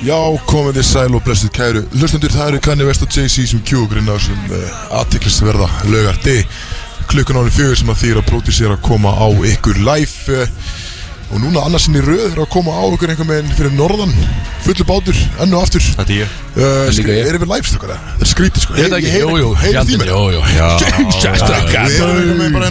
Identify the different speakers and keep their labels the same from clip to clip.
Speaker 1: Já, komið þið sæl og blessuð kæru Hlustundur, það eru Kanye West og Jay-Z sem kjúgrinn á sem uh, aðtiklisverða lögar D Klukkan árið fjögur sem að þýra pródís er að koma á ykkur live uh, Og núna annarsinn í röð er að koma á ykkur einhver meginn fyrir norðan. Fullu bátur, enn og aftur.
Speaker 2: Þetta er ég
Speaker 3: líka ég.
Speaker 1: Er yfir live stökkar það? Það er skrítið sko.
Speaker 3: Ég veit ekki, jú, jú,
Speaker 1: Heyrðu því mér?
Speaker 3: jú, jú.
Speaker 2: Já,
Speaker 1: Við erum einhver meginn bara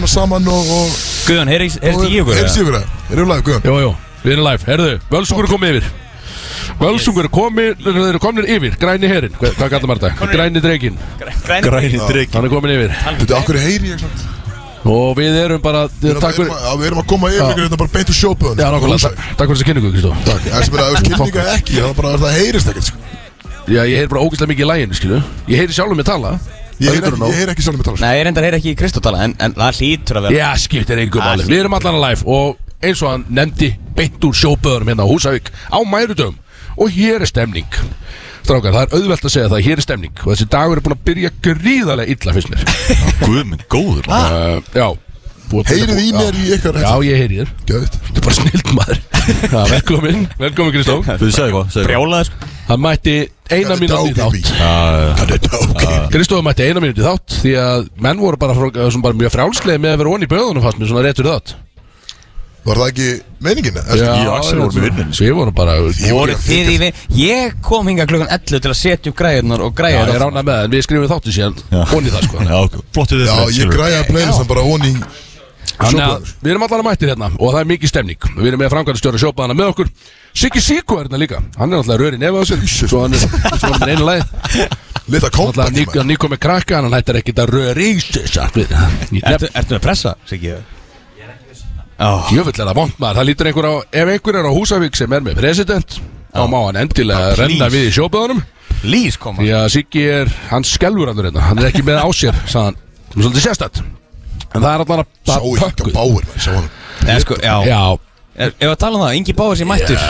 Speaker 3: völsungur er er komið, þeir eru komnir yfir. Græni herin, hvað, kallar maður þetta? Græni dregin,
Speaker 4: Græni
Speaker 2: drikk
Speaker 3: hann er komin yfir.
Speaker 1: Þetta, akkur heyri ég svona
Speaker 3: Og við erum bara,
Speaker 1: Við erum, við erum, að, við erum að koma yfir ykkur þetta bara beint úr sjópöðun
Speaker 3: Já, nákvæmlega, takk takk fyrir þessa kynningu, Kristó
Speaker 1: Takk, það sem er að kynninga ekki, það er bara það heyrist ekkert sko.
Speaker 3: Já, ég heyr bara ógeðslega mikið í læginu, skilu Ég heyri sjálfum mig tala.
Speaker 1: Ég heyr ekki, ég heyr ekki sjálf með tala sko.
Speaker 4: Nei, ég reyndar heyri ekki í Kristótala en, en það hlýtur að vera
Speaker 3: Já, skiptir einhver máli. Við erum allan að live og eins og hann nefndi beint úr sjóböðurum hérna á Húsavík á mærudöfum og hér er stemning. Strákar, það er auðvelt að segja það, hér er stemning. Og þessi dagur er búin að byrja gríðarlega illa fyrst mér.
Speaker 2: Guð minn góður
Speaker 3: uh, Já.
Speaker 1: Heyrið í mér í ykkar
Speaker 3: Já, ég heyri þér.
Speaker 1: Gjöðt
Speaker 3: Þetta er bara snild maður. Já, velkomin, velkomin Kristó.
Speaker 2: Þú segði hvað,
Speaker 4: Brjálaði sko
Speaker 3: Það mætti eina mínúti þátt.
Speaker 1: Það er dóki
Speaker 3: Kristóð mætti eina mínúti þátt því að menn voru bara, bara mjög frjálslega með að vera onni í böðunum fast með svona réttur þátt
Speaker 1: Var það ekki meiningin?
Speaker 2: Ég og Axel vorum í vinnunni.
Speaker 3: Við vorum bara
Speaker 1: Ég að
Speaker 4: kom hinga klukkan 11 til að setja upp græðunar og
Speaker 3: Já,
Speaker 4: græða
Speaker 3: ég rána með það, en við skrifum þáttu síðan
Speaker 2: Já.
Speaker 3: onni það sko.
Speaker 2: Já, flottu þið
Speaker 1: Já, ég græja playlistan bara onni
Speaker 3: Þannig að
Speaker 1: Sjóböður
Speaker 3: við erum allan að mættir hérna og það er mikið stemning. Við erum með framkvæmdastjóra sjópaðana með okkur. Siggi Siko er hérna líka. Hann er alltaf röri nefið á sér. Svo hann er hann er einu lagi
Speaker 1: Lita kompakt
Speaker 3: ný, ný komið krakka Hann hættir ekkit að röri í sig
Speaker 4: ertu með pressa, Siggi? Já.
Speaker 3: Jöfull er það vond maður? Það lítur einhver á Ef einhver er á Húsavík sem er með president Þá má hann endilega renna
Speaker 4: please.
Speaker 3: við í sjópaðanum
Speaker 4: Lís koma
Speaker 3: Því að Siggi er Hann skelfur hann hérna. Hann er ekki með á sér Sagðan Sem er svolítið sérstætt. En það er allan að
Speaker 1: ekki hann.
Speaker 4: Nei, sko, já.
Speaker 3: Já.
Speaker 4: Er- Ef að tala um það, Ingi Báður sér mættur.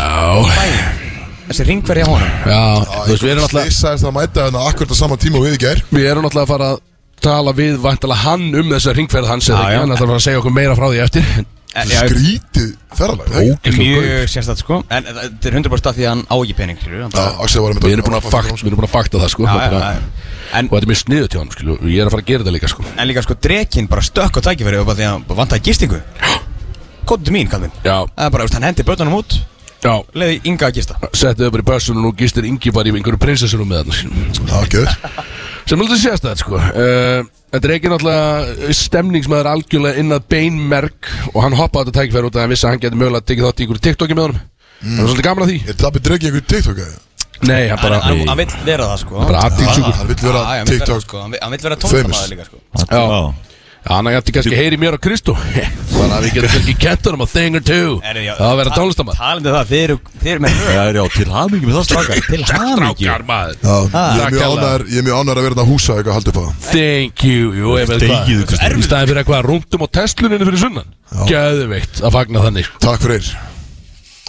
Speaker 4: Þessi ringverja honum.
Speaker 3: Já. Þú veist við erum alltaf
Speaker 1: Slisaðist að mæta hérna akkurat á sama tíma og við í gær.
Speaker 3: Við erum náttúrulega að fara að tala við vantalega hann um þessa ringferð hans eða
Speaker 4: Já,
Speaker 3: ekki, hann ætlar að fara að segja okkur meira frá því eftir
Speaker 1: Skrítið ferralag það ekki?
Speaker 4: Mjög sérstætt sko. En þetta er 100% af því að hann á ekki pening hann
Speaker 3: Við erum búin að fakta, við erum búin að fakta það sko.
Speaker 4: Já, já,
Speaker 3: Bara-
Speaker 4: já. En,
Speaker 3: Og þetta er mjög sniðut hjá hann skilu og Ég er að fara að gera þetta líka sko.
Speaker 4: En líka sko drekinn bara stökk á tækifæri og bara því að hann vantaði gistingu. Kóttu til mín, kallinn
Speaker 3: Já,
Speaker 4: Það er bara, veist, hann hendi börnunum út.
Speaker 3: Já.
Speaker 4: Leði Inga að gista.
Speaker 3: Settið upp bara í börsun og nú gistir Ingi bara í einhverju prinsessurum með skilur.
Speaker 1: Það var gjöð
Speaker 3: Sem alltaf sést það sko. Uh, Þetta er ekki náttúrulega stemningsmaður algjörlega inn að beinmerk og hann hoppaði þetta tækifæri út að hann vissi að hann geti mögulega tekið þátt í einhverju TikToki með honum. Það er svolítið gaman að því.
Speaker 1: Er Dabbi Dröggi einhver TikTok eða?
Speaker 3: Nei, hann bara
Speaker 4: Hann hann vill vera það sko.
Speaker 3: Bara aðtíksjúkur
Speaker 1: Hann vill vera TikTok
Speaker 4: sko. Hann vill- Hann vill vera
Speaker 1: famous.
Speaker 4: tónstamaður líka sko.
Speaker 3: Já. Já, hann ætti kannski heyri mér á Kristó. Þannig að við getum kannski kent honum a thing or two. Það að vera
Speaker 4: ta-
Speaker 3: tónlistamann
Speaker 4: Talandi um það, þið eru, þið eru með
Speaker 2: Já, já, til hamingi með það strákar?
Speaker 4: Til hamingju.
Speaker 3: Strákar maður.
Speaker 1: Já, ég er mjög Ég er ánægður að vera þetta að húsa eitthvað haldið upp á það.
Speaker 3: Thank you Jú, ég veit hvað.
Speaker 2: Kristó.
Speaker 3: Í staðin fyrir eitthvað rúndum á testluninu fyrir sunnan. Gæðveikt að fagna þannig
Speaker 1: Takk fyrir.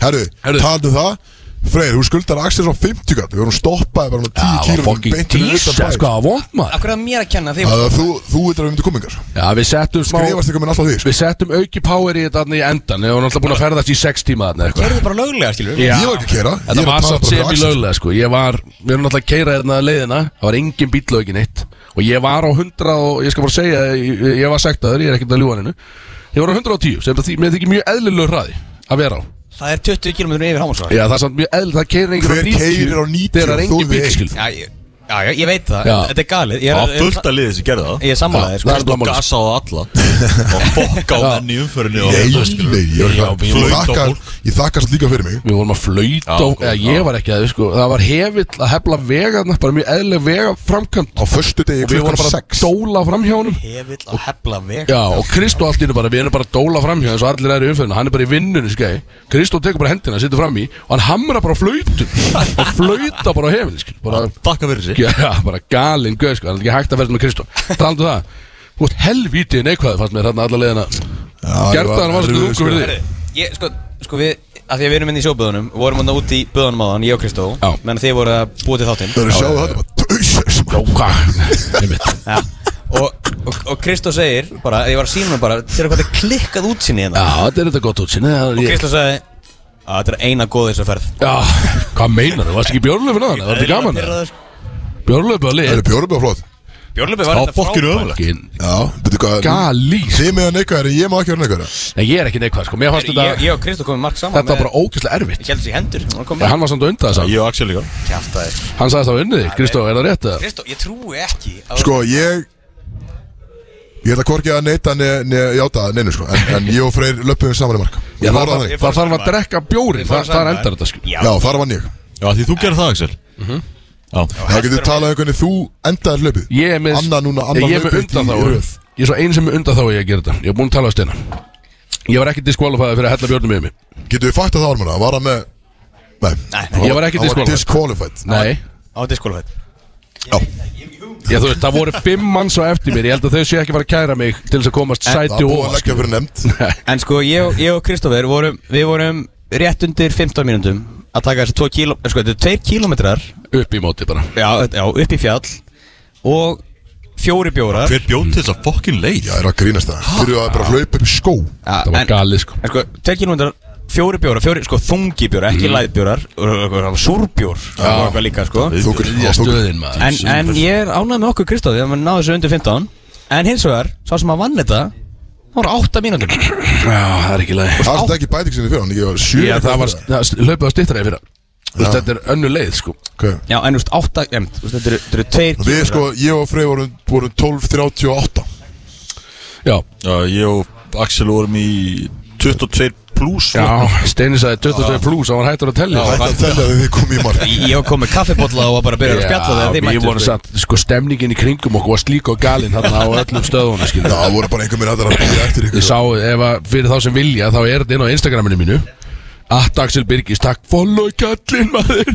Speaker 1: Herru,
Speaker 3: Herru.
Speaker 1: taldu það Freyr, þú skuldar Axel svo 50 gall Við vorum stoppaði bara með 10
Speaker 3: Já, það
Speaker 1: kílum
Speaker 3: var fucking tísa Sko, það var vond maður
Speaker 4: Akkur að mér að kenna þig?
Speaker 1: Þú, þú veit að við myndum komingar
Speaker 3: Já, við settum smá
Speaker 1: Skrifast ykkur minn alltaf því sko.
Speaker 3: Við settum auki power í þetta þarna í endan Við varum alltaf búin að ferðast í 6 tíma þarna eitthvað.
Speaker 4: Gerðu bara löglega, skilur
Speaker 3: Já.
Speaker 1: Ég var ekki að keyra, ég
Speaker 3: Þetta var
Speaker 1: fyrir
Speaker 3: sem í löglega sko. Ég var, við erum alltaf að keira hérna leiðina Það var engin bíllögin eitt. Og ég var á 100 og ég skal bara segja Ég, ég var sektaður, ég er ekkert að ljúa hennu Ég var á 110 sem það mér þykir mjög eðlilegur hraði Að vera á
Speaker 4: Það er 20 km yfir hámasvar
Speaker 3: Já það er samt mjög eðlileg, það keirir
Speaker 1: Hver keyrir á 90
Speaker 3: Þegar það er
Speaker 1: og þú
Speaker 3: engin bíl
Speaker 1: við
Speaker 3: skil
Speaker 4: Já, ég, já, já, ég veit það.
Speaker 3: Já.
Speaker 4: Þetta er galið. Ég
Speaker 2: Það
Speaker 4: er,
Speaker 2: var fullt að liðið sem gerði það.
Speaker 4: Ég er sammálaðið, sko.
Speaker 3: Það er
Speaker 2: Og
Speaker 3: dómálið.
Speaker 2: gasa á alla. Og fokka á menn í umförinu og
Speaker 1: Nei, nei, ég
Speaker 3: Já,
Speaker 1: er
Speaker 3: við
Speaker 1: Ég
Speaker 2: vorum-
Speaker 1: þakka Ég þakka satt líka fyrir mig.
Speaker 3: Við vorum að flauta
Speaker 2: Já,
Speaker 3: og,
Speaker 2: ok,
Speaker 3: eða,
Speaker 2: já.
Speaker 3: Ég var ekki að sko, Það var hefill að hefla vega þarna, Bara mjög eðlileg vega framkant
Speaker 1: Á föstu degi
Speaker 3: Og við vorum
Speaker 1: klukkan
Speaker 3: bara að
Speaker 1: 6
Speaker 3: dóla fram hjá honum.
Speaker 4: Hefill að hefla veg
Speaker 3: Já, og Kristó allt innu bara, við erum bara að dóla fram hjá eins og allir eru í umfyrirna, hann er bara í vinnunni skei Kristó tekur bara hendina, situr fram í og hann hamra bara á flautum og flauta bara á hefinn, skil. Bara,
Speaker 2: Þakka fyrir sig
Speaker 3: já, bara galinn gauð, sko, það er ekki hægt að verða með Kristó. Talandu það, þú veist helvítið neikvæði fannst mér þarna alla leiðina. Gerðan var svona ungu fyrir því
Speaker 4: Ég, sko, sko við Af því að við erum inn í sjóböðunum Við vorum hann út í böðunum áðan, ég og Kristó
Speaker 3: Já.
Speaker 4: Menn þið voru að búa til þáttinn.
Speaker 1: Það að
Speaker 3: Já,
Speaker 4: Já. og, og, og Kristó segir bara, ég var að sína mig bara Þeir eru hvað þetta klikkað útsinni
Speaker 3: Já,
Speaker 4: hérna.
Speaker 3: Þetta er þetta gott útsinni það er
Speaker 4: Og Kristó sagði að þetta er eina góð þess að ferð.
Speaker 3: Já, Hvað meinar þú? Varst ekki björnlöfin að hann? Var þetta gaman? Björnlöfin að
Speaker 1: Það
Speaker 3: lið
Speaker 1: er bjórubið flott.
Speaker 4: Björnlöfi var þetta frábært.
Speaker 3: Galís.
Speaker 1: Þið með að neikvæður, ég má ekki vera neikvæður
Speaker 3: Nei, ég er ekki neikvæð sko.
Speaker 4: Ég ég og Kristó komum margt saman
Speaker 3: Þetta var bara ógeðslega erfitt.
Speaker 4: Ég held þessi hendur. Hann
Speaker 3: hann var samt að unda þess að
Speaker 2: Ég og Axel líka.
Speaker 3: Hann sagðist að unnið þig Kristó, er það rétt?
Speaker 4: Kristó, ég trúi ekki að-
Speaker 1: Sko, ég Ég ætla hvorki að neita neða játa neinu sko. En, en ég og Freyr löpum við saman í mark.
Speaker 3: Já, það, það, það þarf að drekka
Speaker 4: fórum
Speaker 3: Það, það
Speaker 4: saman.
Speaker 3: endar þetta sko.
Speaker 4: Já,
Speaker 1: Já, þar vann ég.
Speaker 2: Já, því þú gerir það, Axel. Já
Speaker 1: Það getur talað um hvernig þú endaðir hlaupið?
Speaker 3: Ég er með
Speaker 1: Anna núna, Anna
Speaker 3: Ég er með
Speaker 1: hlaupið
Speaker 3: undan
Speaker 1: í
Speaker 3: þá
Speaker 1: röð.
Speaker 3: Ég er svo einu sem er undan þá ég að gera þetta. Ég er búin að tala á steina Ég var ekki diskvalifæði fyrir að hella björnum með mig
Speaker 1: Getur við fætt að það var Var hann með Nei,
Speaker 4: Nei,
Speaker 3: ég var ekki disqualified. Nei.
Speaker 4: Á diskólfætt
Speaker 1: Já,
Speaker 3: Ég, þú veist, það voru fimm manns á eftir mér. Ég held að þau sé ekki fara að kæra mig Til þess að komast
Speaker 1: það
Speaker 3: sæti
Speaker 1: er búið
Speaker 3: og
Speaker 1: að leggja fyrir nefnd
Speaker 4: En ég, og- ég og Kristófer vorum, Við vorum rétt undir 15 mínútum Að taka þessi 2 kíló þetta 2 kílómetrar
Speaker 3: upp í móti bara.
Speaker 4: Já, já, upp í fjall Og fjóri bjórar.
Speaker 2: Hver bjóð til þess að fokkin leið
Speaker 1: Já, er að grínast það. Fyrir að bara hlaupa upp í skó.
Speaker 4: Já,
Speaker 3: Það var
Speaker 4: en-
Speaker 3: galið sko.
Speaker 4: En sko, 2 kílómetrar Fjóri bjórar, fjóri, sko, þungi bjórar, ekki mm. læðbjórar Súrbjór Það var eitthvað líka, sko.
Speaker 1: Þú
Speaker 3: Þriðja stöðin maður.
Speaker 4: En, en ég er ánægð með okkur Kristófi að maður náði þessu undir 15 En hins vegar, sá sem að vann þetta Það voru 8 mínútur.
Speaker 3: Já, það er ekki leið
Speaker 1: Það er þetta ekki bæting sinni fyrir hann Ekki var sjö
Speaker 3: Já, það var
Speaker 1: fyrir
Speaker 3: það hlaupið á stittra í fyrra Þú veist,
Speaker 1: Já.
Speaker 3: Þetta er önnu leið sko.
Speaker 1: Ok.
Speaker 4: Já, en þú veist, 8, em, þú veist, þetta eru- þetta eru 2
Speaker 1: Og Við sko, ég og Frey vorum, vorum 12.38
Speaker 3: Já,
Speaker 2: Já, ég og Axel vorum í 22 pluss
Speaker 3: já Steini sagði 22 plus Það var hættur að tellja
Speaker 1: að tellja þegar þið komið í mark.
Speaker 4: Ég var komið kaffibotla og var bara að byrja að spjalla þegar þið
Speaker 3: við
Speaker 4: mættu
Speaker 3: vorum
Speaker 4: sko.
Speaker 3: satt, sko, stemningin í kringum okkur var slík og galinn þarna á öllum stöðunum,
Speaker 1: Já,
Speaker 3: skilja.
Speaker 1: það voru bara einhver minn að það að býja eftir
Speaker 3: Ég
Speaker 1: ykkur
Speaker 3: sá, ef að fyrir þá sem vilja, þá er þetta inn á Instagraminu mínu, at Axel Birgis, takk, follow kallinn maður.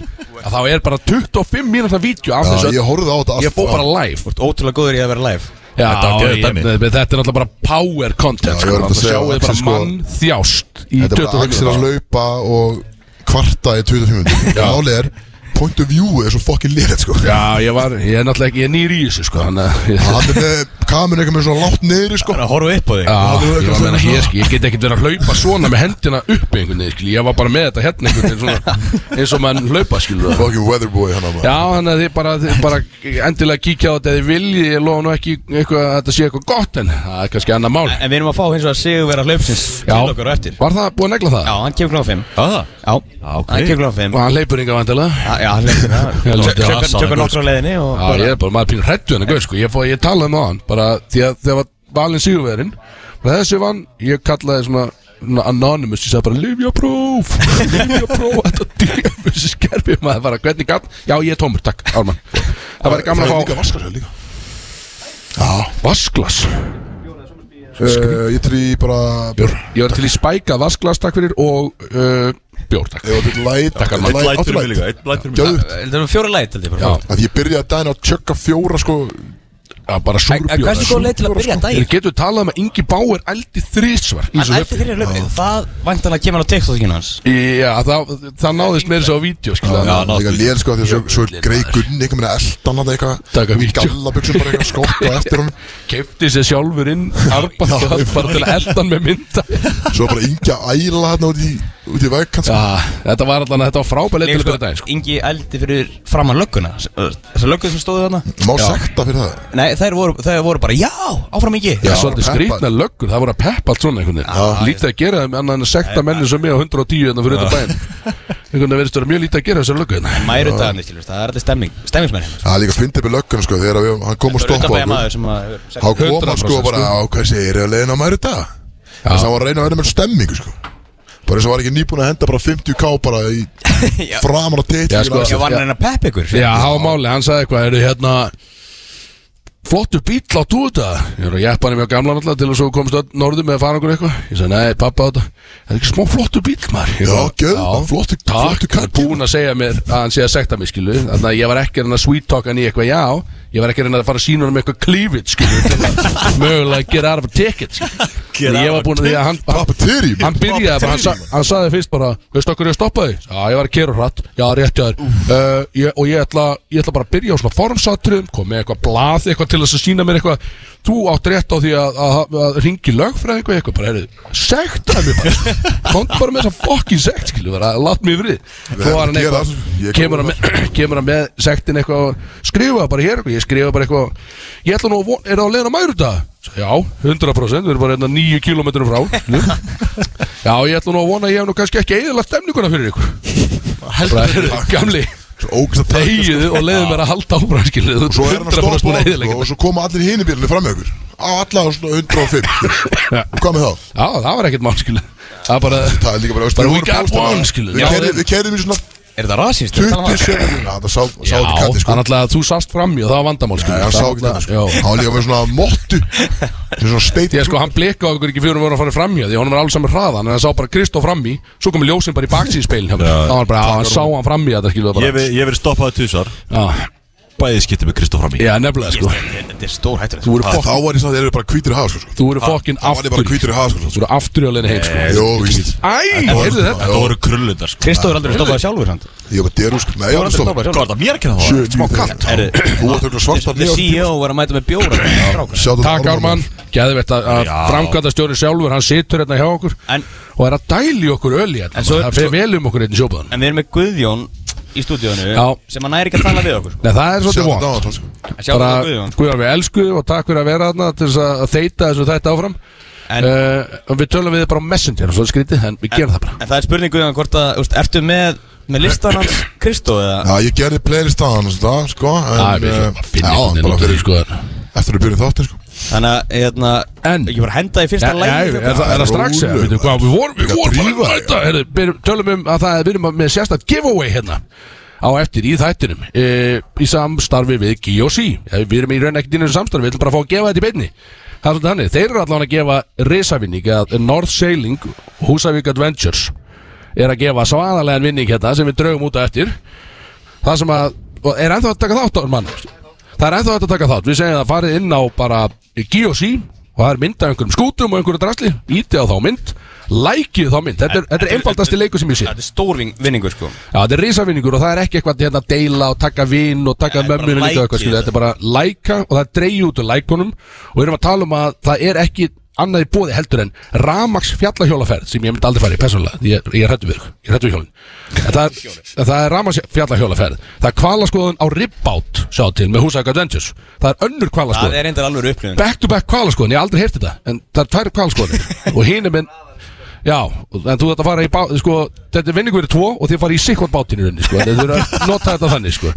Speaker 3: Að þá er bara 25 mínúta vídeo af
Speaker 1: Já,
Speaker 3: þessu.
Speaker 1: ég horfði á þetta
Speaker 3: Ég fór bara live.
Speaker 4: Þú ert ótrúlega góður í að vera live
Speaker 3: Já,
Speaker 2: geðveikt
Speaker 3: ég, þetta þetta er náttúrulega bara power content,
Speaker 1: Já, ég
Speaker 3: sko.
Speaker 1: var að
Speaker 3: Það
Speaker 1: segja,
Speaker 3: sjáu þið bara
Speaker 1: Axel, sko,
Speaker 3: mann þjást í
Speaker 1: Þetta er bara
Speaker 3: 25
Speaker 1: Axel að
Speaker 3: mínúta.
Speaker 1: laupa og kvarta í 25 minnum
Speaker 3: Já.
Speaker 1: Málið er, point of view er svo fokkin lérið sko.
Speaker 3: Já, ég var, ég er náttúrulega ekki, ég er nýr í þessu, sko, þannig að... ég-
Speaker 1: Hann er með kamerun eitthvað með svona látt niðri sko.
Speaker 4: Það er að horfa upp á þig.
Speaker 3: Já,
Speaker 1: Það
Speaker 3: ég var að meina hér, skil, ég get ekkert verið að hlaupa svona með hendina upp einhvern veginn, skil, ég var bara með þetta hérna einhvern veginn svona, eins og mann hlaupa, skil Já,
Speaker 1: Fokkin weatherboy hann að
Speaker 3: þannig að þið bara, þið bara endilega kíkja á þetta eða þið viljið, ég lofa nú ekki eitthvað, að þetta sé eitthvað gott en það er kannski annað mál.
Speaker 4: En við erum að fá hins vegar sigur vera hlaupsins
Speaker 3: Já.
Speaker 4: til okkur á eftir.
Speaker 3: Var það búið að negla það?
Speaker 4: Já, hann kemur klokkan 5
Speaker 2: Það?
Speaker 4: Já,
Speaker 2: ok.
Speaker 4: hann kemur klokkan 5
Speaker 3: Og hann leipur yngar vantilega
Speaker 4: Já,
Speaker 3: Já,
Speaker 4: það Tökur nokkur á leiðinni og
Speaker 3: Já, ég er bara, maður pínur hrættu henni, gauð, sko, ég, ég talaði með hann, bara því að þegar var valinn sigurverðin, bara þessi vann, ég kallaði svona, svona anonymous, ég sagði bara, Livja próf, Livja próf, þetta djöfus skerfið maður bara, hvernig gatt, já, ég er tómur, takk, Ármann, það væri gaman að
Speaker 1: líka
Speaker 3: fá
Speaker 1: vaskar sér líka. Já
Speaker 3: vasklas,
Speaker 1: Uh, ég trý bara björn
Speaker 3: ég var til í spæka vasklas, takk fyrir, og uh, bjór, takk.
Speaker 1: Ég var til læt
Speaker 3: Takk,
Speaker 2: Eitt
Speaker 1: Light-
Speaker 2: fyrir mig líka
Speaker 1: light.
Speaker 2: Eitt læt fyrir mig.
Speaker 1: Gjöðut
Speaker 4: Það er fjóra læt held ég
Speaker 3: Já,
Speaker 4: bara
Speaker 1: Að ég byrjaði daginn að tjögga fjóra sko
Speaker 3: já, bara
Speaker 4: En
Speaker 3: súrbjór.
Speaker 4: hversu góð leið til að byrja
Speaker 3: Ég
Speaker 4: daginn?
Speaker 3: getur talað um að Ingi Báir eldi þrísvar
Speaker 4: Hann
Speaker 3: hlaupi.
Speaker 4: fyrir hlaupið Það væntanlega kemur á TikTokinu hans.
Speaker 3: Já, það, það náðist með þessu á vídeo,
Speaker 1: Það er líka lél sko því að svo, svo
Speaker 3: Gullin,
Speaker 1: grei gunni Eitthvað minna eldan að
Speaker 3: Taka
Speaker 1: eitthvað. Í gallabuxum bara eitthvað skott og eftir hún
Speaker 3: Kefti sér sjálfur inn bara til að eldan með mynda.
Speaker 1: Svo bara yngja æla hérna út í Út í vegkant sko.
Speaker 3: Já, þetta var allan Þetta var frábælega til að byrja daginn sko.
Speaker 4: Ingi eldi fyrir framann
Speaker 1: það
Speaker 4: þær voru, þær voru bara Já, áfram Ingi
Speaker 3: Já,
Speaker 1: Já,
Speaker 3: svolítið
Speaker 1: peppa.
Speaker 3: skrýtna löggur Það voru að peppa allt svona einhvern veginn. Lítið að gera þeim annan en að sekta menni sem mig á 110 Þannig fyrir þetta bæinn. Einhvern veginn verðist vera mjög lítið að gera þessar löggur hérna.
Speaker 4: Mæru dagarnir, skilur, það er þetta stemming Stemmingsmenn hérna.
Speaker 1: Það er líka fyndið með löggun sko Þegar við, hann kom og stoppa
Speaker 4: að
Speaker 1: Þá kom hann sko
Speaker 3: 100%
Speaker 1: bara á hvað segir ég að leiðin á mæri dag? Þess að hann var að reyna að vera með stemmingu sko. Bara eins og var ekki nýbúin að henda bara 50k bara í framar á teitt
Speaker 3: Já, sko,
Speaker 4: Ég var hann að peppa ykkur
Speaker 3: Já, hafa máli, hann sagði eitthvað Er hérna Flottu bíl á túta Ég er að jeppa hann í mjög gamla náttúrulega Til að svo komst öll norðu með að fara okkur eitthvað. Ég sagði, nei, pappa á þetta Það er ekki smá flottu bíl, maður.
Speaker 1: Já,
Speaker 3: já,
Speaker 1: flottu-
Speaker 3: Takk, hann er búinn að segja mér Að hann sé að sekta mig, skilu Þannig að ég var ekki að sweet talka hann í eitthvað Já, ég var ekki að reyna að fara að sína hann með eitthvað cleavage, skilu Til að mögulega gera arfa ticket, skilu Ég var búin að því að hann Hann byrjaði bara, hann, sa, hann sagði fyrst bara Veistu okkur ég stoppaði? Já, ég var að kera hratt. Já, rétt hjá þér uh, ég, Og ég ætla, ég ætla bara að byrja á svona formsatrum Kom með eitthvað blað, eitthvað til þess að sína mér eitthvað. Þú átt rétt á því að, að, að ringi lögfræðingu eitthvað Bara, heyrðu, sektaði mig bara. Komt bara með þessa fokkin sekt, skilu Bara, lát mig frið. Kemur hann með, sektin eitthvað og Skrifa bara hér eitthvað, skrifa bara eitthvað Ég ætla nú að von, er það að leiðina mæru þetta? Já, 100% Við erum bara hérna 9 km frá. Já, ég ætla nú að vona að ég hef nú kannski ekki eðalagt stemninguna fyrir ykkur. Bara, heyrðu, Gamli,
Speaker 1: að taka
Speaker 3: þegiðu og leiðu mér að halda áfram skilu
Speaker 1: Og svo er hann að stoppa á okkur Og svo koma allir hini bílinni fram með okkur Á alla á svona 105 Og hvað með þá?
Speaker 3: Já, það var ekkert mál skilu Það er bara,
Speaker 1: Það er líka bara
Speaker 3: Bara we got one, skilur. Já,
Speaker 1: Við kerðum í svona
Speaker 4: Er þetta rasist?
Speaker 1: 20 sekundina Það sá sá
Speaker 3: já,
Speaker 1: ekki katti sko.
Speaker 3: Hann ætlaði að þú sást fram í og það var vandamál skilu
Speaker 1: Nei, hann sá ekki þetta sko. Hann var líka með svona mottu. Sem svona steit
Speaker 3: Ég sko, hann blikkaði okkur ekki fyrir að vera að fara fram í því honum var alls saman hraðan en hann sá bara Kristof fram í svo komið ljósin bara í baksíðspeilin hjá mér.
Speaker 2: Já.
Speaker 3: Það var bara, hann sá hann fram í þetta skilu
Speaker 2: Ég hef ég verið stoppaði tvisar
Speaker 3: Já,
Speaker 2: Bæði skiptið með Kristof fram í.
Speaker 3: Já, nefnilega sko.
Speaker 4: Þetta er stór hættur
Speaker 3: Þú
Speaker 1: Þá
Speaker 3: fokkin,
Speaker 1: var ég svona Þeir eru bara hvítur í hafa sko
Speaker 3: þú voru fokkin
Speaker 1: Það var ég bara
Speaker 3: aftur
Speaker 1: hvítur í hafa sko
Speaker 3: Þú voru aftur í leina heim sko
Speaker 1: Jó, víst.
Speaker 3: Æ, heyrðu þetta.
Speaker 2: Þetta voru krullundar sko.
Speaker 4: Kristóður aldrei stoppaði sjálfur hann
Speaker 1: Ég var derú sko Nei, ég var að stoppa
Speaker 2: Hvað var það mér kenna það?
Speaker 1: Sjö, smá kallt Þú var tökla svarta
Speaker 4: The CEO var að mæta með bjóra.
Speaker 3: Takk Ármann, geðvett að, að
Speaker 2: Já.
Speaker 3: framkvæmda stjóri sjálfur, hann situr hérna hjá okkur
Speaker 4: En,
Speaker 3: og er að dæli okkur öll í hérna, það fer vel um okkur hérna í sjópaðan
Speaker 4: en við erum með Guðjón í stúdíónu sem hann næri ekki að tala við okkur
Speaker 3: Nei, það er svolítið vond
Speaker 1: sko.
Speaker 4: Við Guðjón
Speaker 3: við elsku og takk fyrir að vera þarna til þess að þeita þessu þetta áfram.
Speaker 4: En-
Speaker 3: uh, og við tölum við bara á messenger og svo skrítið, en við gerum það bara.
Speaker 4: En það er spurning Guðjón hvort að, úst, ertu með, með listan hans Kristó eða?
Speaker 1: Já, ég gerði playlist á hann það, sko en,
Speaker 3: Já,
Speaker 1: eh,
Speaker 3: að
Speaker 1: Já, bara fyrir
Speaker 3: sko.
Speaker 1: Eftir að byrja þáttin, sko
Speaker 4: Þannig að, hérna,
Speaker 3: En-
Speaker 4: ekki bara henda í fyrsta
Speaker 3: Ja,
Speaker 4: lægi
Speaker 3: er, það, er strax eða? Við vorum, við
Speaker 1: Líka
Speaker 3: vorum bara heyrðu, byrjum- Tölum um að það er, við erum með sérstætt giveaway hérna á eftir í þættinum e, í samstarfi við G.O.C. Ja, Við erum í raun ekkert inn í samstarfi, við ætlum bara að fá að gefa þetta í beinni Það er svolítið hannig, þeir eru allavega að gefa risavinning að North Sailing Húsavík Adventures er að gefa svaðalegan vinning hérna sem við draugum út á eftir Það sem að, er ennþá að taka þátt á mann Það er ennþá að taka þátt Við segjum að farið inn á bara G.O.C. og það er mynd af einhverjum skútum og einhverju drasli. Íti á þá mynd Lækið þá mynd. Þetta er, þetta er einfaldasti leikur sem ég sé.
Speaker 4: Þetta er stór ving- vinningur sko.
Speaker 3: Já, þetta er risavinningur og það er ekki eitthvað hérna að deila og taka vinn og taka
Speaker 4: Nei,
Speaker 3: mömminu. Þetta er bara læka og það er dreigja út úr lækunum. Og við erum að tala um að það er ekki annað í bóði heldur en Ramax fjallahjólaferð sem ég myndi aldrei fara í persónulega ég, ég er hættu við, ég er hættu við hjólin. En það er, það er Ramax fjallahjólaferð. Það er kvalaskoðun á Ribbout sjá til með Húsæk Adventures. Það er önnur kvalaskoðun back to back kvalaskoðun, ég hef aldrei heyrt þetta en það er tvær kvalaskoðunir og hinn er minn Já, en þú þetta fara í bát, sko, þetta er vinningur í tvo og þið fara í sikkvot bátinn í rauninni, sko, þið þurfa að nota þetta þannig, sko.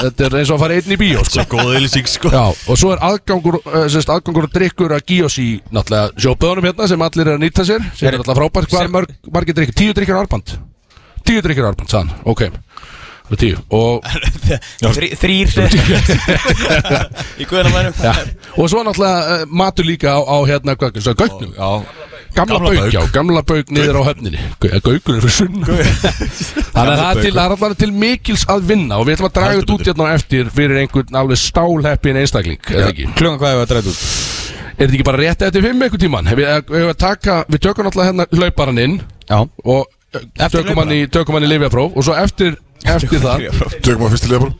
Speaker 3: Þetta er eins og að fara einn í bíó, sko.
Speaker 2: Góða ylýsing sko.
Speaker 3: Já, og svo er aðgangur, uh, sérst, aðgangur og drikkur að Gíosi, náttúrulega, sjópaðunum hérna sem allir er að nýta sér, sem er náttúrulega frábært, hvað er mörg, margir drikkir, tíu drikkir árband, tíu drikkir árband, sann, ok, það er tíu, og,
Speaker 4: Þrý- Þrýr Í guðanamænum
Speaker 3: og svo náttúrulega uh, matur líka á, á hérna, gögnum,
Speaker 2: Já
Speaker 3: Gamla, Bauk. já, gamla bauk niður á höfninni. Gaukur er fyrir sunn Þannig að það er allavega til mikils að vinna Og við ætlum að draga þetta út hérna á eftir Fyrir einhvern alveg stálheppin einstakling Er það ekki?
Speaker 4: Klungan hvað hefur að dræta út?
Speaker 3: Er þetta ekki bara rétt eftir fimm einhvern tíman? Við, við, við, taka, við tökum náttúrulega hérna hlauparan inn
Speaker 4: Já.
Speaker 3: Og tökum hann, í, tökum hann í lifjapróf Og svo eftir, eftir það
Speaker 1: Tökum að fyrst til leifar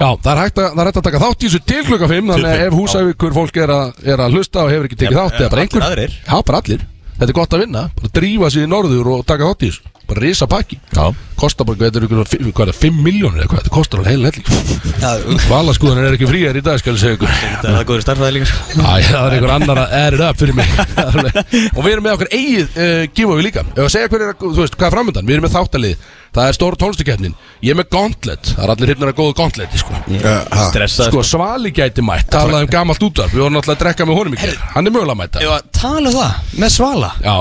Speaker 3: Já, það er hægt að, það er hægt að taka þátt í þessu til klukka 5 Þannig að ef húsævíkur fólk er að, er að hlusta og hefur ekki tekið
Speaker 4: Já,
Speaker 3: þátt Eða bara einhver. Já, bara allir Þetta er gott að vinna Bara drífa sig í norður og taka þátt í þessu. Bara risa pakki.
Speaker 2: Já.
Speaker 3: Kostar bara, þetta er ykkur, hvað er það, 5 miljónir eða hvað? Þetta kostar alveg heil helling. Valaskúðan er ekki fríar í dag, skal ég segja ykkur.
Speaker 4: Er það góður starfræði líka.
Speaker 3: Æ, það er einhver annar að add it up fyrir mig. Og við erum með okkur eigið uh, giveaway líka. Ef að segja hver er, þú veist, hvað er framöndan Við erum með þáttalið Það er stór tónlistakeppnin Ég er með gauntlet. Það er allir hryfnir að góða gauntleti, sko.
Speaker 4: Stressað
Speaker 3: Sko, Svali gæti mætt. Talaði um gamalt útvarp. Við vorum náttúrulega að drekka með honum í kjær Hann er mögulega að
Speaker 4: tala það með Svala.
Speaker 3: Já,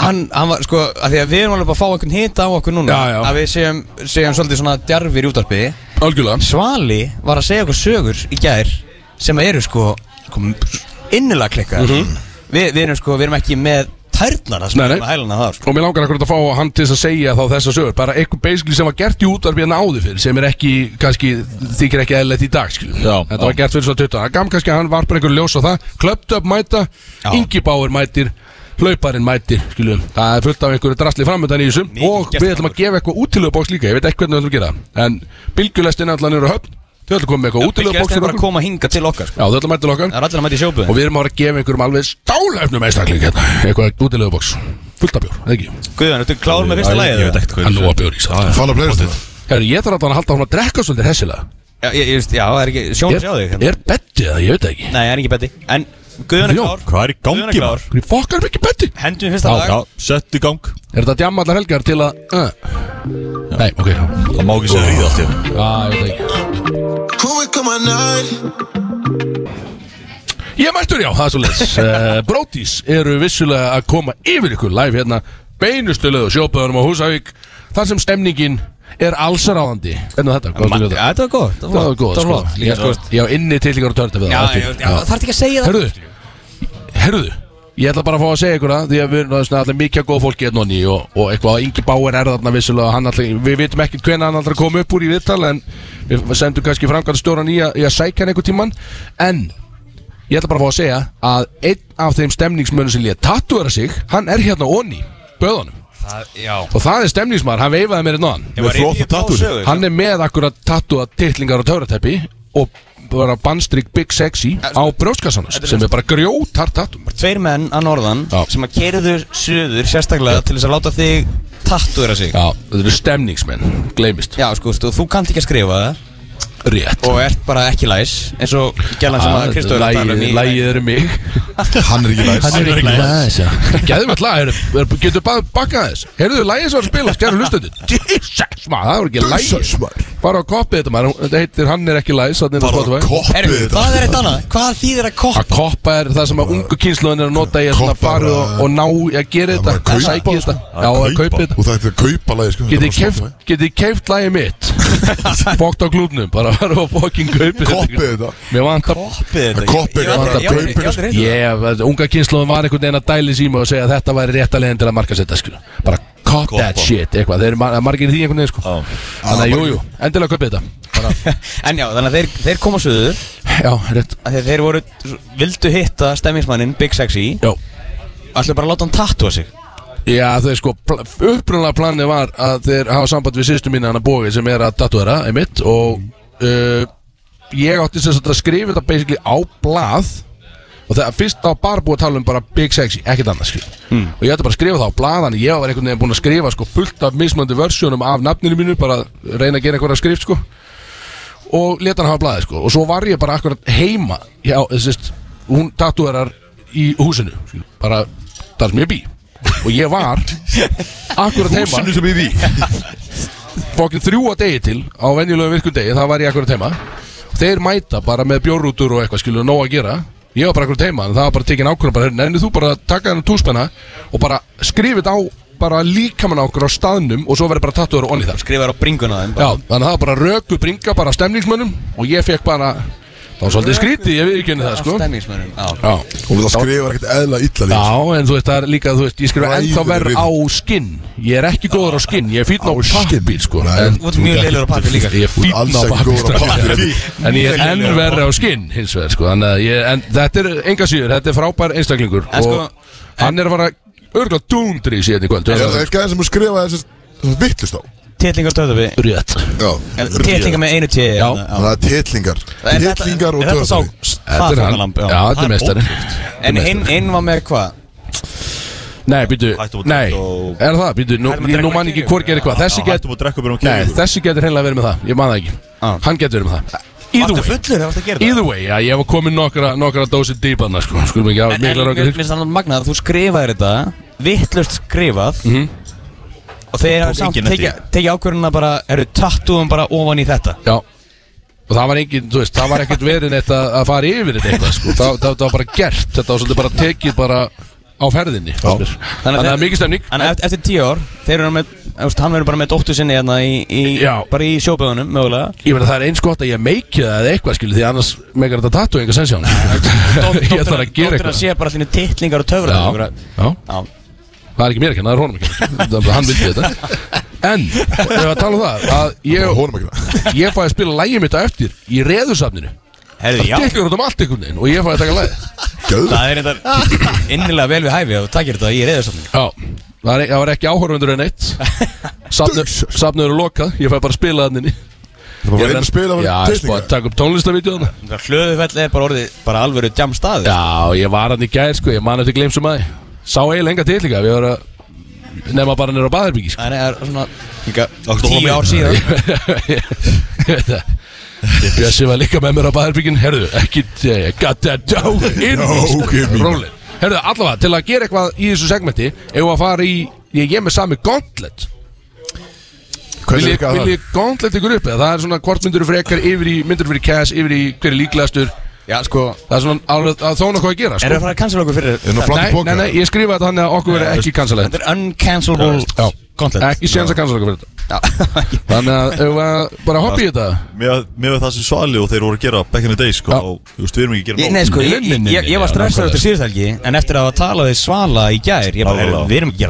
Speaker 4: Hann, hann var sko, að því að við erum alveg að fá einhvern hita á okkur núna
Speaker 3: Já, já.
Speaker 4: Að við séum, séum svolítið svona djarfir í útvarpi.
Speaker 3: Algjörlega.
Speaker 4: Svali var að segja okkur sögur í gær Sem eru sko, sko innilega klikkar
Speaker 3: Mhm.
Speaker 4: við, við erum sko, við erum ekki með tærnar
Speaker 3: nei.
Speaker 4: með hælana það sko.
Speaker 3: Og mér langar akkurat að fá hann til þess að segja þá þessa sögur Bara eitthvað basically sem var gert í útvarfi en áður fyrir Sem er ekki, kannski, þykir ekki eðlilegt í dag.
Speaker 2: Já,
Speaker 3: Þetta
Speaker 2: já.
Speaker 3: var gert fyrir svo 20 Það gam kannski að hann var bara einhver ljós á það Klöpt upp mæta,
Speaker 4: Já.
Speaker 3: Ingi Báir mætir Hlauparinn mætir, skilum Það er fullt af einhverju drasli framöndan í þessum Og við ætlum að gefa eitthvað útilöfubóks líka Ég veit ekki hvernig við ætlum að gera. En bylgjulestin er niður á höfn Þau ætlum að koma með eitthvað
Speaker 4: Bylgjast
Speaker 3: útilöfubóks
Speaker 4: er
Speaker 3: fyrir
Speaker 4: bara að koma hinga til okkar sko.
Speaker 3: Já, þau ætlum að mæta til okkar.
Speaker 4: Það er allir að mæta í sjóbuðin
Speaker 3: Og við erum að fara að gefa einhverjum alveg stálefnum einstakling hérna. Eitthvað útilöfubóks Fullt af bjór, eða ekki?
Speaker 4: Guðjón, ertu klár með fyrsta lagið?
Speaker 2: Ég veit ekkert hvað
Speaker 3: Hann nú að bjór í það
Speaker 1: Fann að playlistuna
Speaker 3: Herru, ég þarf alltaf að halda hún að drekka svolítið hessilega.
Speaker 4: Já, ég, ég, veist, já, það er ekki sjón að sjá þig
Speaker 3: Er,
Speaker 4: hérna.
Speaker 3: er það, ég veit það ekki
Speaker 4: Það er er klár.
Speaker 2: Hvað er í
Speaker 4: er
Speaker 2: gangi maður?
Speaker 3: Hvernig fokkar mikið bettið?
Speaker 4: Hendum við fyrsta
Speaker 3: Já,
Speaker 4: lag.
Speaker 2: Já, sett í gang.
Speaker 3: Er þetta djamma allar helgar til að uh. Nei, ok Já,
Speaker 2: Það má ekki segja ríða allt í einu.
Speaker 3: ég veit ekki.
Speaker 5: Who we come on night?
Speaker 3: Ég er mættur, já, það er svo leys uh, Brótis eru vissulega að koma yfir ykkur live hérna Beinustulega sjópaðurum á Húsavík Þar sem stemningin er allsaráðandi Hvernig er þetta? Hvað
Speaker 4: Ma-
Speaker 3: varstu við
Speaker 4: Já, þetta var góð
Speaker 3: Það var góð, sko.
Speaker 4: var
Speaker 3: Ég- Ég á inni til ykkur og törta við
Speaker 4: Já,
Speaker 3: það
Speaker 4: já, já, það er ekki að segja það
Speaker 3: Herruðu, herruðu Ég ætla bara að fá að segja ykkur það Því að við erum allir mikið góð fólki hérna nonni og, og eitthvað að Ingi Báir er þarna vissulega hann allir, Við vitum ekki hvenær hann allir kom upp úr í viðtal En við sendum kannski framkvæmstjóran í, að- í að sækja hann einhver tíman En ég ætla bara að fá að segja Að einn af þeim stemningsmönnum sem lið Tattuara sig, hann er hérna onni Böðunum.
Speaker 4: Það- Já.
Speaker 3: Og það er stemningsmaður, hann veifaði mér hérna
Speaker 4: í þá sögu,
Speaker 3: Hann er með akkurat tattúa titlingar og töfrateppi Og bara bandstrik Big Sexy á brjóstkassanas
Speaker 4: Þetta er
Speaker 3: Sem er bara grjótart tattú
Speaker 4: Tveir menn að norðan
Speaker 3: Já.
Speaker 4: sem að kerðu suður sérstaklega til þess að láta þig tattúra sig.
Speaker 3: Já, þetta eru stemningsmenn, gleymist.
Speaker 4: Já, sko, stu, þú kannt ekki að skrifa það
Speaker 3: Rétt.
Speaker 4: Og ert bara ekki læs eins og gælan sem að Kristóður að tala um
Speaker 3: Lægið eru mig.
Speaker 1: Hann er ekki læs.
Speaker 3: Hann er ekki lægis Gæðum við er- er- getur bara bakkað þess. Heyrðu lægið sem var að spila, skjæru hlustundu Jesus maður, það var ekki
Speaker 1: Jesus,
Speaker 3: lægið
Speaker 1: maður.
Speaker 3: Bara á koppið þetta maður, þetta heitir Hann er ekki lægis
Speaker 1: Bara
Speaker 3: Að
Speaker 1: koppið þetta.
Speaker 4: hvað er þetta annað? Hvað þýðir að koppa?
Speaker 3: koppa er það sem að ungu kynsluðin er að nota í að fara og, ná að gera þetta að
Speaker 1: kaupa,
Speaker 3: sækja
Speaker 1: sko.
Speaker 3: þetta að þetta
Speaker 1: Og er að kaupa lagi sko. Þetta?
Speaker 3: Að að fokkin kaupið
Speaker 1: Koppið þetta
Speaker 3: Mér vantar
Speaker 4: Koppið þetta
Speaker 1: Koppið þetta, kaupið
Speaker 4: ég- ég-
Speaker 3: unga kynsluðin var einhvern veginn að dæli síma og segja að þetta væri rétt að leiðin til að marka setja skil. Bara cop that shit eitthvað, þeir eru mar margir í því einhvern veginn sko.
Speaker 2: Já.
Speaker 3: Þannig að jú, jú, endilega kaupið þetta. Bara,
Speaker 4: En já, þannig að þeir, þeir koma suður.
Speaker 3: Já, rétt.
Speaker 4: Að þeir, þeir voru, vildu hitta stemmingsmannin Big Sexy.
Speaker 3: Já,
Speaker 4: Ætlu bara að láta hann tattúa sig.
Speaker 3: Já, þau sko, pl upprunlega planið var að þeir hafa samband við sýstu mínu hana Bói sem er að tatuera, einmitt og uh, ég átti sem sagt að skrifa þetta basically á blað og það fyrst á bara búið að tala um bara Big Sexy, ekkert annars skil
Speaker 4: Hmm.
Speaker 3: og ég ætti bara að skrifa það á blað þannig ég var einhvern veginn búin að skrifa sko fullt af mismöndi versjónum af nafninu mínu bara reyna að gera einhverja skrift sko og leta hann hafa blaðið sko. Og svo var ég bara akkurat heima já, þessist, hún tatuerar í húsinu bara þar sem ég bý. Og ég var akkurat heima.
Speaker 1: Húsinu sem ég því
Speaker 3: fokkin þrjú að degi til á venjulegum virkun degi, það var ég akkurat heima þeir mæta bara með bjórrútur og eitthvað skilur nóg að gera. Ég var bara akkurat heima, en það var bara tekin ákvörðan bara, nefnir þú bara að taka þennan túspenna og bara skrifið á bara líkamann á okkur á staðnum og svo verður bara tattuður og onni þar
Speaker 4: Skrifar á bringuna þeim
Speaker 3: Já, þannig að það var bara röku bringa bara stemningsmönnum og ég fekk bara það var svolítið skrítið, ég við ekki henni það sko
Speaker 4: Já,
Speaker 1: Og það skrifar ekkert eðla illa því
Speaker 3: Já, en þú veist, það er líka, þú veist, ég skrifa
Speaker 1: Ræður
Speaker 3: ennþá verð á skinn. Ég er ekki góður á skinn, ég er fínn á pappir, sko.
Speaker 4: Þú ert mjög leilur á pappi líka.
Speaker 3: Ég er
Speaker 1: alls
Speaker 3: á pappir,
Speaker 1: pappír.
Speaker 3: En ég er enn verri á skinn, hins vegar, sko. Þannig að ég, en þetta er enga síður, þetta er frábær einstaklingur.
Speaker 4: Sko-
Speaker 3: Og hann er að fara örgulega dúndri í síðan í kvöld.
Speaker 1: Er það ekki aðeins sem að skrifa þessi vittlust á
Speaker 4: Titlingar töðafi
Speaker 3: Rétt.
Speaker 1: Já.
Speaker 4: Titlingar með einu T
Speaker 3: Já.
Speaker 1: Það er titlingar
Speaker 4: þetta-
Speaker 1: Titlingar og
Speaker 4: er þetta sá
Speaker 1: töðsari
Speaker 3: Þetta er hann, já, þetta er mestarinn
Speaker 4: En hinn var með hvað?
Speaker 3: Nei, býtu, nei, er það, býtu, nú,
Speaker 4: Hættum að
Speaker 3: ég- nú
Speaker 4: drekka
Speaker 3: man
Speaker 4: og
Speaker 3: ekki hvort gerir hvað. Þessi get,
Speaker 2: Hættum að drekka bara um
Speaker 3: nei, þessi getur hreinlega verið með það. Ég man það ekki,
Speaker 4: Ah.
Speaker 3: hann getur verið með það. Either way,
Speaker 4: fullur þegar varstu að gera það?
Speaker 3: either way, já, ég var komin nokkra, nokkra dósir dýpaðna, sko. Skulum ekki hafa
Speaker 4: En, en
Speaker 3: mikla
Speaker 4: mér finnst það magnað að þú skrifaðir þetta Vittlust skrifað
Speaker 3: Mhm.
Speaker 4: Og þeir hafa samt
Speaker 2: enginn
Speaker 4: tekið teki ákvörðun að bara Eru tattúum bara ofan í þetta?
Speaker 3: Já. Og það var engin, þú veist, það var ekkert verið neitt að, að fara yfir þetta eitthvað, sko. Það, það, það var bara gert, þetta var svolítið bara tekið bara á ferðinni. Þannig að það er mikið stemning.
Speaker 4: Þannig að eftir, tíu ár Þeir eru með Hann verður bara með dóttur sinni hérna í, í. Bara í sjóböðunum mögulega.
Speaker 3: Ég meina það er eins gott að ég meiki það eða eitthvað skilu Því annars meikar þetta tattu enga sensjón Ég þarf að gera eitthvað.
Speaker 4: sé bara allir titlingar og töfra
Speaker 3: Já, já.
Speaker 4: Já
Speaker 3: Það er ekki mér að kenna, það er honum að kenna. Hann vildi þetta. En, ef að tala um það Að ég,
Speaker 1: ekki það
Speaker 3: ég fæði að spila lægið mitt á eftir Í reðursafninu
Speaker 4: já
Speaker 3: Það tekur út um allt einhvern veginn Og ég fæði að taka lægið
Speaker 4: Það er þetta innilega vel við hæfi og takir þetta í reyðarstofnum
Speaker 3: Já, það var, það var ekki áhörfundur en eitt. Safnur eru lokað. Ég fæði bara að spila þannig inni.
Speaker 1: Það var einn að
Speaker 3: Já,
Speaker 1: var
Speaker 3: ég spáði að taka upp tónlistavídeóna
Speaker 4: Hlöðufell er bara orðið bara alvöru jam staður.
Speaker 3: Já, ég var hann í gær sko. Ég man eftir gleymsum að því Sá eiginlega enga til líka Við vorum að Nefna bara nýra á baðherbyggi sko.
Speaker 4: Það er svona líka tíu ár síðan.
Speaker 3: Ég veit það Bjössi var líka með mér á baðherbyggin Herðu, ekki Got that dough in. Rólin Herðu, allavega, til að gera eitthvað í þessu segmenti Ef að fara í Ég er með sami gauntlet. Vil ég, vil ég gauntlet ykkur upp? Það er svona hvort myndur frekar yfir í Myndur fyrir cash Yfir í hver er líklegastur
Speaker 4: Já, sko
Speaker 3: Það er svona alveg að þó nokkuð að gera
Speaker 4: Er
Speaker 3: sko.
Speaker 4: það að fara að cancela okkur fyrir
Speaker 1: í
Speaker 3: Nei, nei, nei, ég skrifa þetta þannig að okkur verið ekki cancelað
Speaker 4: Þetta er uncancelable
Speaker 3: Já,
Speaker 4: content.
Speaker 3: Ekki séns að cancela okkur fyrir þetta.
Speaker 4: Já,
Speaker 3: Þannig að ef við bara hoppa í þetta?
Speaker 2: Mér með það sem Svali og þeir voru að gera back in the day sko
Speaker 3: Já.
Speaker 2: og þú veist, við erum ekki að gera
Speaker 4: Ég- Nei, sko, ég, ég, ég var stressaður
Speaker 3: nákvæmlega.
Speaker 4: eftir síðust helgi En eftir að hafa talað við Svala í gær Ég bara, við erum ekki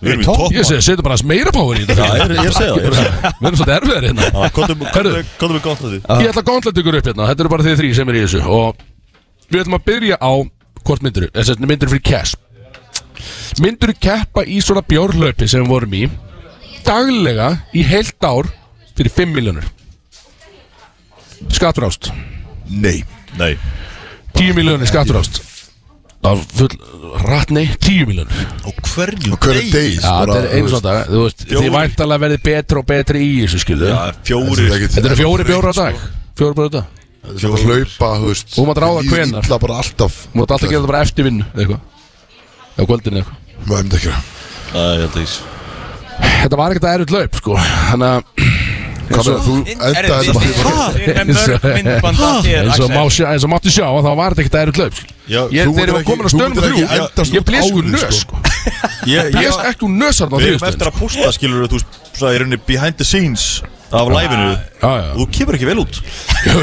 Speaker 1: Við erum í toppar
Speaker 2: Við erum í
Speaker 4: Topp.
Speaker 2: topp
Speaker 3: Ég segi, setja bara meira power í þetta.
Speaker 2: Já, ég er- ég er að segja það, er
Speaker 3: Við erum svolítið erfiðar hérna.
Speaker 2: Gott að því
Speaker 3: Ég ætla að gauntlet ykkur upp hérna. Þetta eru bara þið þrý sem er í þessu. Og við ætlum að byrja á Hvort myndur Þess að myndur fyrir cash Myndur keppa í svona bjórlaupi sem við vorum í Daglega í heilt ár Fyrir 5 miljónur Skatturást
Speaker 1: Nei.
Speaker 2: Nei.
Speaker 3: 10 miljónir skatturást Það var full Rætt nei 10 miljónur
Speaker 2: Og hverju
Speaker 1: Og hverju degi
Speaker 3: Já, þetta er Þú veist,
Speaker 2: Fjórir.
Speaker 3: þið væntalega verði betri og betri í þessu skilu
Speaker 2: Já, fjóri
Speaker 3: Þetta eru fjóri bjóra á dag. Fjóri bjóra á dag.
Speaker 1: Þetta er að hlaupa, þú veist.
Speaker 3: Þú mátt ráða
Speaker 1: alltaf.
Speaker 3: Þú mátt alltaf gera þetta bara eftir vinnu eða eitthvað. Eða eitthvað.
Speaker 1: Maður myndi ekki að
Speaker 2: Það er þetta ís
Speaker 3: Þetta var ekkert að erut laup sko. Þannig að eins og sjá máttu sjá var þetta ekkert að erut laup sko.
Speaker 2: Já,
Speaker 3: Ég
Speaker 1: þú
Speaker 3: þegar ég
Speaker 1: myndir
Speaker 3: var
Speaker 1: ekki-
Speaker 3: komin á
Speaker 1: þú
Speaker 3: stöðum þrjú
Speaker 1: ekki
Speaker 3: Ég blés úr
Speaker 1: árið,
Speaker 3: nös
Speaker 1: sko.
Speaker 3: sko
Speaker 2: Ég
Speaker 3: Ég blés ekki úr nösar á
Speaker 2: Við erum eftir að posta skilur þú Svo í rauninni behind the scenes Af live-inu
Speaker 3: Já, já
Speaker 2: Og þú kemur ekki vel út
Speaker 3: Þú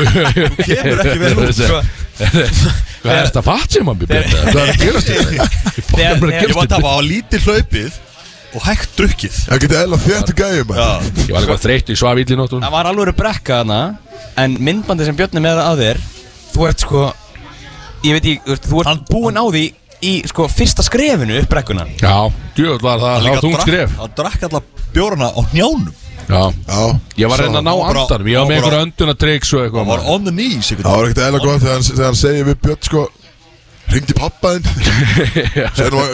Speaker 2: kemur ekki vel út,
Speaker 3: sko. Hvað er þetta fatt sem hann býr Hvað er að gerast þér? Ég að
Speaker 2: var að tafa á lítið hlaupið Og hægt drukkið.
Speaker 1: Það geti eðla þetta gæjum
Speaker 2: Já
Speaker 3: Ég var eitthvað þreytt, ég svaf ítli nóttum
Speaker 4: Það var alveg brekka hana En myndbandi sem Björn er með á þér Þú ert sko Ég veit ekki, þú ert- búinn á því Í sko fyrsta skrefinu upp brekkuna.
Speaker 3: Já, djöð var það, það var þung skref.
Speaker 2: Hann drakk alla bjórana á njánum
Speaker 3: Já,
Speaker 1: Já.
Speaker 3: Ég var að reyna að ná andanum Ég var með einhverja öndunatryggs og eitthvað.
Speaker 2: var on the knees
Speaker 1: Það var ekkert þegar hann, þegar hann segir við Björn sko Ringdi pappaðinn Segir nú að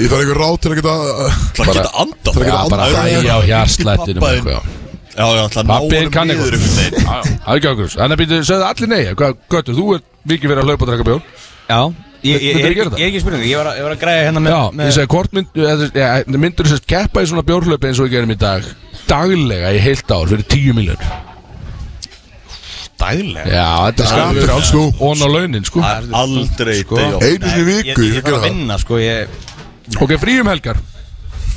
Speaker 1: ég þarf einhver ráð til að geta
Speaker 2: Það
Speaker 3: Bara-
Speaker 2: geta andað
Speaker 1: Það er
Speaker 3: Já,
Speaker 1: ekki
Speaker 3: bara
Speaker 1: andað.
Speaker 3: hægja á hjarslættinum og eitthvað já.
Speaker 2: Já, það ná honum
Speaker 3: kann
Speaker 2: veginn.
Speaker 3: Já, já, Það er ekki okkur Þannig að býtu, segðu allir nei? Hvað, Götur, þú ert mikið verið að hlaupa og drekka bjór.
Speaker 4: Já. Ég, ég, ég, ég, ég, ég er ekki spurning, ég var, að, ég var að græja hérna með,
Speaker 3: Já, ég segi hvort myndur þú sérst keppa í svona bjórhlaupi eins og við gerum í dag? Daglega í heilt ár fyrir 10 miljón
Speaker 4: daglega
Speaker 3: Já, þetta er skattur
Speaker 1: frjálst nú.
Speaker 3: Og á launin, sko
Speaker 2: Aldrei
Speaker 4: Sko.
Speaker 1: Einu sinni viku
Speaker 4: ég,
Speaker 1: Ég
Speaker 4: þarf að vinna sko ég,
Speaker 3: Ok, frí um helgar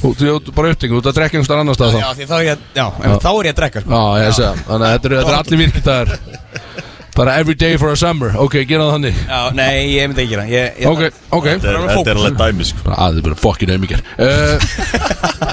Speaker 3: Og þú ert bara upptingu, þú ert að drekka einhverstað annar stað þá
Speaker 4: Já, því þá er ég, já, en þá er ég að drekka sko.
Speaker 3: Já, ég það. Þannig að þetta eru- er allir virkitaðar Bara every day for a summer. Ok, gera það þannig.
Speaker 4: Já, nei, ég myndi ekki gera ég, ég,
Speaker 3: Ok, ok.
Speaker 2: Þetta er- þetta er alveg dæmi sko.
Speaker 3: Bara aðeins bara fokkin auðmikir uh,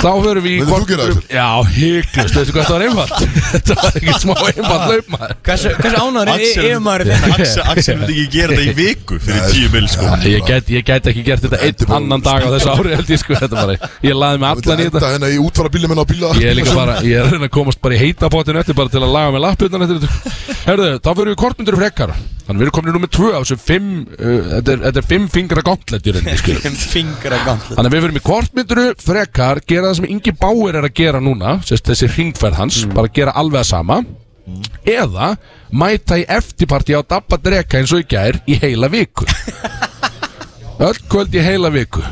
Speaker 3: Þá förum við í
Speaker 1: Myndir þú gera þetta?
Speaker 3: Já, hygglust, veistu hvað þetta var einfalt? Þetta var ekki smá einfalt laupmaður
Speaker 4: Hversu, hversu ánæður er
Speaker 2: Axel-
Speaker 4: yfirmaður þinn?
Speaker 2: Axel Axel myndi ekki gera þetta í viku Fyrir tíu mil sko.
Speaker 3: Ég get, ég get ekki gert þetta einn annan dag á þessu ári held ég sko. Þetta bara Ég laði mig allan í
Speaker 1: Enda
Speaker 3: þetta.
Speaker 1: hérna í útfara bílum en á bíla.
Speaker 3: Ég er líka bara, ég er að reyna að komast bara í heita potinu eftir bara til að laga mig lapputnan eftir þetta. Herðu, þá fyrir við kortmyndur frekar. Þannig við erum komin í nummer 2 á þessu 5 uh, þetta, er, þetta er 5 fingra gauntlet í rauninni skilur
Speaker 4: Fimm fingra gauntlet.
Speaker 3: Þannig við fyrir með kortmynduru frekar gera það sem Ingi Bauer er að gera núna sérst, þessi ringferð hans, bara gera alveg að sama. Eða mæta í eftirparti á Dabba Dreka eins og í gær í heila viku. Öll kvöld í heila viku.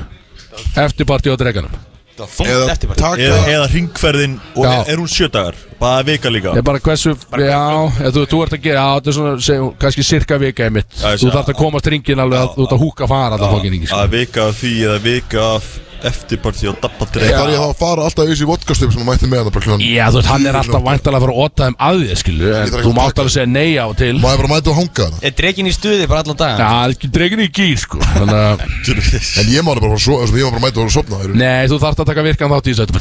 Speaker 3: Eftirparti á Drekanum
Speaker 1: Eða
Speaker 4: eftir bara
Speaker 1: taka
Speaker 2: Eða, eða ringferðin Og
Speaker 3: Já.
Speaker 2: er, hún sjö dagar? Bara vika líka?
Speaker 3: Ég er bara hversu, já, eða þú, þú ert að gera, já, þetta er svona, segjum, kannski cirka vika í mitt
Speaker 2: Já, ég
Speaker 3: Þú
Speaker 2: sé-
Speaker 3: þarft að komast ringin alveg að þú ert að húka fara alltaf fokkin ringi, sko.
Speaker 2: Að vika af því eða vika af eftirparti og dabbatri
Speaker 1: Það er ég að fara alltaf auðvitað í vodkastöfum sem að mætti með hann
Speaker 3: Já, þú veist, hann er alltaf væntalega að fara að óta þeim að þér, skilu En þú
Speaker 1: að
Speaker 3: mátt
Speaker 1: taka
Speaker 3: alveg segja nei á til.
Speaker 1: Má ég bara mæta og hanga hana
Speaker 4: Er dregin í stuði bara allan dagan?
Speaker 3: Já, það er dregin í gýr, sko Þannig að,
Speaker 1: En ég má hann bara fara svo, ég má bara mæta og sopna Það
Speaker 3: nei, þú þarft að taka virkan þátt í þessu þetta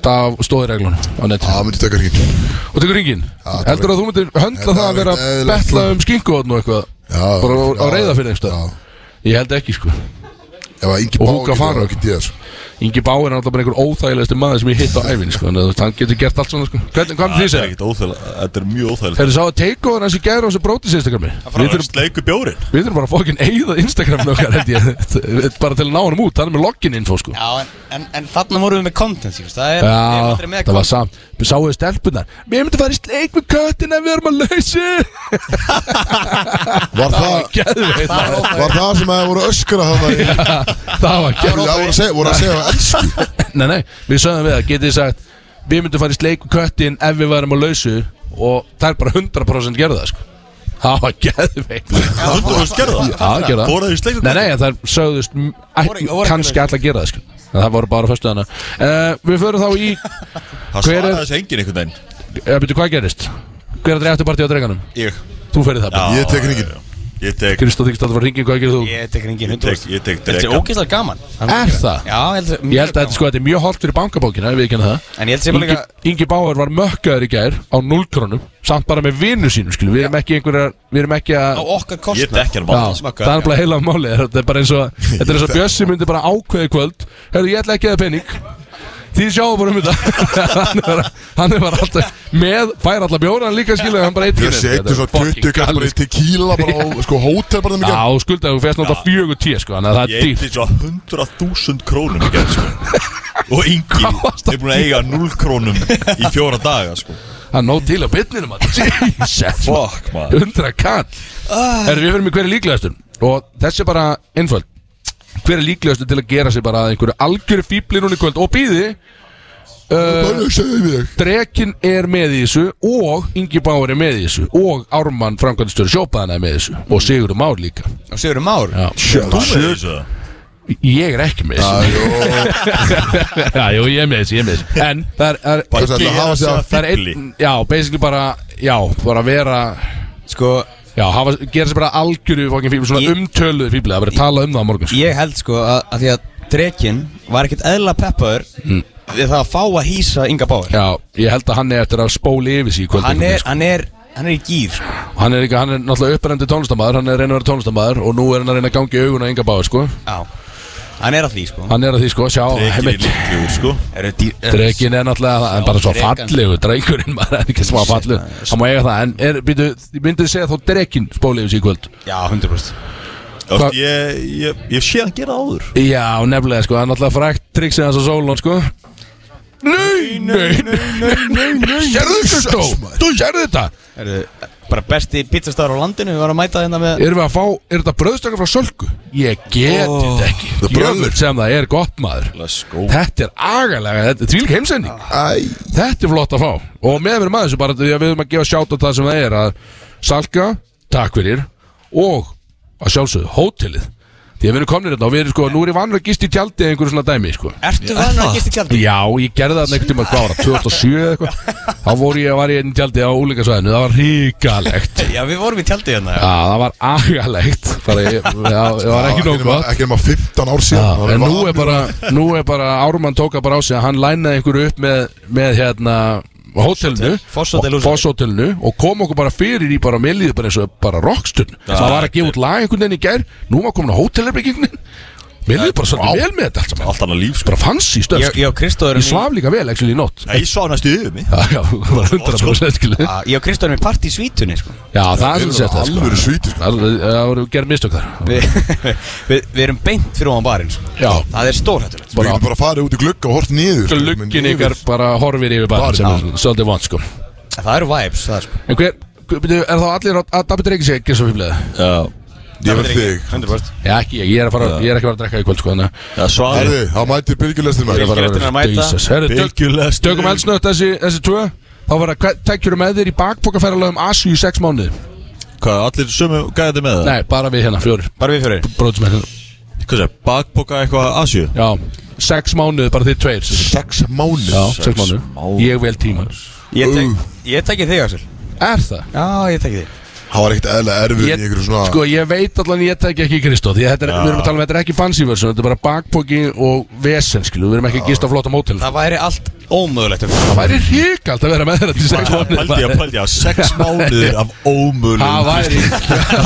Speaker 3: Það stóði reglunum á netinu.
Speaker 1: Myndi taka hringin
Speaker 3: Og tekur ringin
Speaker 1: Já, það
Speaker 3: Heldur að þú myndir höndla það að
Speaker 1: Ef að Ingi
Speaker 3: Og
Speaker 1: Bá ekki það, ekki ég þessu
Speaker 3: Ingi Báir er alltaf bara einhver óþægilegasti maður sem ég hitt á æfinni, sko Þannig að hann getur gert allt svona, sko. Hvernig, hvað með því
Speaker 2: er
Speaker 3: segja?
Speaker 2: ekkert óþægilegt Þetta er mjög óþægilegt.
Speaker 3: Þegar þú sá að take-over hans í gæra á þessu brótis Instagrami Við
Speaker 2: Það er
Speaker 3: þurfum,
Speaker 2: sleiku bjórin.
Speaker 3: við þurfum bara að fokkin eigða Instagraminu okkar, held ég. Bara til að ná hann út, hann er með login info, sko.
Speaker 4: Já, en, en, en þarna vorum við með content, síðust Það er, við erum
Speaker 3: Já,
Speaker 4: aldrei með
Speaker 3: það var
Speaker 4: content.
Speaker 3: samt. Við sáum stelpunar Við myndum fara í sleik með köttin en við erum að lausi
Speaker 1: Var það,
Speaker 3: Geðveit maður.
Speaker 1: var það sem að voru öskra þannig
Speaker 3: Það var
Speaker 1: Það
Speaker 3: geðveit
Speaker 1: voru að segja, voru að segja elsku
Speaker 3: Nei, nei, við sögðum við það Getið þið sagt Við myndum fara í sleik með köttin ef við varum að lausu Og það er bara 100% gerða það sko. Það var
Speaker 2: er að skerða
Speaker 3: Já, gerða það.
Speaker 2: Fóra þau í sleiku
Speaker 3: Nei, nei, en það sögðust kannski alltaf gera það sko. En það voru bara fyrstu hana uh, Við förum þá í
Speaker 2: Það svaraði þessi engin einhvern veginn.
Speaker 3: Uh, Byrju, hvað gerist? Hver er þetta partí á dreganum?
Speaker 2: Ég.
Speaker 3: Þú ferði það bara
Speaker 2: Já.
Speaker 1: Ég tek hringin
Speaker 2: Ég tek
Speaker 3: Kristó þykist að það var hringin, hvað gerir þú?
Speaker 4: Ég tek ringin
Speaker 2: Ég tek, ég tek
Speaker 4: Þetta er ógeðslega gaman.
Speaker 3: Er það?
Speaker 4: Já, ég held
Speaker 3: Ég held að þetta sko, þetta er mjög holdt fyrir bankabókina, við ekki það.
Speaker 4: En ég held sem
Speaker 3: Ingi,
Speaker 4: líka
Speaker 3: Ingi Báar var mökkaður í gær á 0 krónum Samt bara með vinnu sínum, skilu Við erum ekki einhverjar, við erum ekki
Speaker 4: á
Speaker 3: að
Speaker 4: okkar
Speaker 2: Ég
Speaker 4: kostnað.
Speaker 2: tek mátt
Speaker 4: smakka,
Speaker 3: það er bara heila máli Þetta er bara eins og Þetta er eins og Bjössi myndi bara ákveði kvöld. Herru, ég ætla ekki að það pening Því sjáum bara um þetta. Hann, er, hann er bara alltaf með Fær alltaf bjóra, hann líka skilu Hann bara eitt
Speaker 1: Ég setur svo 20 kall bara í tequila bara á sko hótel bara þeim
Speaker 3: Já,
Speaker 1: ekki
Speaker 3: skuldaði, þú fyrst náttúrulega fjögur tíu sko Þannig að það
Speaker 2: Ég
Speaker 3: er dýrt
Speaker 2: eitthvað svo 100.000 krónum í gerð sko. Og
Speaker 3: Hvað varstu
Speaker 2: er búin að eiga 0 krónum í fjóra daga sko.
Speaker 3: Það er nóg til á bitninu maður. Jesus
Speaker 2: Fuck maður.
Speaker 3: 100 kall. Herru, við verðum í hver er líklegastur. Og þessi er bara einföld Hver er líklegastur til að gera sig bara að einhverju algjöru fíbli núna í kvöld? Og býði
Speaker 1: þig?
Speaker 3: Drekin er með í þessu Og Ingi Báur er með í þessu Og Ármann framkvæmdastöru sjópaðan er með í þessu. Og Sigur Már líka.
Speaker 4: Og Sigur Már?
Speaker 3: Já.
Speaker 2: Þú með þessu?
Speaker 3: Ég er ekki með þessu. Já, jú, ég er með þessu, ég er með þessu. En það er, er,
Speaker 1: það hafa sig að
Speaker 3: það er einn Já, basically bara Já, bara vera
Speaker 4: Sko,
Speaker 3: Já, hafa, gera sér bara algjöru fíbli Svona
Speaker 4: Ég-
Speaker 3: umtöluðu fíbli Það verður talað um það á morgun sko.
Speaker 4: ég held sko að, að því að Drekin var ekkert eðla peppaður Við það að fá að hýsa Inga Báður
Speaker 3: Já, ég held að hann er eftir að spóli yfir sig
Speaker 4: Hann er,
Speaker 3: sko.
Speaker 4: hann er, hann er í gýr sko.
Speaker 3: hann er, ekki, hann er náttúrulega upprendi tónlistamæður Hann er reyna að vera tónlistamæður Og nú er hann að reyna að gangi augun á Inga Báður sko.
Speaker 4: Já, hann er að því sko.
Speaker 3: Hann er að því sko, sjá
Speaker 2: líklegur sko.
Speaker 3: Drekin er náttúrulega er bara svo
Speaker 4: drekan.
Speaker 3: fallegu Dreikurinn maður er ekki smá fallegu Hann má eiga það En er, býtu, myndið þið segja þó Drekin spóli yfir sig í kvöld?
Speaker 4: Já, 100%
Speaker 2: Þú
Speaker 3: Hva-
Speaker 2: Ég, ég, ég sé hann gera áður.
Speaker 3: Já, nefnilega sko Það er náttúrulega frækt hans á Solon sko Nei, nei, nei, nei, Sérðu þetta stó? Þú sérðu þetta?
Speaker 4: Bara besti pizzastar á landinu Við varum að mæta hérna með
Speaker 3: Erum við að fá, er þetta bröðstakar frá Sölku? Ég get þetta ekki. Jöfnveld sem það er gott maður Þetta er agalega, þetta er tvílik heimsending Þetta er flott að fá Og með mér maður þessu bara við erum að gefa sjátt á það sem það er að Salka, takk fyrir Og að sjálfsögðu, hótelið Því að við erum komnir þetta og við erum sko Nú er ég vanur að gist í tjaldi eða einhverju svona dæmi sko.
Speaker 4: Ertu vanur að gista tjaldi?
Speaker 3: Já, ég gerði það einhvern tíma, hvað var það, 2007 eða eitthvað? Þá voru ég að var ég inn í tjaldi á úlingasvæðinu Það var ríkalegt
Speaker 4: Já, við vorum í tjaldi hérna
Speaker 3: Já, það var agalegt Bara, ég, já, ég var ekki nóg gott.
Speaker 1: Ekki nema 15 ár síðan.
Speaker 3: Já,
Speaker 1: Það
Speaker 3: en nú er bara, nú er bara Ármann tóka bara á sig að hann lænaði einhverju upp með, með hérna
Speaker 4: Húsavík.
Speaker 3: Fosshótelinu og kom okkur bara fyrir í bara milliði bara eins og bara rockstund. Það var að gefa út lag einhvern veginn í gær. Nú var komin á hótelherbyggingin milliði bara svolítið vel með þetta allt saman.
Speaker 2: Allt annað líf sko.
Speaker 3: Bara fancy stöð
Speaker 4: Ég, ég og Kristóð
Speaker 3: ég
Speaker 4: erum í
Speaker 3: svaf líka vel actually í nótt.
Speaker 2: Nei, Ég sá næstu yfir mig.
Speaker 3: Já, já, það var 100% skilu
Speaker 4: Já, Ég og Kristóð erum í part í svítunni sko.
Speaker 3: já, það er
Speaker 1: Við
Speaker 3: sett
Speaker 1: erum alvöru svíti sko.
Speaker 3: það það voru gerð mistök þar.
Speaker 4: Við, við, við erum beint fyrir ofan barinn sko.
Speaker 3: já,
Speaker 4: Það er stórhættulegt.
Speaker 1: Við getum bara farið út í glugga og hort niður sko,
Speaker 3: luggin
Speaker 1: menn
Speaker 3: ykkar
Speaker 1: yfir.
Speaker 3: bara horfir yfir bara
Speaker 1: Barinn,
Speaker 3: sem er svolítið vant sko.
Speaker 4: Það eru vibes það sko.
Speaker 3: En hver, hver- byrju, er þá allir á- að Dabbi Dreiki sig ekki svo fýblega?
Speaker 2: Já
Speaker 1: Ég verð þig.
Speaker 4: 100%
Speaker 3: Já, ekki ég, ég er, að fara, ég er ekki að fara að drekka í kvöld sko Þannig að
Speaker 1: Herði, þá mætir bylgjulestin maður.
Speaker 3: Bara
Speaker 4: Bylgjulestin að mæta.
Speaker 2: Bylgjulestin.
Speaker 3: Tökum eldsnögt þessi, þessi tvö. Þá var það tekjur með þér í bakpokaferðalögum Asju í sex mánuði
Speaker 2: Hvað, allir sömu gæði með það?
Speaker 3: Nei, bara við hérna, fjórir.
Speaker 4: Bara við fyrir
Speaker 3: Bróðsmenn hérna.
Speaker 2: Hvað sé, bakboka eitthvað Asju?
Speaker 3: Já, sex mánuði bara þið tveir.
Speaker 1: Sex mánuð
Speaker 3: Já, sex mánuði
Speaker 2: mánuði.
Speaker 3: Ég vel tíma.
Speaker 4: Ég tek, ég tekki þig Axel.
Speaker 3: Er það?
Speaker 4: Já, ég tekki þig
Speaker 1: Það var ekkert eðlega erfið í ykkur svona
Speaker 3: sko, ég veit allan ég tek ekki Kristó Því að þetta er, við erum að tala um þetta er ekki fancy version Þetta er bara bakpoki og vesen, skilu Við erum ekki að gista á flottum hótel
Speaker 4: Það væri allt ómögulegt
Speaker 3: Það væri ríkald að vera með þetta til sex mánuði.
Speaker 2: Pældi ég, pældi ég, sex mánuðir af ómölu
Speaker 3: Það væri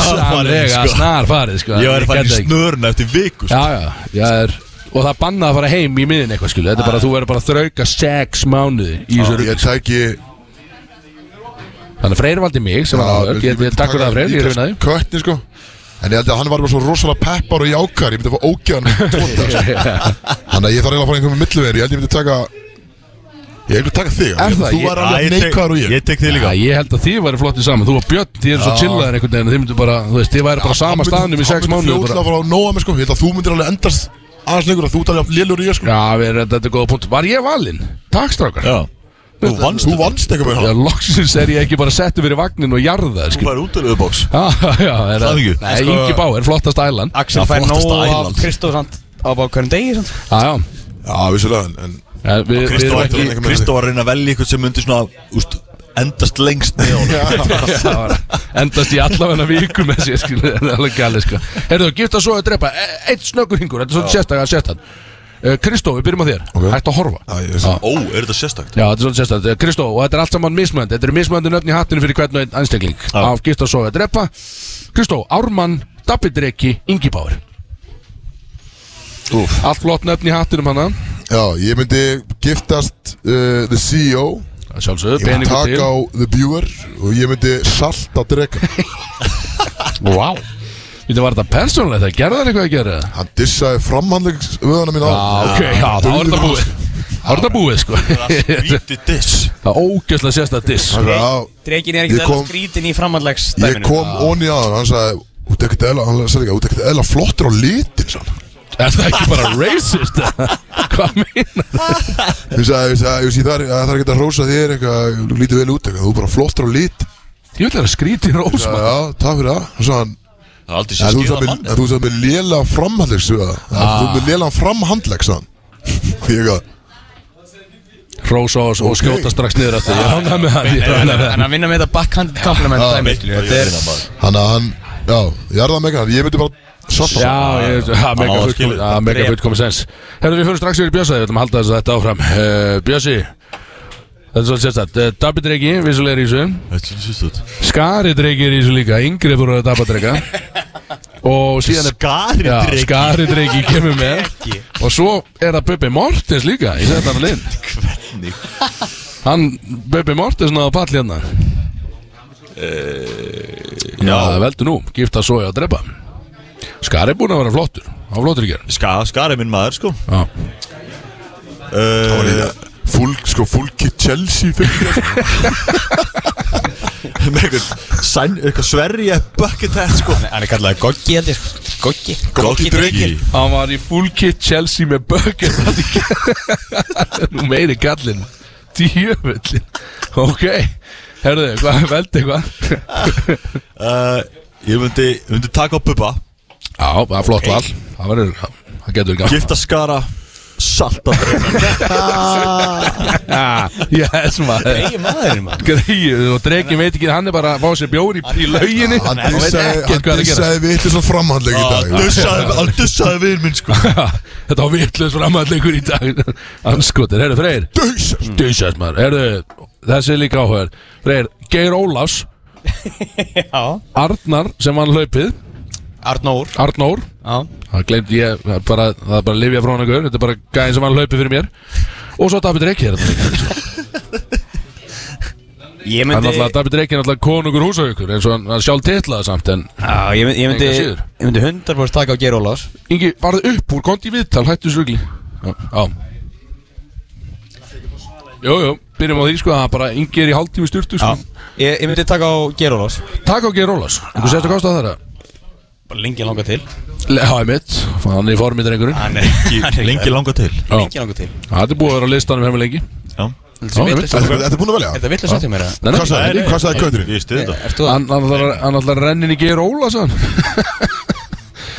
Speaker 3: Sannlega
Speaker 2: sko.
Speaker 3: snar farið, sko
Speaker 2: Ég væri farin í snörna eftir viku sko.
Speaker 3: Já, já, ég er Og það er bannað að fara heim í miðin eitthvað, skilu Þetta er bara, þú verður bara að þrauka sex mánuði í þessu rugli.
Speaker 1: Ég tæki
Speaker 3: Þannig að Freyr valdi mig sem var áður. Ég ég takk fyrir það Freyr, ég reyna því
Speaker 1: Kötni sko. En ég held að hann var bara svo rosalega peppar og jákar Ég myndi að fá ógæðan Þannig að ég þarf eiginlega að fara einhvern með milluveri Ég held ég myndi taka Ég held að taka þig
Speaker 3: Er það?
Speaker 1: Þú var alveg neikvæður og ég.
Speaker 2: Ég tek þig
Speaker 3: Já,
Speaker 2: líka
Speaker 3: ég held að þið væri flottið saman. Þú og Björn, þið eru svo chillaðir einhvern veginn Þið myndu bara, þú veist, þið væri bara sama staðnum í sex
Speaker 1: að sko. Að endast aðeins lengur að þú talir af lélur í ég sko.
Speaker 3: Já, við erum, þetta er góða punkt Var ég valinn? Takk strákar.
Speaker 2: Já Þú vannst
Speaker 1: Þú vannst eitthvað með hann
Speaker 3: loksins er ég ekki bara settu fyrir vagnin og jarða
Speaker 2: Þú fær út af auðbóks
Speaker 3: Já, já, er
Speaker 2: Það ekki?
Speaker 3: Nei,
Speaker 4: Sko-
Speaker 3: Ingi Báir, flottast ælan.
Speaker 4: Axel fær nóg af. Kristóf á hverjum degi samt.
Speaker 3: Já, já.
Speaker 1: Já, vissulega en- En
Speaker 3: Ja, við, við
Speaker 2: Kristó
Speaker 3: erum
Speaker 1: ætti
Speaker 3: ekki
Speaker 1: að- eitthvað með
Speaker 2: Kristó var að reyna að velja eitthvað sem myndi svona úst, endast lengst með honum.
Speaker 3: Það var endast í allavegna viku með sér skilu, það er alveg gæli sko. Herðu, gifta svo að drepa, e- eitt snöggur hingur, þetta er svona sérstaklega sérstætt Kristó, við byrjum á þér,
Speaker 1: Ok.
Speaker 3: hægt að horfa.
Speaker 2: Ó, er þetta sérstakt?
Speaker 3: Já, þetta er svona sérstætt, Kristó, og þetta er allt saman mismönd Þetta eru mismöndi nöfn í hattinu fyrir hvern og einn einstakling.
Speaker 2: Já.
Speaker 3: Af gifta svo að drepa Kristó, Ármann, Dabidreki, Ingi Báir. Allt flott nöfn í hattinum hana.
Speaker 1: Já, ég myndi giftast uh, The CEO
Speaker 3: Sjálfsögðu,
Speaker 1: Ég myndi
Speaker 3: peningur
Speaker 1: taka
Speaker 3: til.
Speaker 1: á The Viewer Og ég myndi salta drega
Speaker 3: Vá Þetta var þetta persónulegt, það gerði það eitthvað að gera
Speaker 1: Hann dissaði framhandlegsvöðana mín á
Speaker 3: Já, ok, já, þá er þetta búið. Þá er þetta búið, sko.
Speaker 2: Víti diss.
Speaker 3: Það er ógjörslega sérstætt diss
Speaker 1: Já,
Speaker 4: Dreikin er
Speaker 1: kom-
Speaker 4: eða skrítin í framhandlegs
Speaker 1: ég kom onni að hann Hann sagði Út ekkert eðla, hann sagði ekki, út ekkert eðla flottur á litin sann.
Speaker 3: Er það ekki bara racist? Hvað meina?
Speaker 1: Sagði, ég sagði, það er- það er ekki að rósa þér eitthvað, þú lítið vel út þú er bara flottur á lit
Speaker 3: Ég vil vera skríti
Speaker 1: Já,
Speaker 3: rósmann.
Speaker 1: Já, takk fyrir það
Speaker 2: Það er aldrei
Speaker 1: "En
Speaker 2: sér
Speaker 1: þú
Speaker 2: skýða
Speaker 1: sagði
Speaker 2: mann
Speaker 1: þú sagði með léla framhandlegs Þú er með léla framhandlegs ég gaf
Speaker 3: Rósa og, og skjóta strax niður eftir. Ég rána með með
Speaker 4: En að vinna með þetta backhand compliment er
Speaker 1: Hann að hann, já, ég er það með hann. Ég myndi bara salta
Speaker 3: Já, ég, það mega
Speaker 2: Já,
Speaker 3: fullkomis
Speaker 2: skilur.
Speaker 3: Já, mega fullkomis sens. Herru, við fyrir strax yfir í Bjösa Við ætlum að halda þess að þetta áfram. Uh, Bjössi Þetta er svolítið sérstætt uh, Dabidreki, vissulega er í þessu.
Speaker 2: Þetta er
Speaker 3: er í þessu líka. Yngri búið að dabadreka Og síðan er
Speaker 2: Skari
Speaker 3: Já,
Speaker 2: dregi
Speaker 3: Skaridreki kemur með. Og svo er það Bubbi Mortens líka. Ég seti hann að linn
Speaker 2: Hvernig?
Speaker 3: Hann, Bubbi Mortens náða pall hérna. Já, það veldur nú. Gifta svo að drepa. Skari er búin að vera flottur. Í
Speaker 2: Skari minn maður sko.
Speaker 3: Já,
Speaker 1: Það var
Speaker 2: uh,
Speaker 1: Full, sko, full kit Chelsea fyrir
Speaker 2: Með eitthvað sæn, eitthvað sverja bucket hat sko.
Speaker 4: Hann er kallaði Goggi held ég sko. Goggi.
Speaker 1: Goggi Dreki.
Speaker 3: Hann var í full kit Chelsea með bucket Nú meiri kallinn Djöfullin Ok. Herðu, hvað veldi eitthvað?
Speaker 2: Uh, Ég myndi, myndi taka á Bubba
Speaker 3: Já, það er flott val. Það verður, það getur gaman.
Speaker 2: Gifta Skara Salta
Speaker 3: Yes, maður.
Speaker 4: Ei maður maður.
Speaker 3: Greið, og Dreki veit ekki, hann er bara að fá sér bjóri í lauginni.
Speaker 1: Hann
Speaker 3: Hann veit
Speaker 1: dissaði,
Speaker 3: ekkert
Speaker 1: hann
Speaker 3: hvað er að gera.
Speaker 1: dissaði vitið svona framhandleg í dag.
Speaker 2: Dussaði, hann dussaði við minn sko.
Speaker 3: Þetta var vitlaus framhallegur í dag. Anskotir, herru Freyr.
Speaker 1: Döysast
Speaker 3: maður, herru Þessi er líka áhugaður Freyr, Geir Ólafs. Arnar sem vann hlaupið
Speaker 4: Arnór.
Speaker 3: Arnór.
Speaker 4: Já.
Speaker 3: Það glemt ég, það bara, það er bara Livja frá hann Þetta er bara gæðin sem vann hlaupið fyrir mér. Og svo David Reykji er þetta
Speaker 4: Ég
Speaker 3: Hann
Speaker 4: myndi
Speaker 3: alltaf, David Reykji er alltaf konungur húsaukur eins og hann, hann sjálf titlaði samt en
Speaker 4: Já, ég myndi Ég myndi, ég myndi 100% taka á Geir Ólafs.
Speaker 3: Ingi, varðu upp úr, konti í viðtal, hættu svigli Já, já. Jú, jú, byrjum á því sko að bara Ingi er í hálftími styrtu sko.
Speaker 4: Ég, ég myndi taka á Geir Ólafs.
Speaker 3: Takk á Geir einhver sérstu kost að þeirra
Speaker 4: Bara lengi langa til.
Speaker 3: Ég mitt, hann er í formið drengurinn.
Speaker 4: Hann er er-
Speaker 2: Lengi langa til.
Speaker 4: Lengi langa til.
Speaker 3: Það er búið að vera á listanum hefur lengi.
Speaker 2: Já.
Speaker 1: Þetta þetta er búin að velja?
Speaker 4: Er þetta vill að setja mér það?
Speaker 3: Nei, nei,
Speaker 1: Hvað sagði
Speaker 2: Nei,
Speaker 1: hvað sagði
Speaker 2: nei,
Speaker 1: Kauturinn?
Speaker 2: Ég stuði þetta.
Speaker 4: Ert þú að
Speaker 3: Hann hann ætlar að- að rennin í Geir Óla sann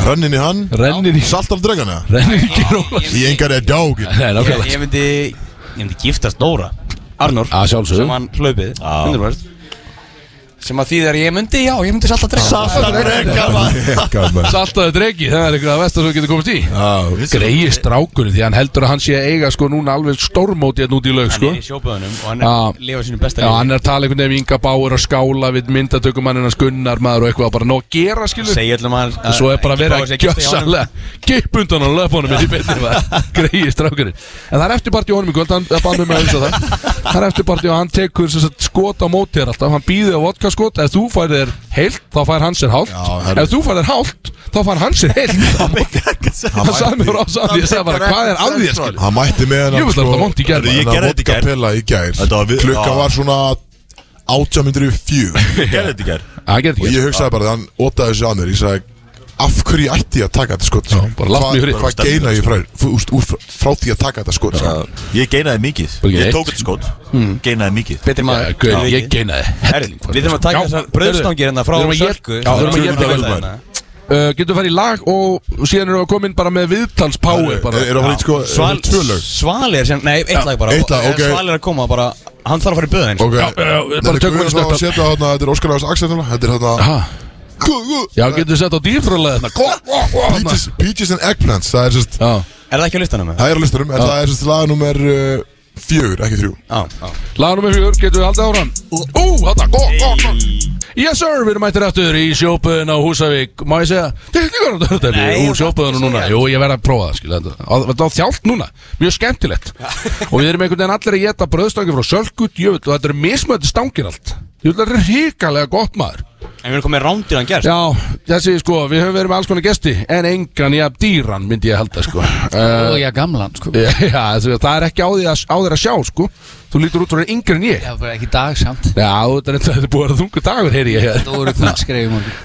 Speaker 1: Rönnin í hann?
Speaker 3: Rennin í
Speaker 1: Saltal dregana
Speaker 3: Rennin í Geir Óla
Speaker 1: Í engar er djágin
Speaker 3: Nei,
Speaker 4: Ég, myndi Ég myndi giftast Dóra. Arnór.
Speaker 3: Að sjálfsögðu.
Speaker 4: Sem hann hlaupið
Speaker 2: Já.
Speaker 4: 100% Sem að þýðir ég myndi, já, ég myndi salta drekka
Speaker 1: Saltal
Speaker 3: Saltaði dregi, það er eitthvað að vestar sem getur komist í. Greiði strákurinn því hann heldur að hann sé að eiga sko núna alveg stórmóti hérna út í laug sko.
Speaker 4: Hann er í sjóböðunum og hann er að lifa sínu besta
Speaker 3: Já, hann er að tala einhvern veginn um Inga Báur að skála við myndatökum hann hennar Gunnar maður og eitthvað bara nóg að gera skilu
Speaker 4: Segja öllum að
Speaker 3: og svo er bara verið að gjössalega kipp undan á löpunum það er eftirparti á hann og hann tekur sem sagt, skot á móti þér alltaf. Hann býði á vodka skot. Ef þú fær þér heilt þá fær hann sér hálft
Speaker 1: Já,
Speaker 3: ef þú fær þér hálft þá fær hann sér heilt. Hann sagði mér frá saman ég sagði bara hvað er að þér
Speaker 1: Hann mætti með
Speaker 3: í gær.
Speaker 1: Pilla í gær. Klukka var svona átjámyndur í fjö
Speaker 2: Ég gerði þetta í gær.
Speaker 3: Það getur
Speaker 1: Og
Speaker 3: ekki
Speaker 1: ég hugsaði bara Þann ótaði þessi að mér. Ég sagði Af hverju ætti ég að taka þetta skot
Speaker 3: frið.
Speaker 1: Hvað geina ég frá, úr, frá því að taka þetta skot
Speaker 2: Ég geinaði mikið. Ég tók þetta skot. Geinaði mikið.
Speaker 4: Betri maður.
Speaker 3: Já, gaur, ég geinaði
Speaker 4: Herri, Við þurfum að taka þessar bröðstangir hérna frá
Speaker 3: að
Speaker 4: Sölku
Speaker 3: éta- Já, við að uh, Getum farið í lag og síðan erum við bara með viðtalspáir bara.
Speaker 1: Er það sko
Speaker 4: Svali er sem, nei, eitt lag bara. Svali er að koma bara, hann þarf að fara í böðin
Speaker 1: Þetta er að er Óskar Lagast Axel Þetta er þarna
Speaker 3: Ha, Já, getum við sett á dýrfröðlega þetta
Speaker 1: Peaches, Peaches and Eggplants Það er sérst
Speaker 4: Er það ekki á listanum?
Speaker 1: Það er á listanum En það er sérst lag nummer uh, Fjögur, ekki þrjú.
Speaker 4: Já, já.
Speaker 3: Lag nummer fjögur, getum við haldið áfram? Ú, þarna, gó, gó, gó Yes sir, við erum mættir aftur í sjópuðin á Húsavík. Má ég segja, þetta er líka þetta
Speaker 4: Nei,
Speaker 3: Úr
Speaker 4: það
Speaker 3: sjópuðinu
Speaker 4: ekki
Speaker 3: núna, jú, ég verð að prófa það Á- Þetta var þjált núna, mjög skemmtilegt. Og við erum einhvern veginn allir að geta bröðstangi frá Sölkut, jöfull Og þetta eru mismöndi stangir allt. Þetta er ríkalega gott maður
Speaker 4: En við erum komið rándir hann gerst.
Speaker 3: Já, þessi sko, við höfum verið með alls konar gesti En engan í að dýran, myndi ég halda sko.
Speaker 6: Og ég gamlan sko.
Speaker 3: Já, þessi, það er ekki á, því að, á þér að sjá sko. Þú lítur út frá yngri en ég.
Speaker 6: Já, bara ekki dag samt.
Speaker 3: Já, þetta er, þetta er búið að vera þungu dagur, heyri ég. Hér
Speaker 6: Það voru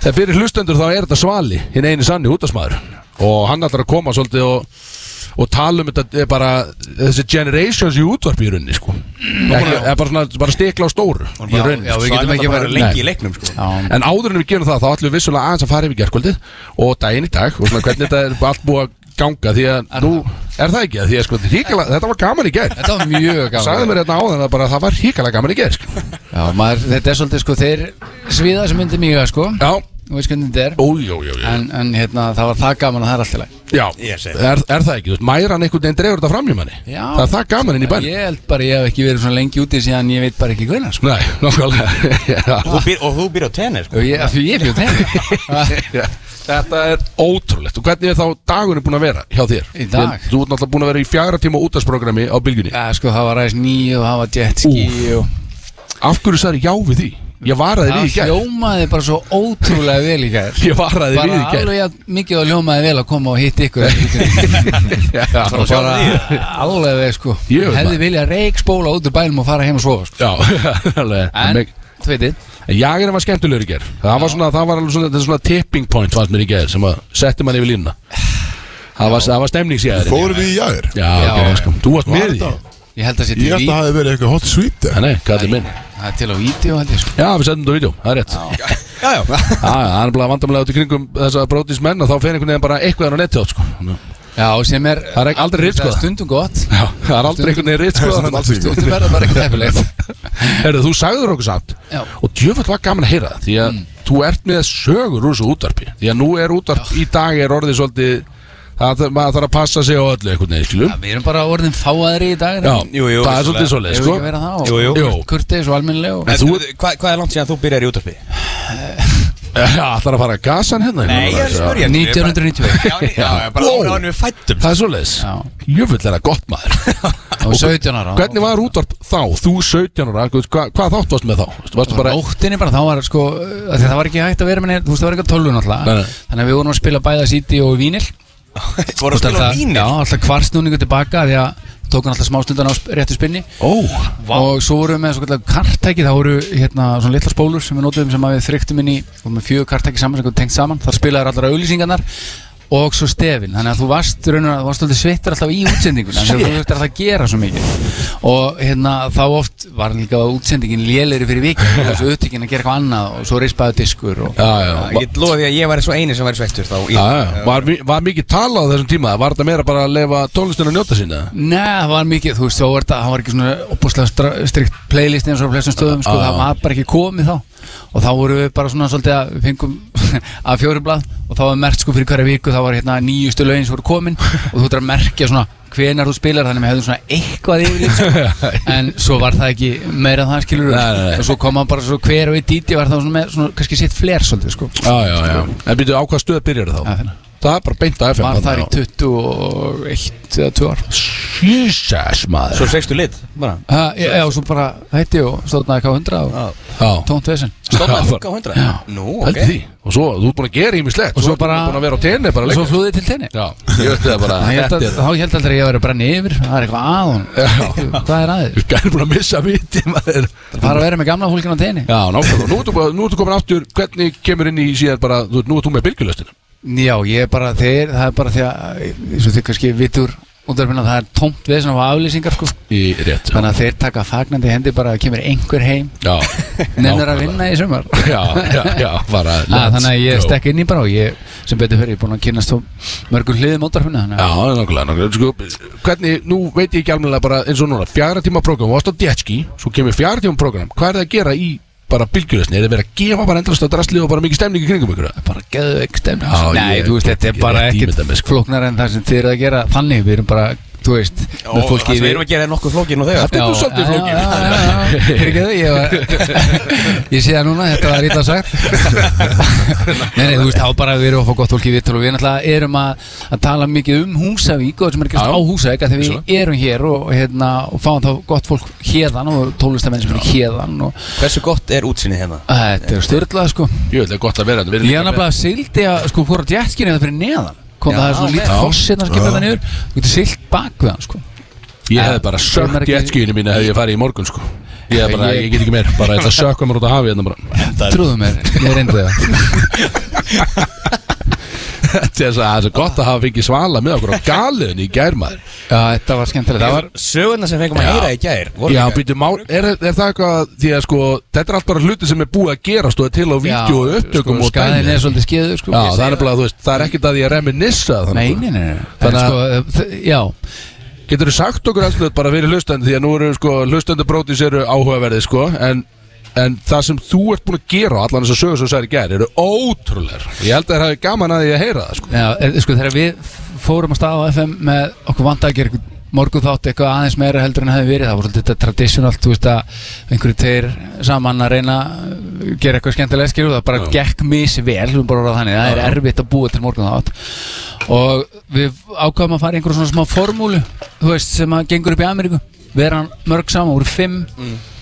Speaker 3: Þegar fyrir hlustendur þá er þetta Svali Hinn eini sanni útasmaður Og hann ætlar að koma svolítið og, og tala um þetta er bara Þessi generations í útvarpi í rauninni sko. Ekki, er bara, svona, bara stikla á stóru Í
Speaker 6: Já,
Speaker 3: rauninni
Speaker 6: já,
Speaker 3: sko.
Speaker 6: við getum ekki verið
Speaker 4: lengi í leiknum sko.
Speaker 6: Já,
Speaker 3: En áður en við gerum það, þá ætlum við vissulega aðeins að fara yfir gerkvöldið og daginn í dag og svona hvernig þetta er allt búið að ganga því að
Speaker 6: Er
Speaker 3: nú er það ekki að því að sko ríkala, þetta var gaman í gær.
Speaker 6: Þetta var mjög gaman
Speaker 3: Sagði mér hérna áðan að bara það var ríkala gaman í gær sko.
Speaker 6: Já, maður, þetta er svolítið sko Þeir sviða sem myndi mjög sko.
Speaker 3: Já,
Speaker 6: Þú veist hvernig þetta er
Speaker 3: ó, jó, jó, jó
Speaker 6: En, en hérna, það var það gaman að það er alltaf læg
Speaker 3: Já,
Speaker 4: Ég segi.
Speaker 3: er, er það ekki, þú veist, mæran einhvern veginn dregur þetta fram í manni
Speaker 6: Já.
Speaker 3: Það er það gaman inn í bæn
Speaker 6: Ég held bara, ég hef ekki verið svona lengi úti síðan ég veit bara ekki hvernig sko
Speaker 3: Nei, nákvæmlega Já.
Speaker 4: Og þú býr- Og þú býr á tenni sko
Speaker 6: Og ég, af því ég bjóð þeim
Speaker 3: Já. Þetta er ótrúlegt Og hvernig er þá dagurinn búin að vera hjá þér?
Speaker 6: Í dag?
Speaker 3: Því- Þú ert náttúrulega búin að vera í fjagra tíma útastprogrammi á bylgjunni
Speaker 6: Já, sko, það var ræðis nýju og það var jetski og
Speaker 3: Af hverju sagði já við því? Ég varaði við
Speaker 6: það
Speaker 3: í gær.
Speaker 6: hljómaði bara svo ótrúlega vel í gær.
Speaker 3: Ég varaði
Speaker 6: Bara
Speaker 3: við í gær.
Speaker 6: alveg jafn mikið og hljómaði vel að koma og hitta ykkur
Speaker 3: Já,
Speaker 6: Bara, bara alveg vel sko.
Speaker 3: Jöfull,
Speaker 6: Hefði viljað reikspóla út úr bænum og fara heim og sofa sko.
Speaker 3: Já, alveg.
Speaker 6: En, þú veitir
Speaker 3: Jagerinn var skemmtilegur í ger Það var svona, það var alveg svona, þetta er svona tipping point fannst mér í ger sem að setti mann yfir línuna. Það var, það var stemningsjæður
Speaker 1: Fórum við í jæður
Speaker 3: Já,
Speaker 6: Já.
Speaker 3: ok, sko. Þú varst
Speaker 1: Var
Speaker 3: með því?
Speaker 6: Ég held að
Speaker 1: Ég að það hefði verið eitthvað hot sweet
Speaker 3: Nei, nei, kallið minn
Speaker 6: Það er til á vídeo held ég sko.
Speaker 3: Já, við setjum þetta á vídeo, það er rétt. Já,
Speaker 4: Já, já.
Speaker 3: Já, það er bara vandamlega út í kringum þessa brótis menn og þá fer einhvern veginn bara eitthvað á netti átt, sko. Já,
Speaker 6: Já, sem er
Speaker 3: Það er aldrei ritskoðað.
Speaker 6: Það er stundum gott.
Speaker 3: Það er aldrei einhvern veginn ritt, sko.
Speaker 1: Stundum alls ekki.
Speaker 6: Stundum verður bara ekki tefilegt
Speaker 3: Herðu, þú sagður okkur samt
Speaker 6: Já.
Speaker 3: og djöfull var gaman að heyra það, því að þú ert með sögur úr þessu útvarpi því að nú er útvarp í dag er orðið svolítið það, maður þarf að passa sig á öllu einhvern veginn, skilum
Speaker 6: Já, Við erum bara orðin fáaðri í dag
Speaker 3: Já,
Speaker 4: Jú, jú,
Speaker 3: það er svolítið svolítið,
Speaker 6: Ef
Speaker 3: sko.
Speaker 6: ekki vera það?
Speaker 4: Jú, jú.
Speaker 3: Jú.
Speaker 6: Kurteis og almennileg og
Speaker 4: En
Speaker 3: þú-
Speaker 4: þú, hvað, hvað er langt síðan þú byrjar í útvarpi?
Speaker 3: Já, það er að fara að gasa hann hérna?
Speaker 4: Nei, ég er spyrja.
Speaker 6: 1991
Speaker 4: Já, já, já, bara ára ánum við fættum
Speaker 3: Það er svoleiðis.
Speaker 6: Já.
Speaker 3: Jöfull er það gott maður.
Speaker 6: Og 17 ára.
Speaker 3: Hvernig var útvarp þá? Þú 17 ára, hvað, hvað þátt varst með þá? Varstu bara
Speaker 6: Nóttinni bara, þá var sko af því að Það var ekki hægt að vera með Þú veist, það var ekki að náttúrulega
Speaker 3: nei.
Speaker 6: Þannig að við vorum að spila bæða City og Vínil
Speaker 4: Voru að spila á
Speaker 6: Já,
Speaker 4: vínir
Speaker 6: alltaf kvarsnúningu tilbaka Því að tókum alltaf smástundan á sp- réttu spinni.
Speaker 3: Ó,
Speaker 6: Og svo vorum við með svo kallar kartæki Það voru hérna svona litla spólur sem við notuðum sem við þryktum inn í. Og með fjögur kartæki saman sem við tengt saman. Þar spilaður allar auðlýsingarnar og svo stefin þannig að þú varst, raunur, þú varst alltaf svittur alltaf í útsendingun þannig að þú þurftir alltaf að gera svo mikið. Og hérna þá oft var líka útsendingin lélegri fyrir vikið þessu upptökin að gera eitthvað annað og svo reispaðu diskur og
Speaker 3: Já, já,
Speaker 4: Ég get lofa því að ég væri svo eini sem væri sveittur þá í-
Speaker 3: Já. Var, var mikið talað á þessum tíma? Var þetta meira bara að lefa tónlistinu að njóta sína?
Speaker 6: Nei, það var mikið, þú veist, þá var það var ekki svona opbúslega strikt playlist eins og flestum stöðum, sko, það var bara ekki komið þá. Og þá voru við bara svona svolítið að við fengum að fjórublað og þá var mert sko fyrir hverja viku, þá var hérna nýjustu lögin sem voru komin og þú þurftir að merkja svona hvenar þú spilar, þannig að við hefðum svona eitthvað yfir sko. en svo var það ekki meira það skilur
Speaker 3: Nei, nei, nei.
Speaker 6: og svo kom hann bara svo hver og einn díti var það svona með svona kannski sitt fler svolítið sko
Speaker 3: Já, já, já En byrju á hvað stöð byrjar þá? Það er bara beint að FM
Speaker 6: var þar í
Speaker 3: þarna,
Speaker 6: 21 eða 2 ár.
Speaker 3: Jesus maður.
Speaker 4: Svo sextu lit bara.
Speaker 6: Ha, já, svo bara hætti og stóðnaði K100 og tónt vesen.
Speaker 4: Stofnaði
Speaker 3: Já,
Speaker 4: fólk á 100 Nú, ok.
Speaker 3: Og svo, þú ert búin að gera ímislegt
Speaker 6: Og svo bara-
Speaker 3: búin að vera á tenni bara
Speaker 6: og svo flúðið til tenni.
Speaker 3: Já, ég veit það bara.
Speaker 6: Þá held
Speaker 3: er
Speaker 6: aldrei að ég væri að brenna yfir. Það er eitthvað að hún Hvað er aðeins?
Speaker 3: Þú gæri búin að missa viti maður.
Speaker 6: Það fara að vera með gamla fólkin á tenni
Speaker 3: Já,
Speaker 6: ég er bara þeir Það er bara því að eins og þið kannski vitur útverfina það er tómt við svona aflýsingar sko.
Speaker 3: Í rétt
Speaker 6: Þannig að þeir taka fagnandi hendi bara að kemur einhver heim.
Speaker 3: Já
Speaker 6: Nennir að vinna í sumar.
Speaker 3: Já, já, já Bara
Speaker 6: Að, Þannig að ég stekk inn í bara og ég sem betur fyrir, ég er búin að kynast mörgum hliðum útverfina
Speaker 3: Já,
Speaker 6: að
Speaker 3: nákvæmlega, nákvæmlega. Sko, Hvernig, nú veit ég ekki alveg bara eins og núna Fjara tíma program, þú varst á jetski Svo kemur fjara tíma program Hvað er það að gera í bara bylgjulöstinu? Er það verið að gefa bara endrast að drasli og bara mikið stemning í kringum ykkur?
Speaker 6: bara geðveik stemning
Speaker 3: Já,
Speaker 6: Nei,
Speaker 3: ég
Speaker 6: þú veist,
Speaker 3: get
Speaker 6: þetta er
Speaker 3: ekki
Speaker 6: bara
Speaker 3: rétt
Speaker 6: ekkert
Speaker 3: ímyndað mér, sko.
Speaker 6: flóknar en það sem þið eru að gera Þannig, við erum bara, þú veist með
Speaker 4: Og
Speaker 6: fólki
Speaker 4: við
Speaker 6: við-
Speaker 4: erum að gera er nokkuð flókin og þegar.
Speaker 3: Þetta er nú svolítið flókið.
Speaker 6: já, já, já, já. Fyrirgefðu, ég var Ég sé það núna, þetta var ítla sagt. Nei, nei, þú veist, þá bara við erum að fá gott fólk í vittul og við náttúrulega erum að, að tala mikið um Húsavík og það sem er ekki á Húsavík að þegar við erum hér og, hérna, og fáum þá gott fólk hérðan og tólistamenn sem eru hérðan og
Speaker 4: Hversu gott er útsinnið hérna?
Speaker 6: þetta er styrlað sko.
Speaker 3: Jú, þetta er gott að vera
Speaker 6: að kom
Speaker 4: Já,
Speaker 6: það er svona lítið hérna sem kemur það niður. Þú getur silt bak við hann sko.
Speaker 3: Ég hefði bara
Speaker 6: Sem
Speaker 3: sökkt
Speaker 6: ekki-
Speaker 3: jetskíinu mínu hefði ég farið í morgun sko. Ég, er bara,
Speaker 6: Ég-
Speaker 3: ég get ekki meir, bara þetta sökka mér út að hafi hérna bara.
Speaker 6: Trúðu mér, ég reyndi það
Speaker 3: Þetta er svo er gott að hafa fengið svala með okkur á galiðin í gærmaður
Speaker 6: Já, þetta var skemmtilegt Það var
Speaker 4: Sögurna sem fengum að
Speaker 3: Já.
Speaker 4: heyra í gær voru
Speaker 3: Já, býtum mál, er, er það eitthvað Því að sko, þetta er allt bara hluti sem er búið að gera Stóð til á vídeo og upptökum
Speaker 6: sko,
Speaker 3: og
Speaker 6: Skaðin
Speaker 3: dæmi.
Speaker 6: er svolítið skeður sko
Speaker 3: Já, það er bara, þú veist, það er ekkert að ég reminissa
Speaker 6: Nei, nei, nei, nei.
Speaker 3: Þannig að-
Speaker 6: sko, Já,
Speaker 3: Getur þú sagt okkur allslut bara fyrir hlustandi Því að nú eru sko, hlustandi brótis eru áhugaverði sko En, en það sem þú ert búin að gera Allan þess að sögur sem þú í gær Eru ótrúlegar. Ég held að það hefði gaman að því að heyra það sko.
Speaker 6: Já en, sko þegar við fórum að staða á FM með okkur gera morgun þátt eitthvað aðeins meira heldur en hefði verið það voru þetta traditional, þú veist að einhverju tveir saman að reyna að gera eitthvað skemmtilegt skilur það bara
Speaker 3: Já.
Speaker 6: gekk orðað þannig það er erfitt að búa til morgun þátt og við ákvæðum að fara einhverjum svona smá formúlu veist, sem að gengur upp í Ameríku vera mörg saman, voru fimm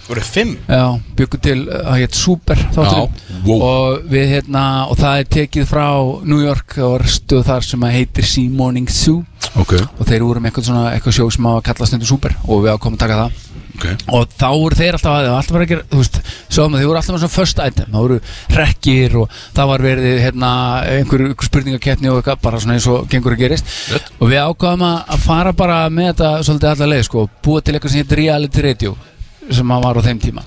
Speaker 4: Voru fimm?
Speaker 6: Já, byggum til að hétt Super þátturinn.
Speaker 3: Wow.
Speaker 6: og við hérna og það er tekið frá New York og stöð þar sem að heitir Sea Morning Zoo
Speaker 3: Ok,
Speaker 6: og þeir voru með eitthvað svona eitthvað sjó sem að kalla stundu Super og við ákomum að taka það.
Speaker 3: Ok.
Speaker 6: Og þá voru þeir alltaf að alltaf verið að gera, þú veist, sáum að þeir voru alltaf með svona first item, það voru rekkir og það var verið hérna einhver, spurningakeppni og eitthvað bara svona eins og gengur að gerist.
Speaker 3: Rétt.
Speaker 6: og við ákvaðum að að fara bara með þetta svolítið allar leið sko, búa til eitthvað sem heitir reality radio sem að var á þeim tíma.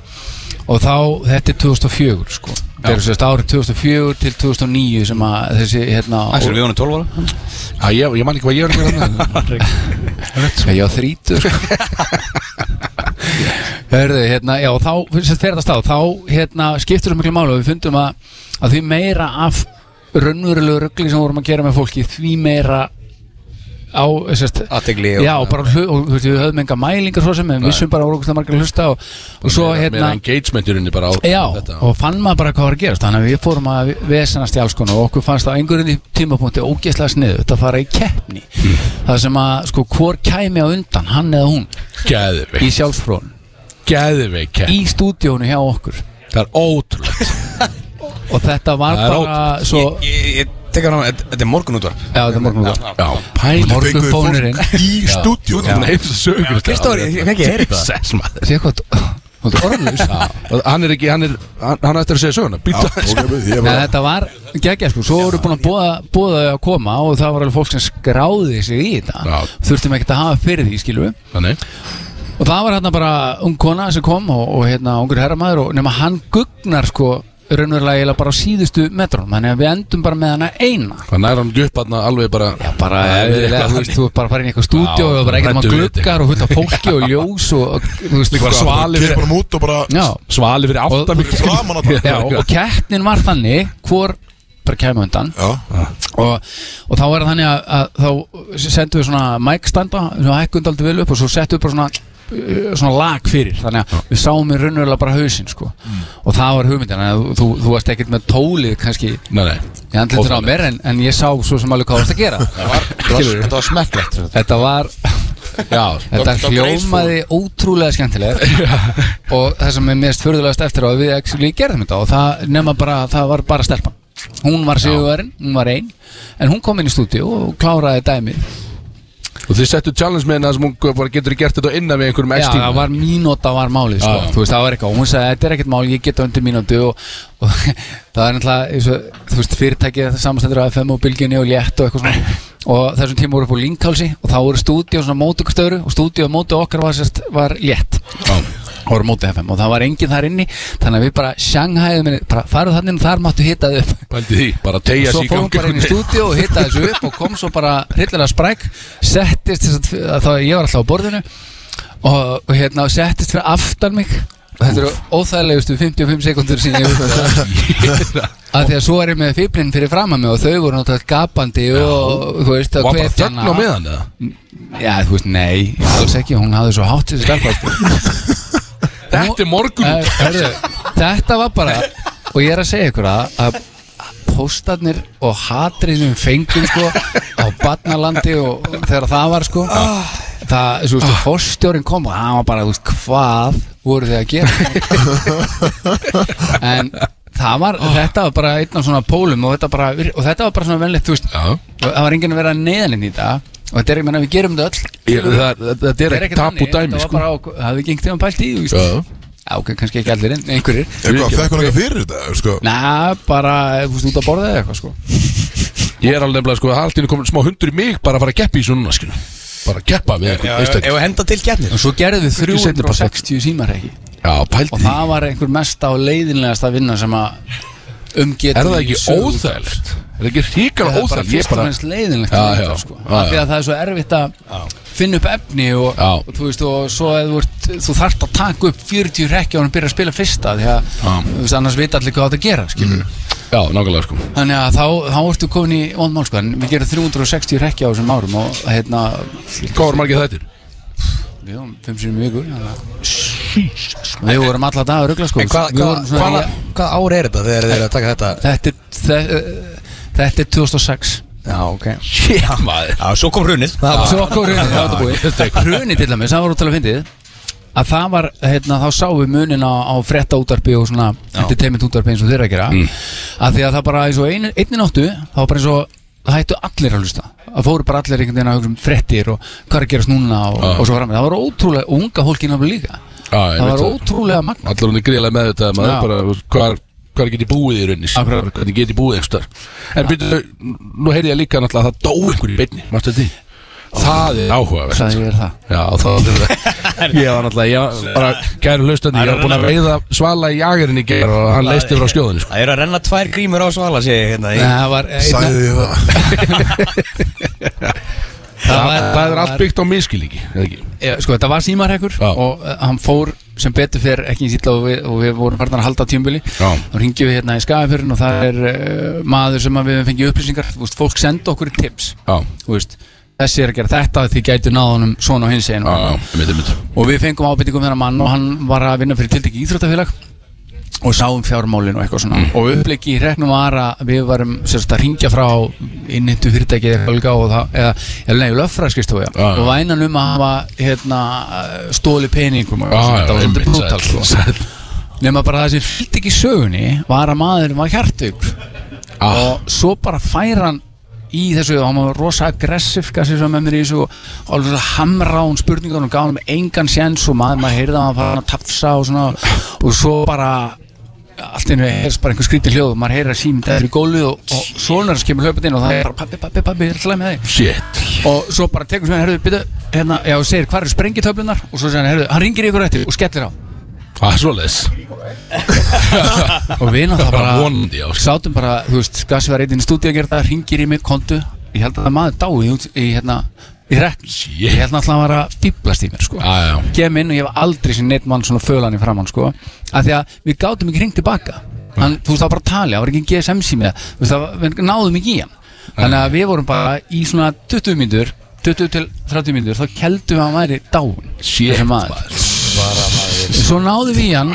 Speaker 6: Og þá, þetta er 2004 sko, þetta er sérst árið 2004 til 2009 sem að þessi hérna
Speaker 4: Axel, við vonum 12 ára?
Speaker 3: Já, ég, ég man ekki hvað ég var að gera þarna.
Speaker 6: Já, þrítu sko. Hörðu, hérna, já, þá finnst þetta þetta stað, þá hérna, skiptur það miklu máli og við fundum að, að því meira af raunverulegu röggli sem vorum að gera með fólki, því meira á, sérst,
Speaker 4: Athygli og-
Speaker 6: já, bara, hlu- og þú veist, við höfum enga mælingar svo sem, við vissum bara margar að hlusta og, og svo,
Speaker 3: Meira-
Speaker 6: hérna,
Speaker 3: Meira engagementurinni bara á
Speaker 6: Já,
Speaker 3: þetta.
Speaker 6: og fann maður bara hvað var að gerast Þannig að við fórum að vesenast í alls konar og okkur fannst á einhverjum tímapunkti ógeðslega sniðu þetta fara í keppni. Það sem að, sko, hvor kæmi á undan hann eða hún? Í
Speaker 3: Gæðveik
Speaker 6: sjálfsfrón
Speaker 3: Gæðveik keppni.
Speaker 6: í stúdíónu hjá okkur.
Speaker 3: Það er ótrúlegt.
Speaker 6: Og þetta var bara svo,
Speaker 4: Ég, ég, ég þetta þetta er morgunútvarp.
Speaker 6: Já, þetta er morgun út
Speaker 3: Já, pæl
Speaker 6: Morgun
Speaker 1: Fenguðu
Speaker 6: fónurinn.
Speaker 1: fólk í
Speaker 3: sögur
Speaker 4: Kristóri, ég fekk ekki heyra þetta.
Speaker 3: Sess maður.
Speaker 6: Sé hvað,
Speaker 3: Hann er ekki, hann er Hann, hann ætti að segja söguna.
Speaker 6: Þetta var geggjað sko, svo voru búin að búa, búa þau að koma og það var alveg fólk sem skráði sig í þetta. Þurftum ekkert að hafa fyrir því, við
Speaker 3: Þannig
Speaker 6: og það var hérna bara ung kona sem kom og, og hérna ungur herramæður og nema hann gugnar sko raunverulega bara á síðustu metrónum þannig að við endum bara með hana eina.
Speaker 3: Það næra hann upp hann alveg bara
Speaker 6: Já, bara, þú veist, þú ert bara að fara inn í eitthvað stúdíu
Speaker 3: Já,
Speaker 6: og bara ekkert maður
Speaker 3: þetta.
Speaker 6: gluggar og fullt af fólki og ljós og, þú veist,
Speaker 3: Bara svali fyrir-
Speaker 1: Kipur hann út og bara
Speaker 6: Já,
Speaker 3: Svali fyrir
Speaker 1: að
Speaker 6: já, og keppnin var þannig hvor bara kemur undan. Og, og þá er þannig að, að þá sendum við svona mic standa svona hækkund aldrei vel upp og svo settum við bara svona svona lag fyrir. Þannig að við sáum við raunverulega bara hausinn sko. og það var hugmyndin þú, þú varst ekkert með tólið kannski
Speaker 3: Nei, nei.
Speaker 6: í andlitur á
Speaker 3: Óþarflegt.
Speaker 6: mér en, en ég sá svo sem alveg hvað varst að gera. Skilurðu?
Speaker 4: Þetta var smekklegt.
Speaker 6: Þetta var
Speaker 3: Já
Speaker 6: þetta hljómaði ótrúlega skemmtilega. Og það sem er mest förðulegast eftir á að við actually gerðum þetta og það nema bara, það var bara stelpan. Hún var sigurverinn, hún var ein en hún kom inn í stúdíu og kláraði dæmið
Speaker 3: Og þið settu challenge með hennar sem hún getur gert þetta innan við einhverjum
Speaker 6: Já,
Speaker 3: x tíma
Speaker 6: það var mínúta var málið sko.
Speaker 3: Já, já.
Speaker 6: Þú veist, það var eitthvað, og hún sagði, þetta er ekkert mál, ég geta undir mínútu og, og það er náttúrulega, og, þú veist, fyrirtækið samastendur af FM og Bylginni og Létt og eitthvað svona og þessum tíma voru upp á Linkhálsi og þá voru stúdíu svona mót okkur störu og stúdíu á móti okkar var, var Létt
Speaker 3: Já.
Speaker 6: og voru móti FM og það var enginn þar inni þannig að við bara sjanghæðum bara farið þannig og þar máttu hitta þau upp.
Speaker 3: Því Bara tegja
Speaker 6: svo fórum
Speaker 3: gangi.
Speaker 6: bara inn í stúdíu og hitta þessu upp og kom svo bara hryllilega spræk settist þess að þá ég var alltaf á borðinu og, og hérna settist fyrir aftan mig. Og þetta eru óþægilegustu 55 sekundur sem ég hef að því að svo er ég með fiblinn fyrir fram að mig og þau voru náttúrulega gapandi og þú veist að
Speaker 3: Var bara þögn á meðan eða?
Speaker 6: já þú veist nei, alls ekki, hún hafði svo hátt þessi sko.
Speaker 3: Þetta er morgun.
Speaker 6: Eh, Þetta var bara Og ég er að segja ykkur að, að Póstarnir og hatrið sem við fengum sko á Barnalandi og þegar það var sko það, þú veist, fórstjórin kom og hann var bara, þú veist, hvað voru þið að gera? En það var, þetta var bara einn af svona pólum og þetta, bara, og þetta var bara svona og það var enginn að vera neðaninn í þetta og þetta er, ég menna, við gerum þetta öll.
Speaker 3: Ég- það- það- Þetta er ekki tapu
Speaker 6: þannig,
Speaker 3: dæmi sko
Speaker 6: var bara, á- hafði ekki einhvern tímann pælt í, þú veist.
Speaker 3: Já.
Speaker 6: Já, ok, kannski ekki allir, en einhverjir.
Speaker 1: Eitthvað, fekk hún eitthvað fyrir þetta sko.
Speaker 6: Næ, bara, þú veist, út að borða eða eitthvað, sko.
Speaker 3: Ég er alveg nefnilega sko Haldinu komin smá hundur í mig Bara að fara að keppa í svo núna skilur Bara að keppa við einhvern
Speaker 4: Ef
Speaker 3: einstakling.
Speaker 4: við henda til kjarnir
Speaker 6: Og svo gerðum við
Speaker 3: Ekki seinni part.
Speaker 6: 360 símarreiki
Speaker 3: Já, pældi
Speaker 6: Og
Speaker 3: því
Speaker 6: það var einhver mesta og leiðinlegasta vinna sem að umgetur
Speaker 3: Er það ekki óþægilegt? Er það ekki ríkala
Speaker 6: Það er bara
Speaker 3: óþægilegt? Ég
Speaker 6: fyrst og fremst leiðinlegt sko. Af því að það er svo erfitt að finna upp efni og, og þú veist, og svo þú, þú þarft að taka upp 40 rekki og hann byrja að spila fyrsta því að.
Speaker 3: Mm.
Speaker 6: þú veist, annars vita allir hvað þetta gera, skilur
Speaker 3: Já, nákvæmlega sko
Speaker 6: Þannig að þá, þá ertu komin í vondmál, sko, en við gerum 360 rekki á þessum árum og hérna,
Speaker 3: Hvað var margið þættir?
Speaker 6: við höfum 5 sinum að- Við vorum alla dagar ruggla, sko.
Speaker 4: Hvað
Speaker 6: Við
Speaker 4: hva,
Speaker 6: vorum svona
Speaker 4: hva,
Speaker 6: í-
Speaker 4: hva ár er þetta þegar þið eru að taka þetta?
Speaker 6: Þetta er, þe- þetta er 2006
Speaker 4: Já, ok.
Speaker 3: Shit, maður.
Speaker 4: Já, svo kom hrunið. Það var
Speaker 6: Svo okkur hrunið, var þetta Hrunið til dæmis, það var útrúlega fyndið. Að það var, hérna, þá sáum við munin á, á frétta útarpi og svona entertainment útarpi eins og þeirra að gera.
Speaker 3: Mm.
Speaker 6: að því að það bara eins og einu, einni nóttu það var bara eins og, það hættu allir að hlusta. Það fóru bara allir einhvern veginn að hugsa um fréttir og hvað er að gerast núna og,
Speaker 3: Já.
Speaker 6: og svo fram það var ótrúlega, og unga fólki náttúrulega líka
Speaker 3: Ég
Speaker 6: það var
Speaker 3: það.
Speaker 6: ótrúlega magna
Speaker 3: Allar hún er gríðlega með þetta maður
Speaker 6: Já.
Speaker 3: bara, hvað, hvað get ég búið í raunis
Speaker 6: Akkurat.
Speaker 3: Hvernig get ég búið einhver En byrju, nú heyrði ég líka náttúrulega að það dó einhver í beinni Mástu þetta því? Það er áhugaverð
Speaker 6: ég er það
Speaker 3: Já, það er það Ég var náttúrulega, ég var bara Kæru hlustandi, ég var búin að veiða svala í jagerinn í ger Og hann leisti frá skjóðinu sko.
Speaker 4: Það eru að renna tvær grímur á svala, sé ég hérna í-
Speaker 6: Nei, það var
Speaker 1: Sæði ég það
Speaker 3: Það, það er allt byggt á miskilíki
Speaker 6: sko, þetta var símarhekkur
Speaker 3: Já.
Speaker 6: og uh, hann fór sem betur fyrir ekki í sýtla og og við vorum farnar að halda
Speaker 3: Já.
Speaker 6: þá ringjum við hérna í skafafjörðin og það er uh, maður sem við fengið upplýsingar. Veist, fólk senda okkur tips. Veist, þessi er að gera þetta því gætu náð honum svona og hins einu og við fengum ábyrtingum þennan mann og hann var að vinna fyrir tiltekki íþróttafélag og sáum fjármálin og eitthvað svona
Speaker 3: Mm.
Speaker 6: og uppleiki í hregnum var að við varum sérst, að ringja frá innhentu fyrirtæki eða eitthvað og það, eða, eða nei, löffræðskristofu
Speaker 3: Já, já.
Speaker 6: og vænan um að hafa hérna, stóli peningum og
Speaker 3: já,
Speaker 6: þetta var svolítið
Speaker 3: einmitt,
Speaker 6: brútal
Speaker 3: sæll,
Speaker 6: sko. nema bara það sem fyllt ekki sögunni var að maðurinn var hjartugur
Speaker 3: Ah.
Speaker 6: og svo bara fær hann í þessu og hann var rosa aggressiv gassi sem með mér í þessu og alveg hamra hún spurningar og gaf hann með engan séns og maður, maður heyrði að hann var að tafsa og svona og svo bara allt einu heyrst bara einhver skrítið hljóð maður heyrir að síminn þetta er í gólfið og, og svona sem kemur hlaupandi inn og það er bara pappi, pappi, pappi, ég er alltaf með þig.
Speaker 3: Shit.
Speaker 6: Og svo bara tekur sem hann, herðu, byrju, hérna, já, og segir, hvað eru sprengitöflunar og svo segir hann, herðu, hann ringir ykkur eftir og skellir á.
Speaker 3: Það er svoleiðis?
Speaker 6: Og við náttúrulega
Speaker 3: bara já, sko.
Speaker 6: sátum bara, þú veist, Gassi var eitthvað í stúdíu að gera það, ringir í mig, kontu ég held að það maður dái í hérna í rekk, ég held náttúrulega að hann var að fýblast í mér, sko. Kem inn og ég hef aldrei sem neitt mann svona fölan í framann, sko. Af því að við gátum ekki hringt tilbaka. Hann, þú veist, það var bara að tala, það var ekki GSM sími við náðum ekki í hann. Þannig að við vorum bara í svona 20 mínútur 20 til 30 mínútur, þá keldum við að hann væri dáin
Speaker 3: Shit,
Speaker 6: þessi maður. Svo náðum við í hann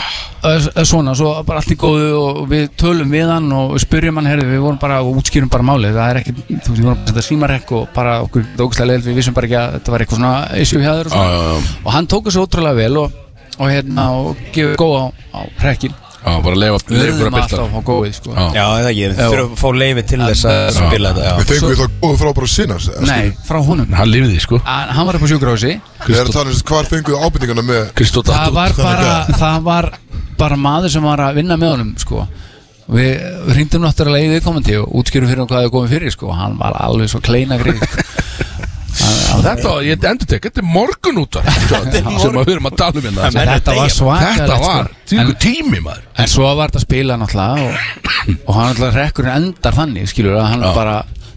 Speaker 6: svona, svo bara allt í góðu og við tölum við hann og spyrjum hann herðu, við vorum bara og útskýrum bara málið. Það er ekki, þú veist, við vorum að setja símarekk og bara okkur dókslega leil, við vissum bara ekki að þetta var eitthvað svona issue hjá þér og svona.
Speaker 3: Já, já
Speaker 6: og hann tók þessu ótrúlega vel og, og hérna og gefur góð á, á hrekkin
Speaker 3: Já, bara leifa
Speaker 6: við
Speaker 3: byrta
Speaker 6: alltaf á góðið sko.
Speaker 3: Já.
Speaker 4: Það ekki, við þurfum að fá leiði til þess að spila þetta
Speaker 1: Við fengum við þá góðu frábæra sinnars
Speaker 6: nei, frá honum.
Speaker 3: Hann lifði, sko.
Speaker 6: Að- hann var upp á sjúkrahúsi.
Speaker 1: Við erum að tala um hvar fengum við ábyrtingana með
Speaker 3: Kristó
Speaker 6: það var bara það var bara maður sem var að vinna með honum sko. við hringdum náttúrulega í viðkomandi og útskýrum fyrir hann hvað það komið fyrir sko. hann var alveg svo kleina grið
Speaker 3: Þetta, var- ég endur tek, þetta er morgun út sem að við erum að tala um hérna
Speaker 6: þetta var svakalegt
Speaker 3: Þetta var,
Speaker 6: sko. en,
Speaker 3: ykkur tími maður
Speaker 6: en svo var þetta að spila náttúrulega og, og hann náttúrulega rekkurinn endar þannig skilur að hann
Speaker 3: Já.
Speaker 6: bara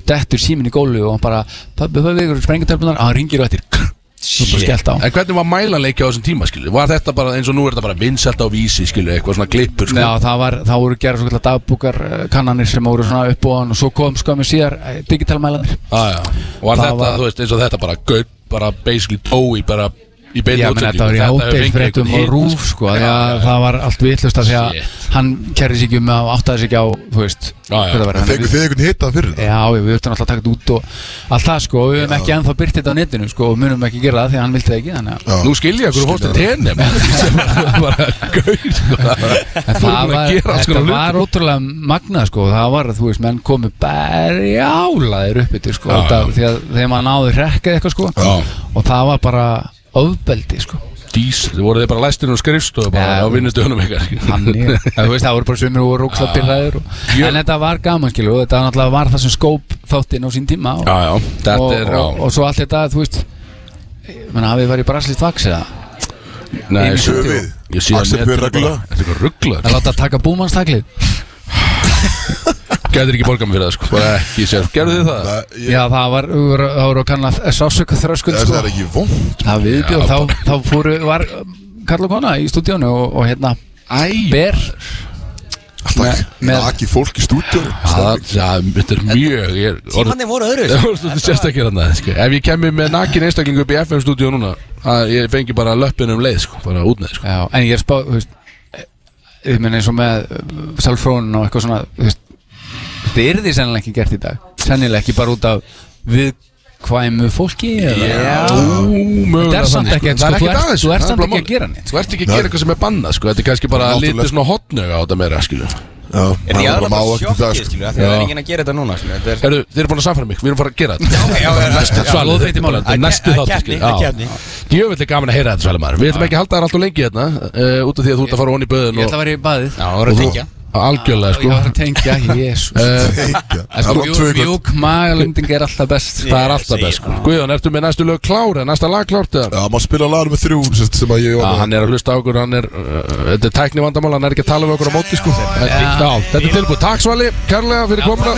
Speaker 6: dettur síminn í gólu og hann bara pabbi, pabbi, ykkur sprengatöflunar og hann ringir bara skellt á
Speaker 3: En hvernig var mælanleiki á þessum tíma, skilju? Var þetta bara eins og nú er þetta bara vinsælt á vísi, skilju, eitthvað svona klippur, sko?
Speaker 6: Já, það var, það voru gerð svo kallar dagbúkar eh, kannanir sem voru svona upp og hann og svo kom skömmu síðar eh, digitalmælanir
Speaker 3: Ah. Og var
Speaker 6: Það
Speaker 3: þetta,
Speaker 6: var-
Speaker 3: þú veist, eins og þetta bara gauð, bara basically tói, bara í beinu
Speaker 6: menn þetta var í hátegisfréttum og rúf sko, að það var allt vitlust að því að hann kerði sig ekki um að áttaði sig ekki á, þú veist það
Speaker 1: fengum þið einhvern hitað fyrir þetta?
Speaker 6: Já, við höfum alltaf að taka þetta út og allt það sko, við höfum ekki ennþá byrtið þetta á netinu sko, og munum ekki gera það því að hann vildi það ekki þannig að
Speaker 1: Já.
Speaker 3: Nú skilja. Ykkur hóstu tenni gauð, það var-
Speaker 6: það
Speaker 3: alls
Speaker 6: þetta var ótrúlega magnað sko, það var, þú veist, menn komu berjálaðir upp yfir sko,
Speaker 3: Já,
Speaker 6: þetta,
Speaker 3: já.
Speaker 6: því að þegar maður náði hrekkað eitthvað sko, og það var bara ofbeldi sko
Speaker 3: Dís, þið voruð þið bara læstir og skrifstofu bara
Speaker 6: Já.
Speaker 3: á
Speaker 6: ja, þú veist, það voru bara sumir og voru rókslega pyrraðir og, En þetta var gaman, skilu, og þetta náttúrulega var það sem skóp þáttinn á sín tíma og,
Speaker 3: Já, já, þetta
Speaker 6: og,
Speaker 3: er,
Speaker 6: og, og svo allt þetta, þú veist hafið farið í braslist vaks eða
Speaker 3: Nei, ég-
Speaker 6: sinni.
Speaker 1: Höfum við?
Speaker 3: ég sé að bara- er
Speaker 6: láta taka búmannstaklið
Speaker 3: Gætir ekki borgað mér fyrir það, sko Bara ekki sér Gerðu þið það?
Speaker 1: Það, ég,
Speaker 6: Já, það var, það voru að kanna sásöka þröskuld
Speaker 1: það
Speaker 6: sko.
Speaker 1: er ekki vond
Speaker 6: það viðbjóð, þá, þá fóru var um, Karl og Kona í stúdíónu og, og hérna
Speaker 3: Æ
Speaker 6: Ber
Speaker 1: Alltaf
Speaker 6: Með- með-
Speaker 1: Aki fólk í stúdíu
Speaker 3: Það, það, þetta er mjög Ég er orðið
Speaker 4: Tímanni voru öðru
Speaker 3: Þú sérst ekki hérna sko. Ef ég kemur með nakin einstaklingu upp í FM stúdíu núna að Ég fengi bara löppin um leið sko, Bara út með sko.
Speaker 6: Já, en ég er spá, þú veist ég menn eins og með Salfrónin og eitthvað svona þú veist, þetta er því sennilega ekki gert í dag. Sennilega ekki bara út af viðkvæmu fólki eða?
Speaker 3: Mögulega
Speaker 6: Þetta er samt
Speaker 3: Það er
Speaker 6: sko, þú ert-
Speaker 3: aðeins
Speaker 6: þú ert
Speaker 3: það er
Speaker 6: samt
Speaker 3: bara
Speaker 6: ekki að gera neitt.
Speaker 3: Þú ert ekki að gera eitthvað sem er bannað sko. Þetta er kannski bara litið svona hotnöga á þetta meira skilju.
Speaker 1: Já,
Speaker 4: Er
Speaker 1: það
Speaker 4: aðra
Speaker 1: bara
Speaker 4: bara
Speaker 1: það
Speaker 4: sjokkið,
Speaker 1: sko.
Speaker 4: Það er enginn að gera þetta núna, Þetta er
Speaker 3: þið eru búin að samfæra mig, við erum fara að gera þetta.
Speaker 4: Já, já,
Speaker 3: Næstu þetta er þátt er gaman að heyra þetta Við ætlum ekki að halda þér alltaf lengi hérna uh, Út af því að þú ert að fara onni í böðun
Speaker 6: Ég ætla að vera í baðið
Speaker 3: Algjörlega
Speaker 6: Ég
Speaker 3: sko.
Speaker 6: var að tengja, jésus
Speaker 1: ykkur
Speaker 6: Mjúk magalending er alltaf best.
Speaker 3: Það er alltaf best sko. Guðjón, ertu með næstu lög klára, næsta lag klárt eða?
Speaker 1: Já, maður spila lagur með þrjú sest, sem að ég var
Speaker 3: hann er að hlusta á okkur, hann er uh, Þetta er tækni vandamál, hann er ekki að tala við okkur á móti sko. Já, þetta er tilbúið. Takk Svali, kærlega fyrir komuna.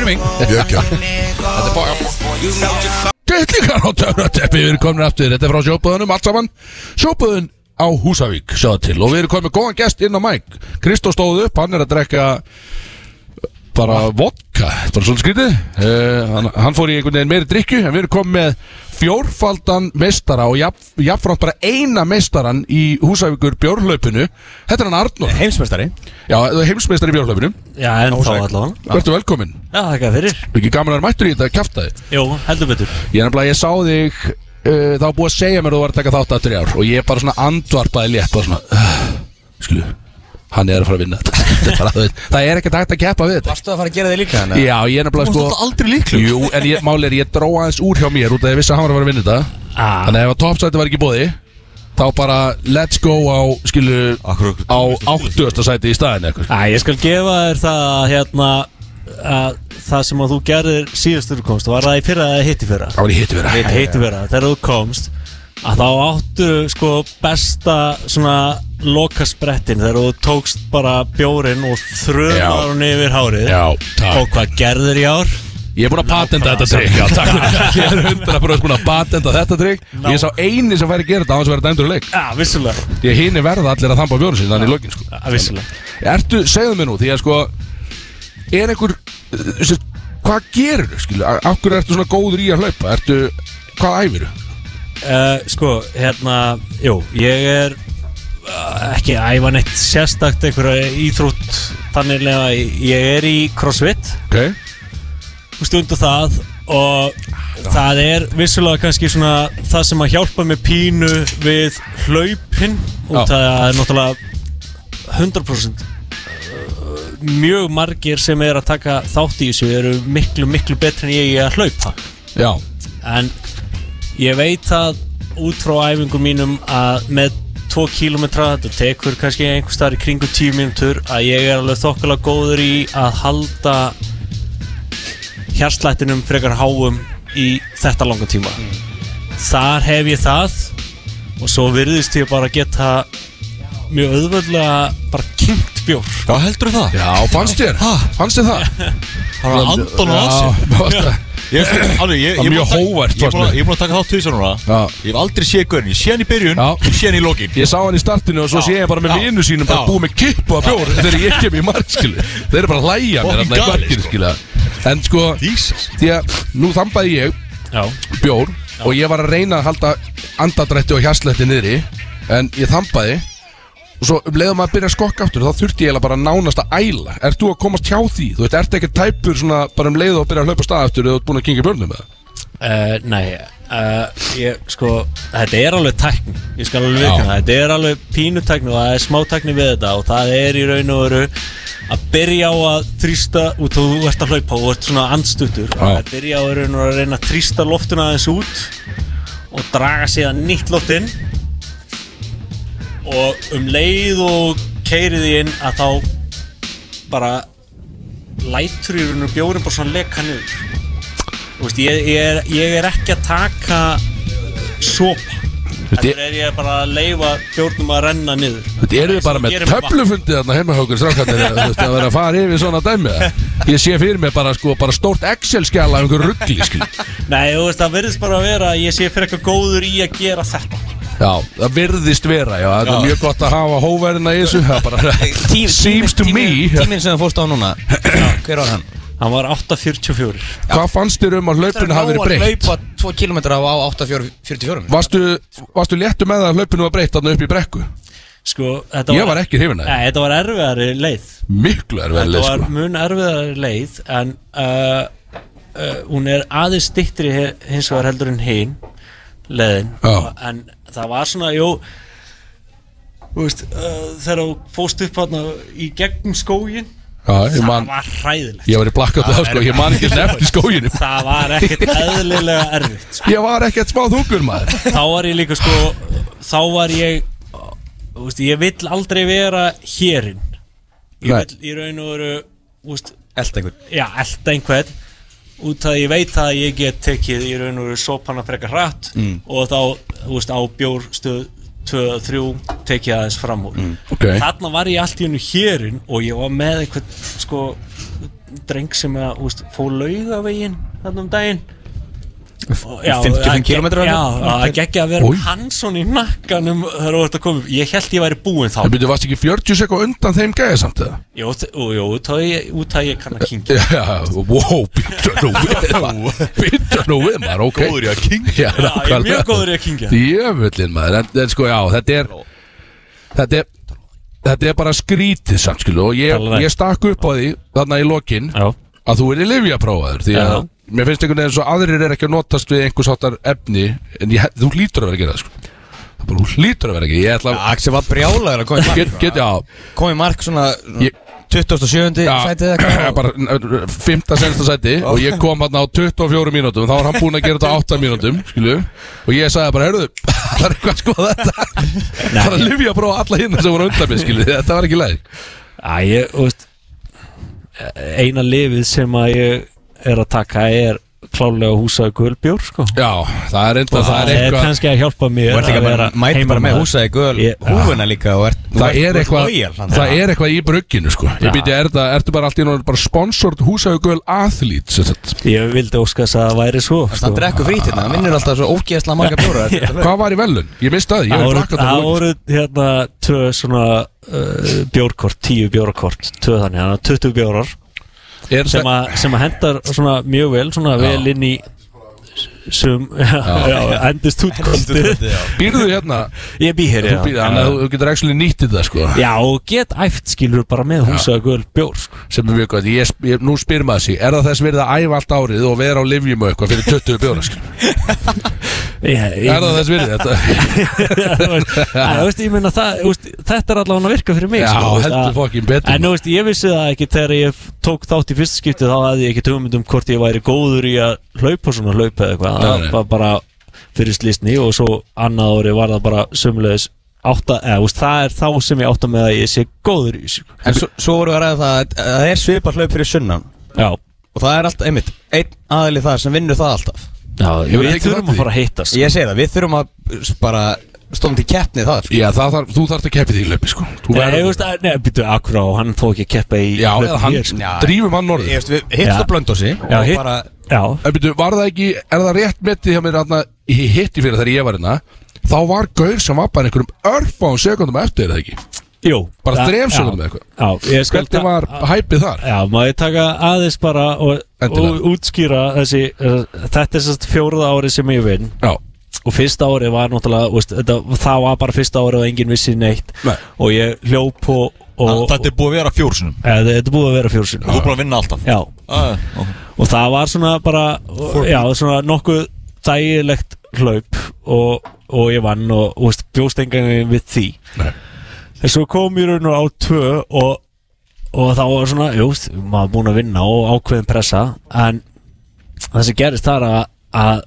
Speaker 3: erum komin aftur. Þetta er frá sjópaðunum, allt saman. Sjópaðun á Húsavík, sjáðu til. Og við erum komin með góðan gest inn á mæk Kristó stóð upp, hann er að drekka bara vodka. Bara svolítið skrítið. Uh, hann, hann fór í einhvern veginn meiri drikju en við erum komið með fjórfaldan meistara og jafn, jafnframt bara eina meistaran í Húsavíkur bjórhlaupinu. Þetta er hann Arnór.
Speaker 4: Heimsmeistari.
Speaker 3: Já, heimsmeistari í bjórhlaupinu.
Speaker 7: Já, en þá allavega.
Speaker 3: Verður velkomin
Speaker 7: Já, þakka fyrir.
Speaker 3: Ekki gaman að vera mættur í þetta kjaftaði
Speaker 7: Jú, heldur betur.
Speaker 3: Ég er nefnilega, ég sá þig uh, Það var búið að segja mér að þú var að taka þátt aftur í ár Og ég bara svona andvarpaði létt Bara svona uh, Skilu, hann er að fara að vinna þetta Þetta er bara, þú veist, Það er ekkert hægt að keppa við þetta
Speaker 4: Varstu að fara að gera þig líka þannig?
Speaker 3: Já, ég er nefnilega sko
Speaker 2: Þú aldrei líklu
Speaker 3: Jú, en ég, máli er, ég dró aðeins úr hjá mér út af að ég vissi að hann var að fara að vinna þetta
Speaker 7: Ah.
Speaker 3: Þannig að ef að toppsæti var ekki bóði Þá bara let's go á, skilu
Speaker 2: Akkur-
Speaker 3: Á 80. sæti í staðin eitthvað
Speaker 7: Æ, ég skal gefa þér það að, hérna að það sem að þú gerðir síðastur komst var það í fyrra eða hitti fyrra?
Speaker 3: Það var í hitti vera
Speaker 7: Það hitti fyrra, þegar þú komst að þá áttu sko besta svona lokasprettin þegar þú tókst bara bjórin og þröðar hún yfir hárið.
Speaker 3: Já,
Speaker 7: og hvað gerður í ár?
Speaker 3: Ég er búin að patenta þetta trikk Já, takk. Fyrir. Ég er 100% búin að patenta þetta trikk Ég sá eini sem færi að gera þetta á hans að vera dæmdur í leik
Speaker 7: Já, vissulega,
Speaker 3: Ég hini verða allir að þamba bjóru sín Þannig í lokin sko.
Speaker 7: Já, vissulega.
Speaker 3: Ertu, segðu mér nú, því að sko Er einhver uh, sem- Hvað gerir þú, skilu? Akkur ertu svona góður í að hlaupa? Ertu, hvað æfir þú?
Speaker 7: uh, Sko, hérna, jú, ég er uh, ekki æfa neitt sérstakt einhverja íþrótt þannig að ég er í crossfit
Speaker 3: Ok
Speaker 7: og stundu það og það er vissulega kannski svona það sem að hjálpa með pínu við hlaupin og það er náttúrulega 100% uh, mjög margir sem er að taka þátt í þessu eru miklu miklu betri en ég að hlaupa.
Speaker 3: Já,
Speaker 7: en ég veit það út frá æfingum mínum að með 2 km þetta tekur kannski einhver staðar í kringu 10 mínútur að ég er alveg þokkalega góður í að halda hjarslættinum frekar háum í þetta langa tíma. Þar hef ég það og svo virðist ég bara geta mjög auðvöldlega bara kynnt bjór.
Speaker 2: Já, heldur það?
Speaker 3: já, fannst þér? Fannst þér það?
Speaker 2: Það var andan og
Speaker 3: það
Speaker 2: Ég alveg, ég,
Speaker 3: Það
Speaker 2: ég,
Speaker 3: er mjög
Speaker 2: er
Speaker 3: hógvært,
Speaker 2: Ég er ég er búin að taka þátt tvisar núna.
Speaker 3: Já.
Speaker 2: Ég hef aldrei séð gaurin, ég sé hann í byrjun
Speaker 3: Já.
Speaker 2: Ég sé hann í lokin.
Speaker 3: Ég sá hann í startinu og svo sé ég bara með vinnu sínum bara búið með kippu af bjór þegar ég kem í marg skilu Þeir eru bara að hlæja mér
Speaker 2: sko.
Speaker 3: skilu En sko, því að nú þambaði ég
Speaker 7: Já,
Speaker 3: bjór og ég var að reyna að halda andadrætti og hjarsletti niðri en ég þambaði og svo um leiðum að byrja að skokka aftur þá þurfti ég bara nánast að æla Ert þú að komast hjá því? Þú veist, ert ekki tæpur svona bara um leið og byrja að hlaupa stað aftur eða þú ert búin að kynka björnum með það?
Speaker 7: Uh, nei, uh, ég, sko, þetta er alveg tækni, ég skal alveg vikna þetta er alveg pínutækni og það er smá tækni við þetta og það er í raun og veru að byrja á að þrýsta út og þú ert að hlaupa og þú ert svona andstuttur
Speaker 3: Já.
Speaker 7: að byrja á að að reyna að þrýsta loftuna aðeins út og draga síðan nýtt loft inn og um leið og keirið því inn að þá bara lætur í raun og bjórin bara svona leka niður. Þú veist, ég, ég, er, ég er ekki að taka sopa. Þetta er ég bara að leifa bjórnum að renna niður.
Speaker 3: Þetta eru þið bara með töflufundið þarna heima hjá okkur strákarnir þú veist að vera að fara yfir svona dæmi? Ég sé fyrir mig bara sko bara stórt Excel-skjala af einhver ruggli
Speaker 7: Nei, þú veist, það verðist bara að vera að ég sé fyrir eitthvað góður í að gera þetta
Speaker 3: Já, það virðist vera, já, þetta er mjög gott að hafa hóverina í þessu Það bara seems to me.
Speaker 4: Tíminn sem þú fórst á núna. Hver var hann?
Speaker 7: Hann var 8.44
Speaker 3: Hvað fannst þér um að hlaupinu hafi verið breytt?
Speaker 4: Laupa 2 km á 8.44
Speaker 3: Varstu, varstu léttu með það að hlaupinu var breytt þarna upp í brekku?
Speaker 7: Sko, þetta
Speaker 3: Ég var ekki hrifin að
Speaker 7: Nei, þetta var erfiðari leið.
Speaker 3: Miklu er vel
Speaker 7: Þetta var
Speaker 3: sko
Speaker 7: mun erfiðari leið En uh, uh, hún er aðeins stittri hins vegar heldur en hinn leiðin.
Speaker 3: Já.
Speaker 7: En það var svona, jú veist, uh, þegar þú fóst upp hérna í gegnum skógin
Speaker 3: Já,
Speaker 7: Það
Speaker 3: man,
Speaker 7: var hræðilegt.
Speaker 3: ég var í blakkátt það sko Ég man ekki nefnt í skóginu
Speaker 7: Það var ekkert eðlilega erfitt sko.
Speaker 3: Ég var ekkert smá þungur maður.
Speaker 7: Þá var ég líka sko Þá var ég veist, Ég vill aldrei vera hérinn Ég
Speaker 3: Nei.
Speaker 7: vill í raun og veru þú veist,
Speaker 4: Eld einhvern.
Speaker 7: Já, elda einhvern Út að ég veit að ég get tekið í raun og veru sopana frekar hratt Og þá, þú veist, á bjórstöð 2-3 tekið aðeins fram úr.
Speaker 3: Ok,
Speaker 7: Þarna var ég allt í hennu hérinn og ég var með einhvern sko dreng sem að, þú veist, fór laugavegin þarna um daginn
Speaker 4: 55
Speaker 7: að-
Speaker 4: kílómetrar
Speaker 7: Já,
Speaker 4: eða?
Speaker 7: að geggja að vera um Hansson í nakkanum þegar þú ert að koma upp. Ég held ég væri búinn þá.
Speaker 3: Það byrju varst ekki 40 sekund undan þeim gæði samt eða?
Speaker 7: Jú, þ- jú, jú, út að ég, ég kann að kynkja
Speaker 3: Já, wow, býttu nú við Býttu nú við maður, ok.
Speaker 2: Góður í að king
Speaker 3: Já,
Speaker 7: ég er mjög góður í að kynkja
Speaker 3: Djöfullin maður en, en sko já, þetta er Þetta er Þetta er bara skrítið samt skilu Og ég, ég stakk upp á því Þarna í lokin
Speaker 7: Já,
Speaker 3: Að þú er í livjaprófaður Því að. Mér finnst einhvern veginn svo aðrir er ekki að notast við einhvers áttar efni En ég, þú hlýtur að vera að gera það sko. Það bara, þú hlýtur að vera að gera Ég ætla að
Speaker 4: Axel var brjálaður að koma í
Speaker 3: get,
Speaker 4: mark
Speaker 3: get, Já,
Speaker 4: Kom í mark svona
Speaker 3: ég,
Speaker 4: 27.
Speaker 3: Já,
Speaker 4: sætið eða eitthvað.
Speaker 3: Bara 5. sensta sæti. Og ég kom hann á 24 mínútum. Þá var hann búinn að gera þetta á 8 mínútum skilu, og ég sagði bara, heyrðu það er eitthvað að skoða þetta. Það er að lifja bara á alla hinn sem voru undan mig skilu, þetta var ekki læg
Speaker 7: Æ, ég, veist Eina lifið sem að ég er að taka er klálega húsaðu gulbjór sko.
Speaker 3: já, það er enda
Speaker 7: og það, er
Speaker 3: eitthvað
Speaker 7: kannski að hjálpa mér að vera
Speaker 4: mæti bara með húsaði
Speaker 7: Ég-
Speaker 4: Húfuna líka og ert
Speaker 3: það er eitthvað það er eitthvað í brugginu sko ég
Speaker 7: Já.
Speaker 3: býti, er það, ertu bara allt í náttúrulega bara sponsored húsagöl athlete sem sagt.
Speaker 7: Ég vildi óskast að það væri svo sko.
Speaker 4: Það drekkur frít hérna, það vinnur alltaf svo ógeðslega marga bjóra
Speaker 3: hvað var í velun? ég misti ég
Speaker 7: Það voru,
Speaker 3: flakkat
Speaker 7: það voru hérna tvö svona uh, bjórkort, tíu bjórkort tvö þannig, þannig að 20 bjórar
Speaker 3: er
Speaker 7: sem, að, hendar svona mjög vel svona vel inn í sum, já, endist útkostið
Speaker 3: býrðu hérna?
Speaker 7: Ég bý hér, já.
Speaker 3: þannig að þú getur actually nýttið það sko.
Speaker 7: Já, og get æft skilur bara með húsaðu göl bjór sko.
Speaker 3: sem er mjög gott, ég, nú spyr maður sig er það þess verið að æfa allt árið og vera á livjum og eitthvað fyrir 20 bjóra
Speaker 7: ég,
Speaker 3: er það þess verið þetta?
Speaker 7: Þú veist, að, þú veist, ég meina það, þú veist, þetta er allavega að virka fyrir mig
Speaker 3: já,
Speaker 7: sko,
Speaker 3: heldur
Speaker 7: að-
Speaker 3: fokkin betur.
Speaker 7: En ég vissi það ekki þegar ég tók þátt í fyrsta skipti þá hefði ég ekki hugmynd um hvort ég væri góður í að hlaupa svona hlaupa eða eitthvað. Það var bara fyrir slísni og svo annað ári var það bara sömulegis átta, eða þú veist, það er þá sem ég átta með að ég sé góður í þessu
Speaker 4: En svo, svo voru við að ræða það að að það er svipað hlaup fyrir sunnan
Speaker 7: Já,
Speaker 4: Og það er alltaf, einmitt, einn aðili þar sem vinnur það alltaf
Speaker 7: já
Speaker 3: Hefur
Speaker 7: við þurfum að fara að hittast
Speaker 4: Ég segi það, við þurfum að bara stóðum til keppni þar sko.
Speaker 3: já, það þarf, þú þarft að keppi því hlaupi sko Þú
Speaker 7: Nei, þú veist, að- nei, býttu, akkur á, hann þó ekki að keppa í
Speaker 3: já,
Speaker 7: hlaupi
Speaker 3: eða hann,
Speaker 7: hér, sko.
Speaker 4: Já.
Speaker 3: drífum hann norður
Speaker 4: Ég veist, við hittum
Speaker 7: Já.
Speaker 4: það blöndósi
Speaker 7: Já,
Speaker 4: og
Speaker 7: hitt-
Speaker 3: En byrju, var það ekki, er það rétt metið hjá mér aðna, í hitti fyrir þegar ég var hérna þá var gaur sem var bara einhverjum örfáum sekundum eftir, er það ekki?
Speaker 7: jú.
Speaker 3: Bara
Speaker 7: það-
Speaker 3: þrem
Speaker 7: já,
Speaker 3: sekundum eitthvað. Hvernig var hæpið þar?
Speaker 7: Já, ég taka aðeins bara og, og útskýra þessi uh, Þetta er sérst fjórða ári sem ég vinn.
Speaker 3: Já,
Speaker 7: og fyrsta árið var náttúrulega veist, þetta, það var bara fyrsta árið og enginn vissi neitt.
Speaker 3: Nei.
Speaker 7: og ég hljóp og
Speaker 2: Þetta er búið að vera fjórsunum
Speaker 7: þetta er búið að vera fjórsun
Speaker 2: Þú er búin að vinna alltaf
Speaker 7: já,
Speaker 2: ah, okay.
Speaker 7: og það var svona bara já, svona nokkuð þægilegt hlaup og, og ég vann og, og veist, bjóst engan við því.
Speaker 3: Nei.
Speaker 7: en svo kom ég raun og á tvö og, og þá var svona, jú, maður búin að vinna og ákveðin pressa en það sem gerist þar að, að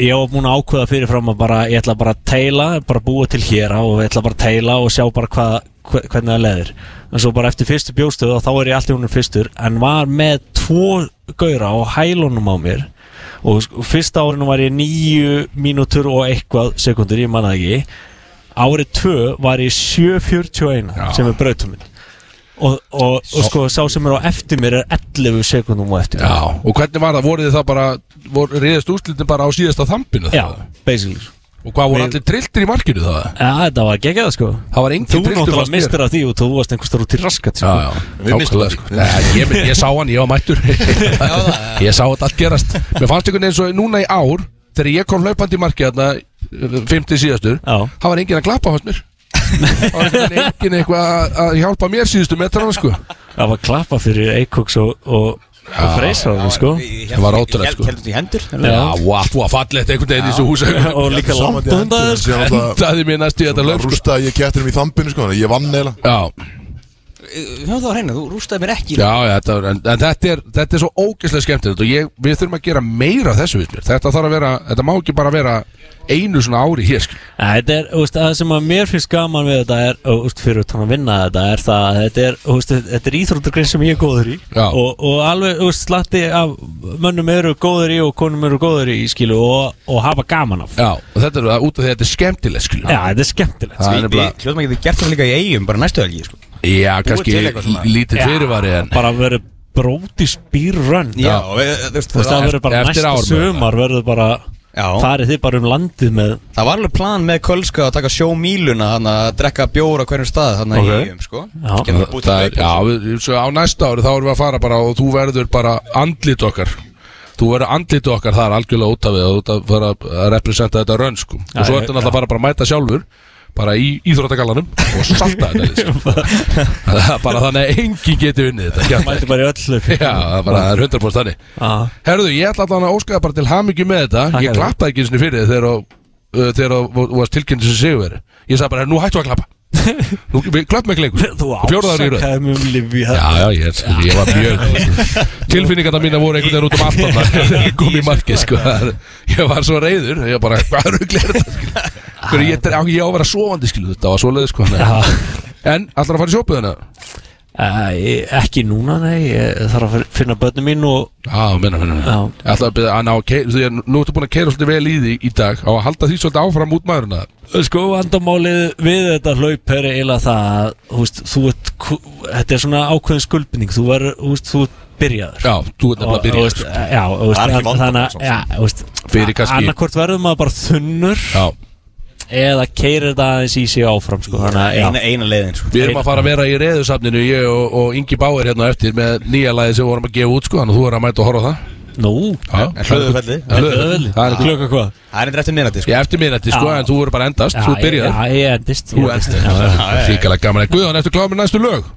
Speaker 7: ég var búin að ákveða fyrirfram að bara, ég ætla bara að teila, bara búa til hér og ég ætla bara að teila og sjá bara hvað, hvernig það leðir en svo bara eftir fyrstu bjóstöðu og þá er ég alltaf húnum fyrstur en var með tvo gauðra á hælunum á mér og fyrsta árinu var ég nýju mínútur og eitthvað sekundur, ég manna ekki árið tvö var ég 7.41
Speaker 3: Já.
Speaker 7: sem er brautum minn og, og, og sko sá sem er á eftir mér er 11 sekundum á eftir mér
Speaker 3: já, og hvernig var það? Voruð þið það bara, vor, reyðist úrslitin bara á síðasta þampinu?
Speaker 7: Já, basically
Speaker 3: Og hvað voru allir trilltir í markinu það?
Speaker 7: Já, þetta var geggjað sko
Speaker 3: Það var engin
Speaker 7: Þú
Speaker 3: trilltur
Speaker 7: náttúrulega
Speaker 3: fannst mér.
Speaker 7: mistur af því og þú varst einhvers út í raskat
Speaker 3: Já,
Speaker 7: sko.
Speaker 3: já,
Speaker 2: Við mistum
Speaker 3: nákvæmlega
Speaker 2: því.
Speaker 3: sko. Nei, ég, ég sá hann, ég var mættur Ég sá þetta allt gerast Mér fannst einhvern veginn svo núna í ár Þegar ég kom hlaupandi í markið þarna 50 síðastur
Speaker 7: Já.
Speaker 3: Það var enginn að klappa fannst mér Það var einhvern veginn enginn eitthvað að- að hjálpa mér síðustu metrana sko
Speaker 7: Það var klappa fyrir Eikoks og, og, og Freysáður sko
Speaker 3: Það var ótrúlegt, sko.
Speaker 4: Heldur því hendur
Speaker 3: Já, allt var fallegt einhvern veginn í þessu húsa
Speaker 7: og líka langt hundaði sko.
Speaker 3: Endaði mér næst í þetta laup sko.
Speaker 1: Rústaði ég kettinum í þambinu sko, ég vann eiginlega
Speaker 3: Já,
Speaker 4: Hjá það var hreina, þú rústaði mér ekki
Speaker 3: já, já þetta, en, en þetta, er, þetta er svo ógeðslega skemmtilegt og ég, við þurfum að gera meira af þessu við mér Þetta þarf að vera, þetta má ekki bara vera einu svona ári hér.
Speaker 7: Æ, Þetta er, þú veist, það sem að mér finnst gaman við þetta er, þú veist, fyrir að vinna þetta er það, að þetta er, þú veist, þetta er íþróttagrein sem ég er góður í og, og alveg, þú veist, slatti af mönnum eru góður í og konum eru góður í, skilu, og, og hafa gaman af
Speaker 3: Já, og þetta er út af því að þetta er skemmtilegt skil.
Speaker 7: Já, þetta er skemmtilegt
Speaker 3: Það er
Speaker 4: Við hljóðum ekki þið gert það líka í eigum bara næstu helgi sko.
Speaker 3: Já, kannski lítið fyrirvari en
Speaker 7: bara verið bróti spýrrönn
Speaker 4: Já, þú veist,
Speaker 7: Þú það verður bara
Speaker 3: eftir
Speaker 7: næsta sumar verður bara
Speaker 4: Já.
Speaker 7: farið þið bara um landið með
Speaker 4: það var alveg plan með Kölska að taka sjómíluna þannig að drekka bjóra hverjum stað þannig
Speaker 7: Ok.
Speaker 4: í eigum sko.
Speaker 7: Já.
Speaker 3: Er, svo á næsta ári þá erum við að fara bara og þú verður bara andlit okkar þú verður andlit okkar þar algjörlega út af og út af fara að representa þetta rönn sko. og svo
Speaker 7: ég-
Speaker 3: ertu náttúrulega bara, bara að mæta sjálfur bara í íþróttagallanum og salta þetta sko. Bara þannig að enginn geti unnið þetta
Speaker 7: mæti bara í öllu.
Speaker 3: Já, það er bara það er 100% þannig.
Speaker 7: Já.
Speaker 3: Herðu, ég ætla allan að óskaða bara til hamingju með þetta.
Speaker 7: Takk
Speaker 3: Ég klappaði ekki einu sinni fyrir þegar þú- varst tilkynnt sem sigurveri Ég sagði bara, nú hættu að klappa Nú, klöpp með kleikur
Speaker 7: Þú ásakaði mig um lifi
Speaker 3: Já, já, ég, ég var mjög Tilfinningarna mína voru einhvern veginn út um aftan í markið, sko er- Ég var svo reyður, ég bara, hvað er auðvitað þetta, sko ég, á, að vera sofandi, skilu, þetta var svoleiði, sko
Speaker 7: Já.
Speaker 3: En, allar að fara í sjópuðina?
Speaker 7: Æ, Ekki núna, nei Ég þarf að finna börnum mín og
Speaker 3: Já, minna, minna, minna
Speaker 7: Já.
Speaker 3: Ég ætla að byrja að ná, því að nú ertu búin að keira svolítið vel í því í dag. Á að halda því svolítið áfram út maðurina
Speaker 7: Sko, vandamálið við þetta hlaup er eiginlega það að, þú veist, þú ert, þetta er svona ákveðin skuldbinding, þú þú veist, þú ert byrjaður.
Speaker 3: Já, þú ert nefnilega að byrja,
Speaker 7: Og, og, Já, og,
Speaker 2: Það er ekki
Speaker 7: veist,
Speaker 2: vandamál
Speaker 7: þannig að, já, þú veist,
Speaker 3: Fyrir kannski-
Speaker 7: annarkvort verður maður bara þunnur.
Speaker 3: Já,
Speaker 7: eða keirir þetta aðeins í sig áfram, sko, já.
Speaker 4: Eina, eina leiðin sko.
Speaker 3: við erum að fara að vera í reðusafninu Ég og, og Ingi Báir hérna eftir Með nýja lagi sem við vorum að gefa út, sko Þannig að þú er að mæta og horfa það
Speaker 7: Nú,
Speaker 4: Hlöðufelli
Speaker 3: Hlöðufelli Það er
Speaker 7: klukka hvað?
Speaker 4: Það er endur eftir minnati sko.
Speaker 3: Eftir minnætti, sko. En þú verður bara endast, þú
Speaker 7: Já,
Speaker 3: byrjar
Speaker 7: Já, ég endist.
Speaker 3: Þú
Speaker 7: já.
Speaker 3: Ríkala gaman Guðan, eftir kláður með næstu lög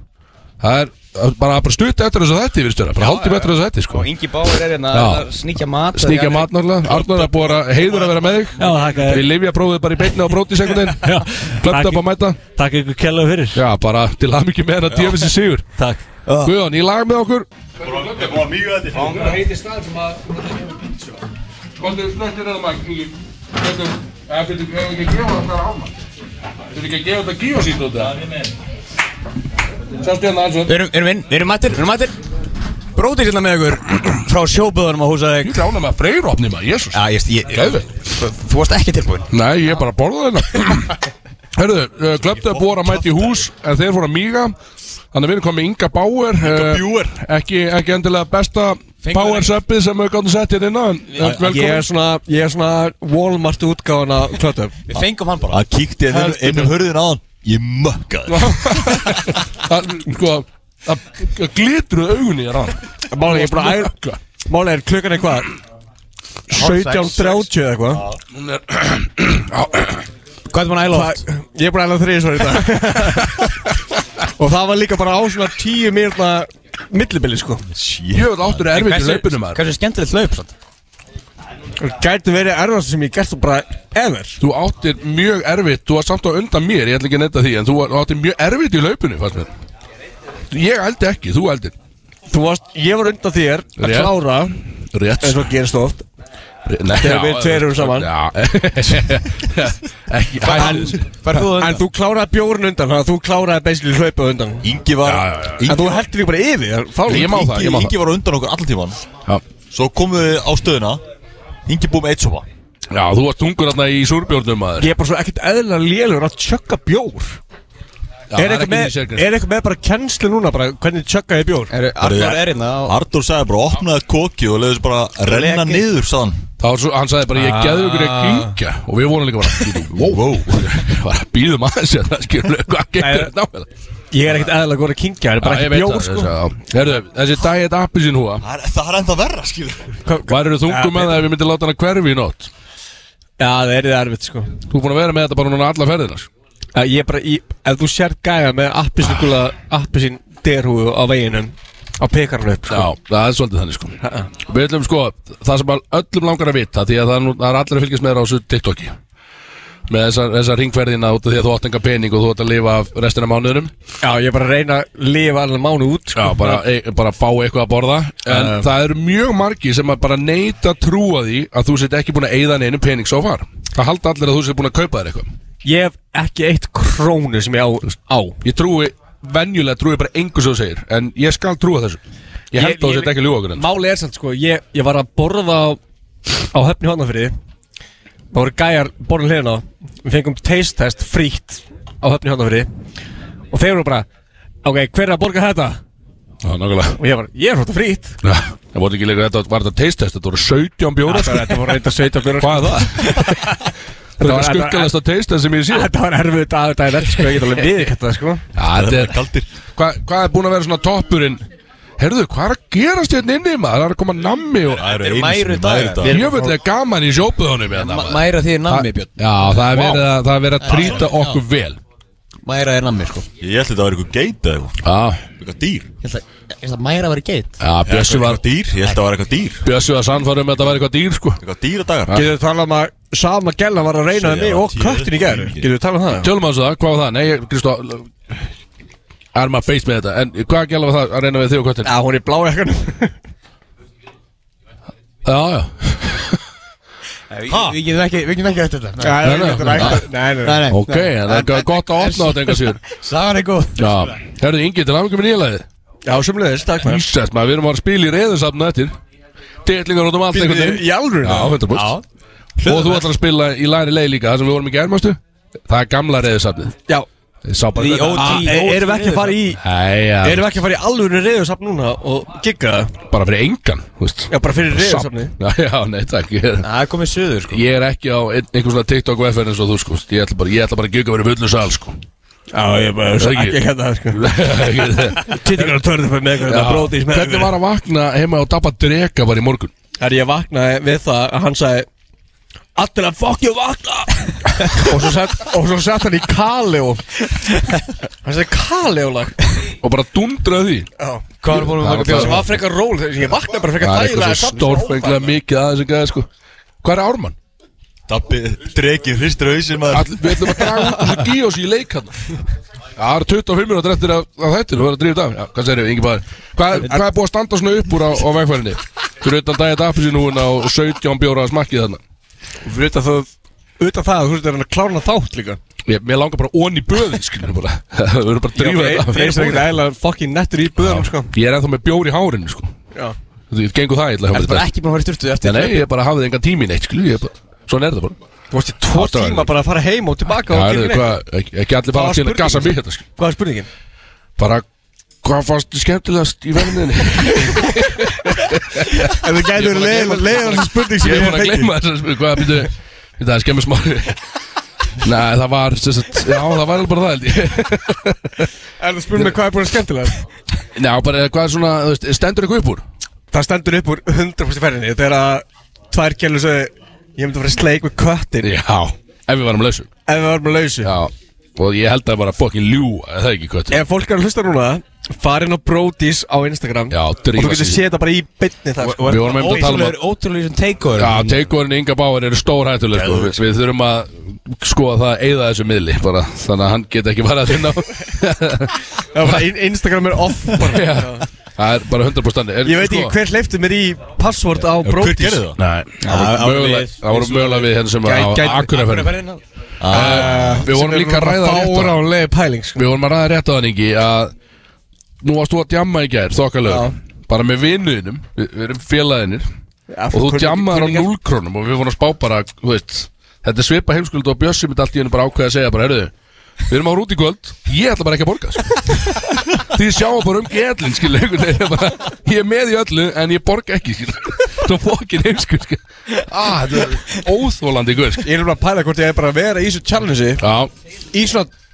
Speaker 3: Það er bara, bara stutt eftir þess að þetta yfir stjóra Bara haldið eftir þess að þetta, sko.
Speaker 4: Og Ingi Báir er hérna að sníkja mat
Speaker 3: Sníkja mat náttúrulega. Arnur er búin að heiður að vera með þig.
Speaker 7: Já, þakka þér.
Speaker 3: Við lifja prófið bara í beinni á brótisekundin
Speaker 7: Já.
Speaker 3: Klöpt upp að mæta.
Speaker 7: Takk ykkur kella fyrir.
Speaker 3: Já, bara til að mikið með þetta djöfisir sigur.
Speaker 7: Takk.
Speaker 3: Guðan, í lag með okkur.
Speaker 4: Það stað sem að
Speaker 3: snöttir eða maður Skoldur, eða fyrir ekki að gefa þetta að Sástu hérna aðeins
Speaker 4: Við erum, inn, við erum mættir, við erum mættir? Bróðir hérna með ykkur Frá sjóböðunum á húsaðeg
Speaker 3: Ég klána með að freyrófni maður, jésús
Speaker 4: Já, ég, ég. Þú varst ekki tilbúin
Speaker 3: Nei, ég bara borðaði hérna. Hörðu, uh, klöptu að búa að mæta í hús En þeir fóru að míga. Þannig að við erum komið Inga Bauer Inga
Speaker 2: Bauer.
Speaker 3: ekki, ekki endilega besta Bauer söppið sem við gáttum sett hérna inn á En en
Speaker 8: Ég er svona, ég er svona Walmart útgáðan að klötu
Speaker 4: Við fengum hann bara.
Speaker 2: Það kíkti inn, inn um hörðin aðan Ég mökkaði.
Speaker 3: Það, sko Það það glitruð augunni í rann.
Speaker 8: Máli, ég er bara Máli er klukkan er hvað? 17.30 eða eitthvað
Speaker 3: Hún er
Speaker 4: Hvað er búin að æla oft?
Speaker 8: Það- Ég er bara ætlað þriðisvar í dag. Og það var líka bara á svona 10 mínúna millibili sko.
Speaker 3: Ég veit áttur er erfitt í maður.
Speaker 4: Hversu skemmtilegt hlaup samt?
Speaker 8: Það gæti verið erfast sem ég gert og bara ever.
Speaker 3: Þú áttir mjög erfitt, þú var samt á undan mér, ég ætla ekki að netta því En þú þú áttir mjög erfitt í hlaupinu, fannst mér. Ég ældi ekki, þú ældir
Speaker 8: Þú varst, ég var undan þér að
Speaker 3: Rétt.
Speaker 8: klára
Speaker 3: Rétt.
Speaker 8: eins og gerist oft.
Speaker 3: Nei,
Speaker 8: Þegar við tveir erum saman.
Speaker 3: Já. Ekki
Speaker 8: En,
Speaker 4: þú
Speaker 8: en þú kláraði bjórn undan Þannig að þú kláraði basically hlaupið undan.
Speaker 2: Ingi var
Speaker 3: Já, já, já.
Speaker 2: Ingi
Speaker 8: En þú heldur líka bara yfir.
Speaker 3: Ég má það,
Speaker 2: Ingi,
Speaker 3: ég má það.
Speaker 2: Ingi var á undan okkur allan tíman.
Speaker 3: Já.
Speaker 2: Svo komum við á stöðuna Ingi búið með eitt sopa.
Speaker 3: Já, þú varst tungur þarna í súrbjórnum maður.
Speaker 8: Ég er bara svo ekkert eðlilega lélur að tjögga bjór.
Speaker 3: Já,
Speaker 8: Er
Speaker 3: það
Speaker 8: eitthvað
Speaker 3: ekki
Speaker 8: með,
Speaker 3: sérgrein.
Speaker 8: er eitthvað með bara kennslu núna bara Hvernig tjögga ég bjór?
Speaker 4: Er Arnur er hérna og
Speaker 2: Artur sagði bara opnaði koki og leiði þessu bara renna
Speaker 4: Leki.
Speaker 2: niður saðan
Speaker 3: Það var svo, hann sagði bara, ég geði ykkur að kynkja Og við vorum líka bara, wow, wow. Bara býðum aðeins hérna, skilur Hvað gengur þetta nákvæmlega
Speaker 8: Ég er ekkert eðlilega góð að kynkja Það er bara ekki bjór sko.
Speaker 3: sko Herðu, þessi diet appi sín húa.
Speaker 2: Það er- það er ennþá verra skilur.
Speaker 3: Væri þú þungum með það ef við myndum láta hana hverfi í nótt?
Speaker 8: Já, það er það erfitt sko.
Speaker 3: Þú er búin að vera með þetta bara núna alla ferðina sko.
Speaker 8: Já, Ég er bara, í, ef þú sér gæja með Appisín derhúu á veginum Á pekarnu upp sko.
Speaker 3: Já, það er svolítið þannig sko. Við ætlum sko, það sem að öllum langar að vita Því að það er, nú, það er allir að fylgjast með þér á þessu TikToki Með þessar, þessar ringferðina út af því að þú átt enga pening og þú átt að lifa restina mánuðurum
Speaker 8: Já, ég er bara að reyna að lifa alveg mánu út sko.
Speaker 3: Já, bara, e, bara fá eitthvað að borða. En
Speaker 8: Uh.
Speaker 3: það eru mjög margi sem að bara neita trúa því að þú sett ekki búin að eyða neinu pening svo far. Það halda allir að þú sett búin að kaupa þér eitthvað.
Speaker 8: Ég hef ekki eitt krónu sem ég á, á.
Speaker 3: Ég trúi, venjulega trúi bara sem þú segir En ég skal trúa þessu. Ég held að þú sett ekki að ljúga okkur
Speaker 8: Máli er samt sko, ég, ég var að borða á, á höfni hóðnafriði Það voru gæjar borðin hliðina á Við fengum taste test frítt á höfni hóðnafriði Og þeir voru bara Ok, hver er að borga þetta?
Speaker 3: Já, nákvæmlega
Speaker 8: Og ég var, ég er hótt frýtt
Speaker 3: Já, Það voru ekki líka, þetta var þetta taste test Þetta voru 17 bjóra sko.
Speaker 8: Þetta voru reynda 17 björn
Speaker 3: Hvað er það? Þetta var skuggalasta taste test sem ég sé
Speaker 8: Þetta var erfið dag dag verð sko, ég get alveg viðkætt það sko
Speaker 3: Já, þetta er hvað er búin að vera svona toppurinn? Herðu, hvað er að gerast hérna inni maður? Það er að koma nammi og
Speaker 2: Það
Speaker 4: Þetta
Speaker 2: eru
Speaker 4: mæru dagar. erum-
Speaker 3: Jöfnvöldlega gaman í sjópuðunum hérna, maður.
Speaker 4: Mæra því er nammi,
Speaker 3: Það-
Speaker 4: Björn.
Speaker 3: Já, það er verið að, það er verið að trýta okkur vel.
Speaker 4: Mæra er nammi, sko.
Speaker 2: Ég held að þetta var eitthvað geit eða eitthvað.
Speaker 3: Já,
Speaker 2: Eitthvað dýr.
Speaker 4: Ég held að, ég held að Mæra var í geit.
Speaker 3: Já Bjössi var
Speaker 2: Eitthvað dýr? Ég held að það var eitthvað dýr.
Speaker 3: Bjössi var sannfærum um að þetta var eitthvað dýr sko.
Speaker 2: Eitthvað dýra dagar.
Speaker 8: Getur þú talað um að sama gæla var að reyna við mig og köttin í gær? Getur við tala um það?
Speaker 3: Tölum að það, hvað var það? Nei, Kristó Er maður face með þetta. En hvað gæla var það að reyna við þig og kvöttin?
Speaker 8: Já, hún er í blá ekkanum
Speaker 3: Já, já.
Speaker 4: Við við getum ekki, við getum ekki eftir þetta.
Speaker 8: Nei,
Speaker 3: Nei, nei. Ok, en það er gott að opna á þetta enga síður.
Speaker 4: Sagan er góð.
Speaker 3: Já, herðu Ingi til aðmyggjum með nýjalæðið
Speaker 8: Já, sumleðis, takk maður
Speaker 3: Jesus, maður, við erum að spila í reyðursafnu eftir. Dettlingar út um allt
Speaker 8: Í alvöru?
Speaker 3: Já, 100% Og þú ætlar að spila í læri leið líka Það sem við vorum í gærmástu Það er gamla reyðursafnið
Speaker 8: Já,
Speaker 3: Ég sá bara
Speaker 4: The
Speaker 3: hvernig-
Speaker 4: OG.
Speaker 8: Ah, erum við ekki að fara í Erum við ekki að fara í alvöru reyðursafn núna og gigga
Speaker 3: bara fyrir engan.
Speaker 8: Já, bara fyrir
Speaker 3: Safn.
Speaker 8: reyðursafni
Speaker 3: Já, já, nei, takk
Speaker 4: Það er komið söður sko
Speaker 3: ég er ekki á ein, einhver svona TikTok og FN eins og þú sko Ég ætla bara, ég ætla bara að gigga verið fullu sal sko
Speaker 8: Já, ég bara,
Speaker 3: Það ekki.
Speaker 8: ekki hérna sko. Tittingar að törðu fyrir með
Speaker 3: Hvernig var að vakna heima og dabba dreka bara í morgun?
Speaker 8: Það er ég vaknaði við það að hann sagði Allir að fokkju vakna. Og, svo sett, og svo sett hann í Kaleo. Hann sagði Kaleo lag
Speaker 3: Og bara dundraði. Því
Speaker 8: Já.
Speaker 4: Hvað er búin að
Speaker 3: Það var
Speaker 8: Það var frekar ról þegar ég vaknaði bara frekar
Speaker 3: Það er eitthvað svo stórfenglega mikið að þessu gæði sko. Hvað er Ármann?
Speaker 2: Dabbi, drekið, hristir hausinn maður.
Speaker 3: All, við ætlum að draga út þessu gíos í leik hann. Það eru 25 minútur eftir að, þetta Þú verður að drífa af. Já, hvað segir við, Ingi Báður? Hvað, hvað er búið að standa svona upp úr á, á vegfærinni? Fyrir utan dagið appisínúina og 17 bjóra að smakkið þarna
Speaker 8: Fyrir utan það Utan það, þú veist, er hann að klána þátt líka.
Speaker 3: Ég, Mér langar bara onni böðin, skiljum bara. Við verðum bara að drífa þetta.
Speaker 8: Það er ekkert ægilega fokkin nettur í böðunum, sko.
Speaker 3: Ég er ennþá með bjór í hárinu, sko.
Speaker 8: Já.
Speaker 3: Þú gengur það illa hjá
Speaker 4: Það
Speaker 3: mér
Speaker 4: er bara
Speaker 3: þetta
Speaker 4: ekki búin að fara í styrtu eftir
Speaker 3: nei, ég bara hafði engan tími neitt, skilju ég bara Svona er þetta bara.
Speaker 8: Þú varst í tvo tíma bara að fara heim og tilbaka og
Speaker 3: er
Speaker 8: gera neitt.
Speaker 3: ekki, ekki allir bara
Speaker 8: var
Speaker 3: til að gasa mig þetta, skilju
Speaker 8: Hvað
Speaker 3: fannst þið skemmtilegast í verðinni?
Speaker 8: Ef þið gætu verið leiðan þessi spurning sem
Speaker 3: Ég er
Speaker 8: ég
Speaker 3: búin að
Speaker 8: hef fengið
Speaker 3: gleyma þess að hvað byrju Það er skemmur smá Nei, það var sagt, Já, það var alveg bara það held ég
Speaker 8: Er það spurning með hvað er búin að skemmtilega?
Speaker 3: Já, bara hvað er svona, stendur eitthvað upp úr?
Speaker 8: Það stendur upp úr 100% ferðinni Þegar að tvær gælur svo Ég myndi að fara sleik með köttin
Speaker 3: Já, ef við varum lausu
Speaker 8: Ef við varum lausu
Speaker 3: Já, og ég held að bara fucking ljúa Er það ekki hvað?
Speaker 8: Ef fólk er að hlusta núna Farin á Brodís á Instagram
Speaker 3: Já,
Speaker 8: Og þú
Speaker 3: drífa
Speaker 8: getur séð þetta bara í bytni þar sko.
Speaker 3: Við vorum einmitt að tala um að
Speaker 4: Ótrúlega sem takeover
Speaker 3: Já, takeoverin Inga Báar eru stór hættuleg sko. við, við þurfum að skoða það að eyða þessu miðli bara, Þannig að hann get ekki varað inn á
Speaker 8: Já, bara in- Instagram er off bara.
Speaker 3: Já. Það er bara 100% er,
Speaker 8: Ég veit ekki hver hleyfti mér í password á
Speaker 2: Hver
Speaker 8: Brodís?
Speaker 2: gerði það?
Speaker 3: Nei, það voru mögulega- við hérna sem að
Speaker 8: gæti-
Speaker 3: Akureyferðin Við vorum líka að ræða rétt á
Speaker 8: sko.
Speaker 3: Við vorum að ræða rétt á þann ekki að Nú varst þú að djamma í gær, þokkalög. Bara með vinnuðinum, við, við erum félaginir Og þú djammaðar á
Speaker 8: kunni ekki-
Speaker 3: núlkrónum Og við vorum að spá bara, þú veist Þetta er svipa heimskuld og Bjössi mitt allt í hennu bara ákveða að segja bara, heyrðu Við erum á rúti kvöld, ég ætla bara ekki að borga sko. Því sjá bara um bara, Ég er með í öllu en ég borga ekki. Svo fokkin heimskur skilu. ah, er óþólandi guð skilu.
Speaker 8: Ég er bara að pæla hvort ég er bara að vera í þessu challenge Í svona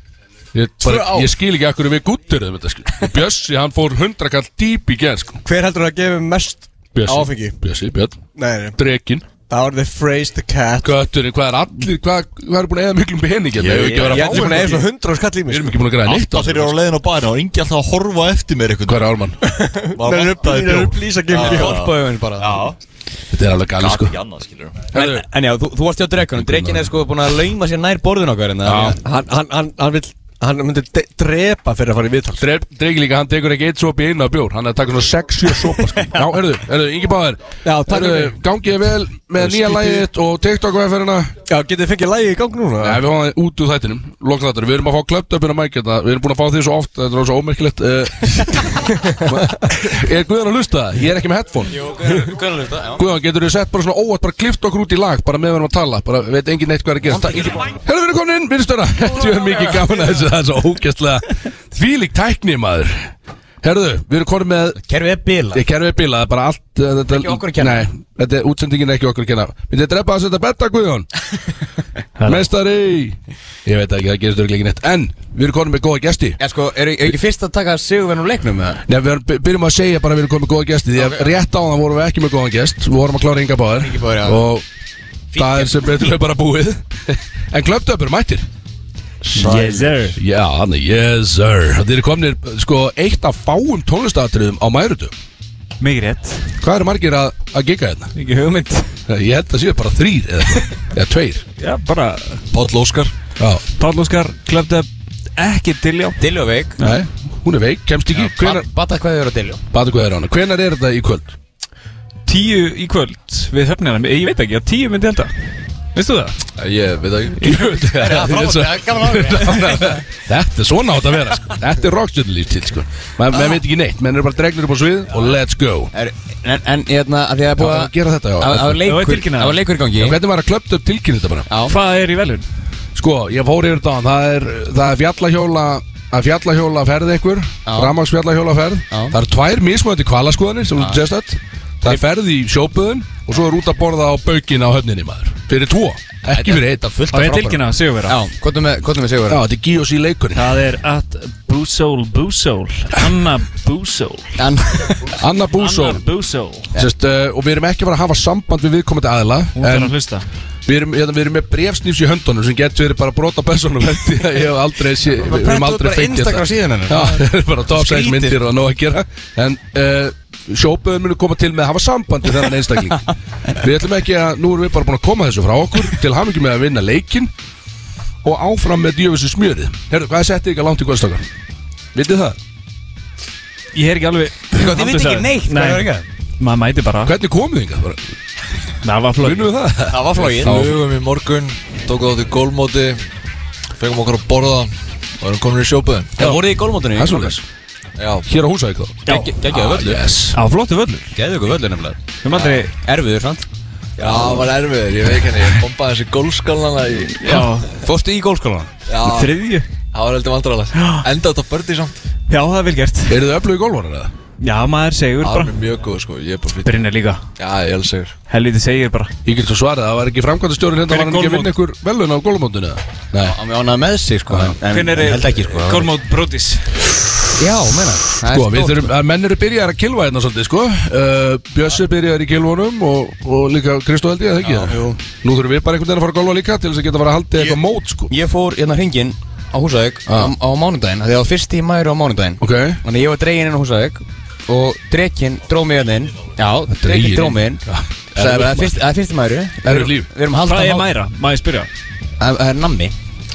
Speaker 3: Ég, bara, ég skil ekki akkur við guttur sko. Bjössi, hann fór hundrakall dýp í gerð sko.
Speaker 8: Hver heldur að gefa mest
Speaker 3: Bjössi,
Speaker 8: áfengi?
Speaker 3: Bjössi, Björn,
Speaker 8: Nei, nei
Speaker 3: Drekin
Speaker 8: Það var the phrase the cat.
Speaker 3: Götturinn, hvað er allir, hvað, hvað er búin að eða miklum pening hérna?
Speaker 2: Ég-
Speaker 3: Ég, ég,
Speaker 8: Ég
Speaker 3: ég,
Speaker 8: ætti búin að eða svona 100 skall í mig
Speaker 3: Við erum
Speaker 8: sko.
Speaker 3: ekki búin að græða neitt á
Speaker 2: Alltaf þegar ég var á leiðin á bæna og Ingi alltaf að horfa eftir mér eitthvað
Speaker 3: Hvað er Ármann?
Speaker 8: Það er
Speaker 2: bjór
Speaker 8: plís að gefa mér
Speaker 2: Já.
Speaker 8: hjálp
Speaker 4: Hjálpaðum bara
Speaker 3: Þetta er alveg
Speaker 2: það
Speaker 3: sko.
Speaker 2: er ekki
Speaker 4: En, já, þú, varst hjá drekunum Drekin er sko búin að lauma sér nær borðin okkar það-
Speaker 3: Já.
Speaker 8: Hann, myndi drepa fyrir að fara í viðtal.
Speaker 3: Dregi líka, hann tekur ekki eitt sopi inn á bjór. Hann er að taka svona 6-7 sopa sko. Já, erðu, erðu,
Speaker 8: Já,
Speaker 3: Erðu,
Speaker 8: fyrir.
Speaker 3: gangið vel með nýja lægit og TikTok-vefferina
Speaker 8: Já, getið fengið lægi í gang núna?
Speaker 3: Nei, við fáum það út úr þættinum. Lokþáttur, við erum að fá klöptöpina mæk hérna Við erum búin að fá því svo oft, þetta er svo ómerkilegt uh, Er Guðan að hlusta? Ég er ekki með headphone. Guðan, getur þú sett bara svona óvart Bara klift okkur út í lag, bara með við erum að tala? Bara veit engin neitt hvað er að gera Herðu, við erum komin inn, við erum störa Er að það er svo ógæstlega Þvílík tækni, maður. Herðu, við erum komin með
Speaker 4: Kerfið er bila
Speaker 3: Ég kerfið bíla, það er bara allt uh, þetta,
Speaker 4: Ekki okkur að kenna.
Speaker 3: Nei, þetta er útsendingin er ekki okkur að kenna. Myndið þið drepa að setja betta, Guðjón? Meistari! Ég veit ekki, það gerist örugglega ekki neitt. En, við erum komin með góða gesti.
Speaker 4: Já sko, er, er ekki fyrst að taka sigurvenn úr leiknum með það?
Speaker 3: Nei, við erum- by- byrjum að segja bara að við erum komin með góða gesti Því að rétt á það vorum við ekki með góðan gest. Við vorum að klára ynga báðar
Speaker 4: Inga Báðar, já.
Speaker 3: Og það er sem betur við bara búið. En klöptöpur mættir
Speaker 8: Yes sir.
Speaker 3: Já, hann er yes sir. Þið eru komin, sko, eitt af fáum tónlistatriðum á mærutu
Speaker 9: Mikið rétt.
Speaker 3: Hvað eru margir að, að giga hérna?
Speaker 9: Ekki hugmynd.
Speaker 3: Ég held að séu bara þrýr eða, eitthvað. eða tveir.
Speaker 7: Já, bara
Speaker 10: Páll Óskar.
Speaker 3: Já,
Speaker 7: Páll Óskar, Up Ekki Diljá.
Speaker 4: Diljó veik.
Speaker 3: Nei, hún er veik, kemst ekki. Hvenar,
Speaker 4: Bata hvað þau eru á Diljó
Speaker 3: batu hvað er á hana. Hvenar er þetta í kvöld?
Speaker 7: Tíu í kvöld. Við höfnina Ég veit ekki, að tíu myndi held að Veistu það?
Speaker 10: Ég veit ekki
Speaker 3: Þetta er svona átt að vera sko. Þetta er rockstjörnulíf til sko. Man, man veit ekki neitt, menn er bara dregnir upp á svið og let's go
Speaker 4: Er- En, en hérna, að því að er búið að
Speaker 3: gera þetta.
Speaker 4: Það var leikur,
Speaker 7: tilkynna
Speaker 4: það var leikur í gangi
Speaker 3: Hvernig var að klöpt upp tilkynni þetta bara?
Speaker 7: Hvað er í velun?
Speaker 3: Sko, ég fór yfir þetta Það er, það er fjallahjóla að fjallahjóla ferð ykkur. Ramags fjallahjóla ferð. Það eru tvær mismöndi kvalaskoðanir sem þú sést þetta Það er ferð í sjópuðun og svo er út að borða á baukina á höfninni maður. Fyrir tvo, ekki fyrir eitt
Speaker 4: fullt
Speaker 7: Það er tilkynna, segjum við
Speaker 4: Já, hvað er með, hvað er með Sigur?
Speaker 3: Já, þetta er Gíos í leikurinn.
Speaker 7: Það er at Búsól Búsól Anna Búsól
Speaker 3: Anna Búsól
Speaker 7: Anna Búsól
Speaker 3: Sest, uh, og við erum ekki að fara að hafa samband við viðkomandi aðila
Speaker 7: Hún er
Speaker 3: en
Speaker 7: að hlusta.
Speaker 3: við erum, hérna, við erum með brefsnýfs í höndunum sem getur verið bara brota persónum því að ég hef aldrei við, erum aldrei
Speaker 4: bara
Speaker 3: fengið
Speaker 4: Instagram síðan hennar?
Speaker 3: Já, það er bara top 6
Speaker 4: Skrítið.
Speaker 3: myndir og nóg að gera. En uh, sjópöðun munu koma til með að hafa samband við þennan einstakling Við ætlum ekki að, nú erum við bara búin að koma þessu frá okkur Til hamingi með að vinna leikinn Og áfram með djöfissu smjörið Herru, hvað er settið ykkar langt í kvöldstokkar? Vitið það?
Speaker 7: Ég er ekki alveg
Speaker 4: þið vitið ekki neitt, hvað er
Speaker 7: Nei,
Speaker 4: ekki?
Speaker 7: maður mæti bara
Speaker 3: Hvernig komuð þið ykkar?
Speaker 7: Það var
Speaker 3: við það?
Speaker 4: Var flóið
Speaker 10: Flugum í morgun Tókum þátt í gólmóti Fengum okkur að borða Og erum komin í sjópuðin
Speaker 4: Það voruð í gólmótunni
Speaker 10: Já.
Speaker 3: Hér á húsæk þá? Yes.
Speaker 7: Það var flottu völlur.
Speaker 4: Geðu ykkur völlur. Nefnilega.
Speaker 7: Við erum aldrei
Speaker 4: Erfiður, sant?
Speaker 10: Já, það var erfiður, ég veit henni Ég bombaði þessi gólskálana í
Speaker 7: Já.
Speaker 4: Fórstu í gólskólan?
Speaker 10: Já,
Speaker 7: Þriðju?
Speaker 10: Það var heldur vandrarlega Enda þetta bördi samt.
Speaker 7: Já, það er vel gert.
Speaker 3: Eru þið öflug í golvarar eða?
Speaker 7: Já, maður segur
Speaker 10: Það var
Speaker 7: bara
Speaker 10: mjög góð sko, ég er bara fyrir
Speaker 7: Brynja líka.
Speaker 10: Já, ég er alveg segur
Speaker 7: Helviti segir bara.
Speaker 3: Ég get svo svarið, það var ekki framkvæmdastjórinn hérna
Speaker 7: Hver
Speaker 3: var
Speaker 7: er
Speaker 3: hann ekki að vinna ykkur velun á golfmóndinu eða? Nei,
Speaker 4: Hann var ánað með sig, sko En
Speaker 7: Hvernig
Speaker 4: en held ekki,
Speaker 7: er
Speaker 4: sko.
Speaker 7: Gormót Brodís?
Speaker 4: Já, menna
Speaker 3: sko, við þurfum, að menn eru byrjar að kilva hérna svolítið, sko. Uh, Bjössi byrjar í kilvunum og, og líka Kristó held ég, ekki? Það?
Speaker 4: jú.
Speaker 3: Nú þurfum við bara einhvern veginn að fara að golfa líka til þess að geta að fara að halda eitthvað mót, sko.
Speaker 4: Ég fór hérna á Húsavík
Speaker 3: Ah.
Speaker 4: á, á mánudaginn Því það var fyrst í mæri á mánudaginn.
Speaker 3: Ok,
Speaker 4: Þannig ég var dregin inn á Húsavík Og drekinn dró mig hérna inn Já, drekinn dró
Speaker 3: inn.
Speaker 4: mig inn
Speaker 3: Já.
Speaker 4: Það er bara fyrst- það er fyrst í mæri
Speaker 3: Erfitt líf.
Speaker 4: Við erum að halda
Speaker 7: Hvað er mæra? Má ég spyrja?
Speaker 4: Það það er nammi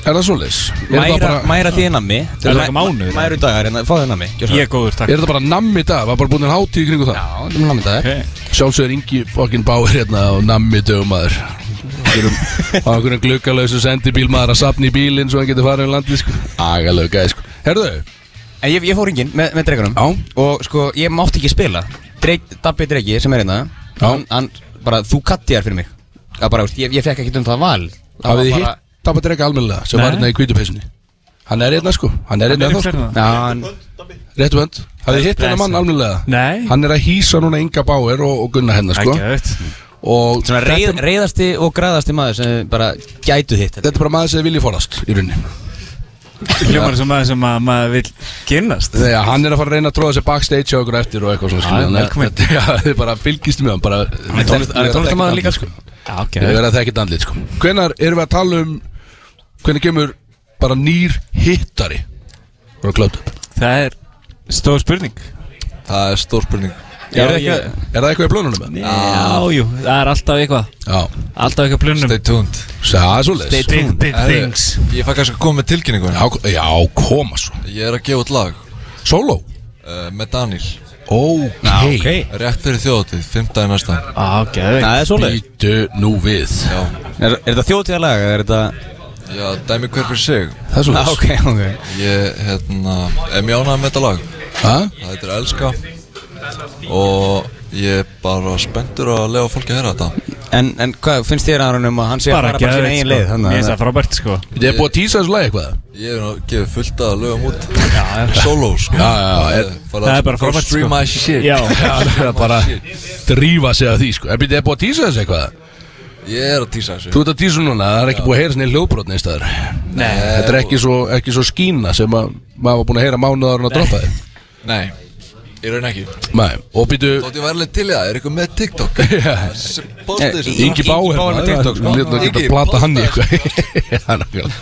Speaker 3: er það? Er
Speaker 4: Mæra,
Speaker 3: það bara,
Speaker 4: mæra því er nammi
Speaker 7: Er það eitthvað mánuður?
Speaker 4: Mæru dagar, hérna, fáðu nammi.
Speaker 7: Ég er góður, takk
Speaker 3: er það bara namm í dag? Var bara búin að hátíð í kringu það?
Speaker 4: Já, það er nammi
Speaker 7: Ok.
Speaker 3: Sjálfsögur Ingi fokkin báir hérna og nammi dögum maður á einhverjum gluggalauðsum sendibíl maður að sapna í bílinn svo hann getur farið um landið sko Sko
Speaker 4: En ég, ég fór hringin með, með dregunum
Speaker 3: Já.
Speaker 4: Og sko, ég mátti ekki spila. Dreg, Dabbi Dregi, sem er hérna hann, hann, bara, þú kattiðar fyrir mig. Það bara, veist, ég, ég fekk ekki um það val. Það
Speaker 3: hafið þið
Speaker 4: var
Speaker 3: hitt Dabba Drega almennilega sem var
Speaker 7: Nei.
Speaker 3: hérna í kvítupeysunni Hann er hérna sko, hann er hérna
Speaker 7: Er
Speaker 3: ennþá sko.
Speaker 7: hérna?
Speaker 4: Já, hann,
Speaker 3: Réttu hönd, hafið þið hitt hennar mann almennilega?
Speaker 7: Nei.
Speaker 3: Hann er að hýsa núna Inga Báir og, og Gunna hennar sko.
Speaker 7: Ekki veit
Speaker 3: Og
Speaker 4: svona
Speaker 3: þetta,
Speaker 4: reið, reiðasti og græðasti maður sem bara gætu hitt
Speaker 3: þetta er bara maður sem þið viljið forðast í rauninni
Speaker 7: Hljómar sem maður sem að maður vil kynnast.
Speaker 3: Þegar hann er að fara að reyna að tróða sér backstage hjá okkur eftir og eitthvað svona
Speaker 7: Já,
Speaker 3: skilur, þannig að bara fylgist með hann bara
Speaker 4: Hann er tónlist- hann er tónlistarmaður líka, sko.
Speaker 7: Já, ok.
Speaker 3: Ég verða það ekki andlit sko. Hvenær erum við að tala um Hvenær kemur bara nýr hittari?
Speaker 7: Það er stór spurning.
Speaker 10: Það er stór spurning
Speaker 7: Já,
Speaker 4: Er
Speaker 7: ég-
Speaker 4: ekki
Speaker 3: Er það eitthvað í plönunum með?
Speaker 7: Já, jú, það er alltaf eitthvað.
Speaker 3: Já,
Speaker 7: Alltaf eitthvað plunum
Speaker 10: Stay tuned.
Speaker 3: Er svolítið
Speaker 7: Big, big things.
Speaker 10: Ég fæ kannski að koma með tilkynningu.
Speaker 3: Já, já, koma svo.
Speaker 10: Ég er að gefa út lag.
Speaker 3: Solo
Speaker 10: uh, Með Daniel
Speaker 3: Ok,
Speaker 4: ok.
Speaker 10: Rétt fyrir þjóðatíð, 15. næsta.
Speaker 7: Ok
Speaker 4: Það er svoleið
Speaker 3: Býtu nú við.
Speaker 10: Já,
Speaker 4: Er, er þetta þjóðtíðalag eða er þetta
Speaker 10: já, dæmi hver fyrir sig.
Speaker 3: Það er
Speaker 4: Ah,
Speaker 3: svolítið
Speaker 4: ok, ok.
Speaker 10: Ég, hérna, er mjög ánægð með þetta lag.
Speaker 3: Ha?
Speaker 10: Það heitir Elska Og ég er bara spenntur að lega fólki að heyra þetta.
Speaker 4: En, en hvað finnst þér að hann um að hann sé að
Speaker 7: Bara
Speaker 4: fara bara sína
Speaker 7: geðveikt,
Speaker 4: eigin
Speaker 7: sko.
Speaker 4: leið
Speaker 7: Mér
Speaker 4: þannig
Speaker 7: finnst
Speaker 4: að
Speaker 7: það frábært sko.
Speaker 3: Þið er búið að tísa þessu lagi eitthvað?
Speaker 10: Ég er nú að gefa fullt að lögum út. Solo, sko.
Speaker 3: Já, já, já,
Speaker 7: Það er bara frábært,
Speaker 10: Stream
Speaker 7: sko.
Speaker 10: my shit.
Speaker 7: Já,
Speaker 3: Já, það er bara drífa sig að því sko. En býtu, þið er búið að tísa þessu eitthvað?
Speaker 10: Ég er að tísa þessu.
Speaker 3: Þú ert að tísa núna, það er ekki búið að heyra sinni hljóðbrot neins staðar.
Speaker 7: Nei.
Speaker 3: Þetta er ekki svo, ekki svo skína sem að maður var búin að heyra mánuðar og að droppa þið
Speaker 10: Nei, ég raun ekki.
Speaker 3: Nei, og býtu
Speaker 10: Þótt ég var alveg til það, er eitthvað með TikTok?
Speaker 4: Í-
Speaker 3: Ingi Báir
Speaker 4: Bauer með TikTok, sko.
Speaker 3: Lítið að geta plata hann í eitthvað.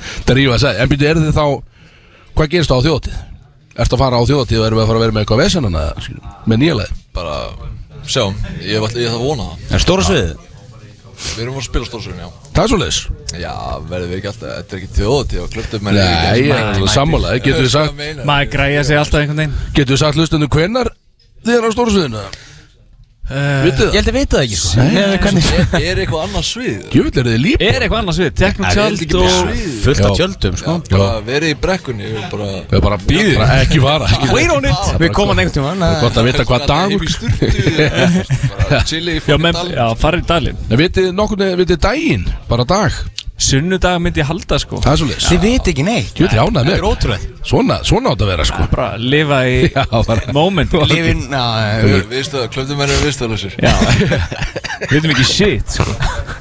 Speaker 3: Drífa að segja En býtu, eru þið þá Hvað gerist á þjóðatíð? Ertu að fara á þjóðatíð og erum við að fara að vera með eitthvað vesenana Með nýjaleg
Speaker 10: Bara, sjáum, ég ætla ég ætla að vona það.
Speaker 4: Er stóra sviðið?
Speaker 10: Við erum að spila stórsögun, já.
Speaker 3: Það er svoleiðis?
Speaker 10: Já, verðum við ekki alltaf, þetta er ekki þjóðatíð og klöptum
Speaker 3: Nei, ég er sammála Getur við sagt,
Speaker 7: Maður græja sig alltaf einhvern veginn.
Speaker 3: Getur við sagt hlustundum hvenar þið er á stóru sviðinu? Vitið
Speaker 4: Ég
Speaker 3: það?
Speaker 4: held að vita það ekki sko.
Speaker 3: Nei.
Speaker 4: Hvernig?
Speaker 10: Er, er eitthvað annað svið?
Speaker 3: Jöfull er þið líp
Speaker 7: Er eitthvað annars við? Tekno
Speaker 10: Það er
Speaker 7: tjöld
Speaker 10: ekki
Speaker 7: og
Speaker 10: bara svið.
Speaker 4: Fullt
Speaker 3: Já.
Speaker 4: af tjöldum sko.
Speaker 10: Bara verið í brekkunni og bara
Speaker 3: Það er bara býðið Ekki vara ekki
Speaker 4: Wait on it. Við komum einhvern tíma
Speaker 3: Gott að vita hvað dagur
Speaker 10: Bara chili í
Speaker 7: Já,
Speaker 10: fokkin
Speaker 7: með,
Speaker 10: dal
Speaker 7: já, farið í dalinn.
Speaker 3: En vitið nokkurni, vitið daginn? Bara dag
Speaker 7: Sunnudag myndi ég halda sko.
Speaker 3: Það er svoleiðis.
Speaker 4: Þið viti ekki neitt
Speaker 3: Jöfull er ánægð
Speaker 4: Það
Speaker 3: með
Speaker 4: er ótrúlega
Speaker 3: Svona, svona átt að vera sko.
Speaker 7: Bara lifa í
Speaker 3: Já, bara
Speaker 7: moment.
Speaker 4: Livin
Speaker 10: Viðstöða, klöptum verið viðstöðlausir
Speaker 7: Já. Við veitum ekki shit sko.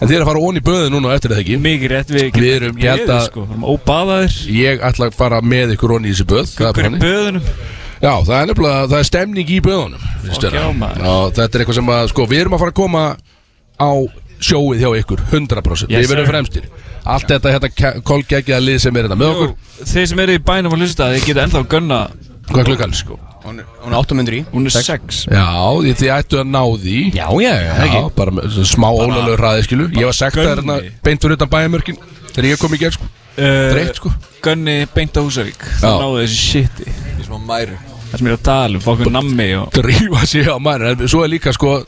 Speaker 3: En þið er að fara onni í böðu núna á eftir eða ekki?
Speaker 7: Mikið rétt við
Speaker 3: Við erum- ég held að-
Speaker 7: sko. Við erum óbaðaðir.
Speaker 3: Ég ætla að fara með ykkur onni í þessi böð. Það er
Speaker 7: Hver er
Speaker 3: þannig.
Speaker 7: böðunum?
Speaker 3: Já, það er nefnilega, það er stemning í böðunum þér
Speaker 7: já,
Speaker 3: það?
Speaker 7: maður.
Speaker 3: Já, þetta er eitthvað sem að, sko, við erum að fara að koma á sjóið hjá ykkur 100%
Speaker 7: Yes,
Speaker 3: Við verðum fremstir. Allt þetta hérna kolgeggjaða lið sem er hérna með okkur.
Speaker 7: Þeir sem eru í bænum að hlusta Þeir geta ennþá gunna
Speaker 3: Hvað er klukkan? Sko?
Speaker 4: Hún er 800 í.
Speaker 7: Hún er 6
Speaker 3: Já, því þið ættu að ná því.
Speaker 4: Já, já, já,
Speaker 3: bara smá ólega hraði, skilu Ég var sagt að hérna beint fyrir utan bæjarmörkin Þegar ég kom í gerð, sko. Þreytt, sko.
Speaker 7: Gunni beint á Húsavík. Það náðu þessi shiti.
Speaker 10: Í smá mæru.
Speaker 7: Það sem er að tala um Fokkur nammi og
Speaker 3: Drífa sig á En svo er líka, sko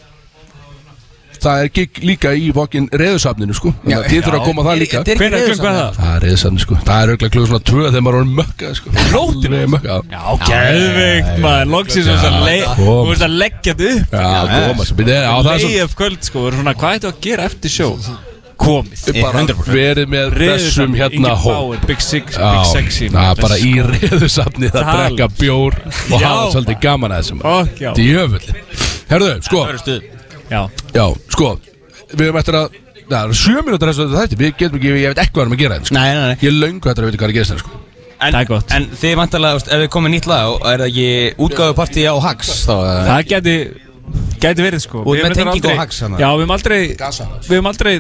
Speaker 3: Það er gig líka í fokkin reðusafninu, sko. Þannig að þið þurfa að koma það líka.
Speaker 7: klukka er það?
Speaker 3: Það er reðsafni, sko. Það er auðvitað klukkan svona tvö þegar maður er mökkað, sko.
Speaker 7: Nóttina?
Speaker 3: Alveg mökkað
Speaker 7: Já, geðveikt maður. Loksins og þess að le-
Speaker 3: kom.
Speaker 7: Þú veist að leggja þetta upp.
Speaker 3: Já, koma, svo byrja, já, það er svo
Speaker 7: Leif kvöld sko. Verður svona Hvað ættu að gera eftir sjó? Komið.
Speaker 3: Bara verið með þessum hérna
Speaker 7: Ingi
Speaker 3: hó
Speaker 7: Bauer, Big Six, Big Sexy
Speaker 3: bara í reðusafni það drekka bjór og hafa svolítið gaman að þessum. Djöfull. Herðu, sko,
Speaker 7: Já
Speaker 3: já, sko Við erum eftir að Það er sjö minútur þessu þetta Við getum ekki, ég veit ekki hvað við erum að gera þetta sko.
Speaker 4: Nei, nei, nei
Speaker 3: Ég löngu eftir að veit hvað er að gera þetta sko.
Speaker 4: En,
Speaker 7: Það er gott.
Speaker 4: En þið vantarlega, ef við komum nýtt lag og Er það ekki útgáfupartí á Hax Þá eða?
Speaker 7: Það geti Geti verið sko
Speaker 4: Og
Speaker 7: Við
Speaker 4: með
Speaker 7: höfum
Speaker 4: tengingu
Speaker 7: aldrei-
Speaker 4: á Hax, hana.
Speaker 7: Já, við höfum aldrei Við höfum aldrei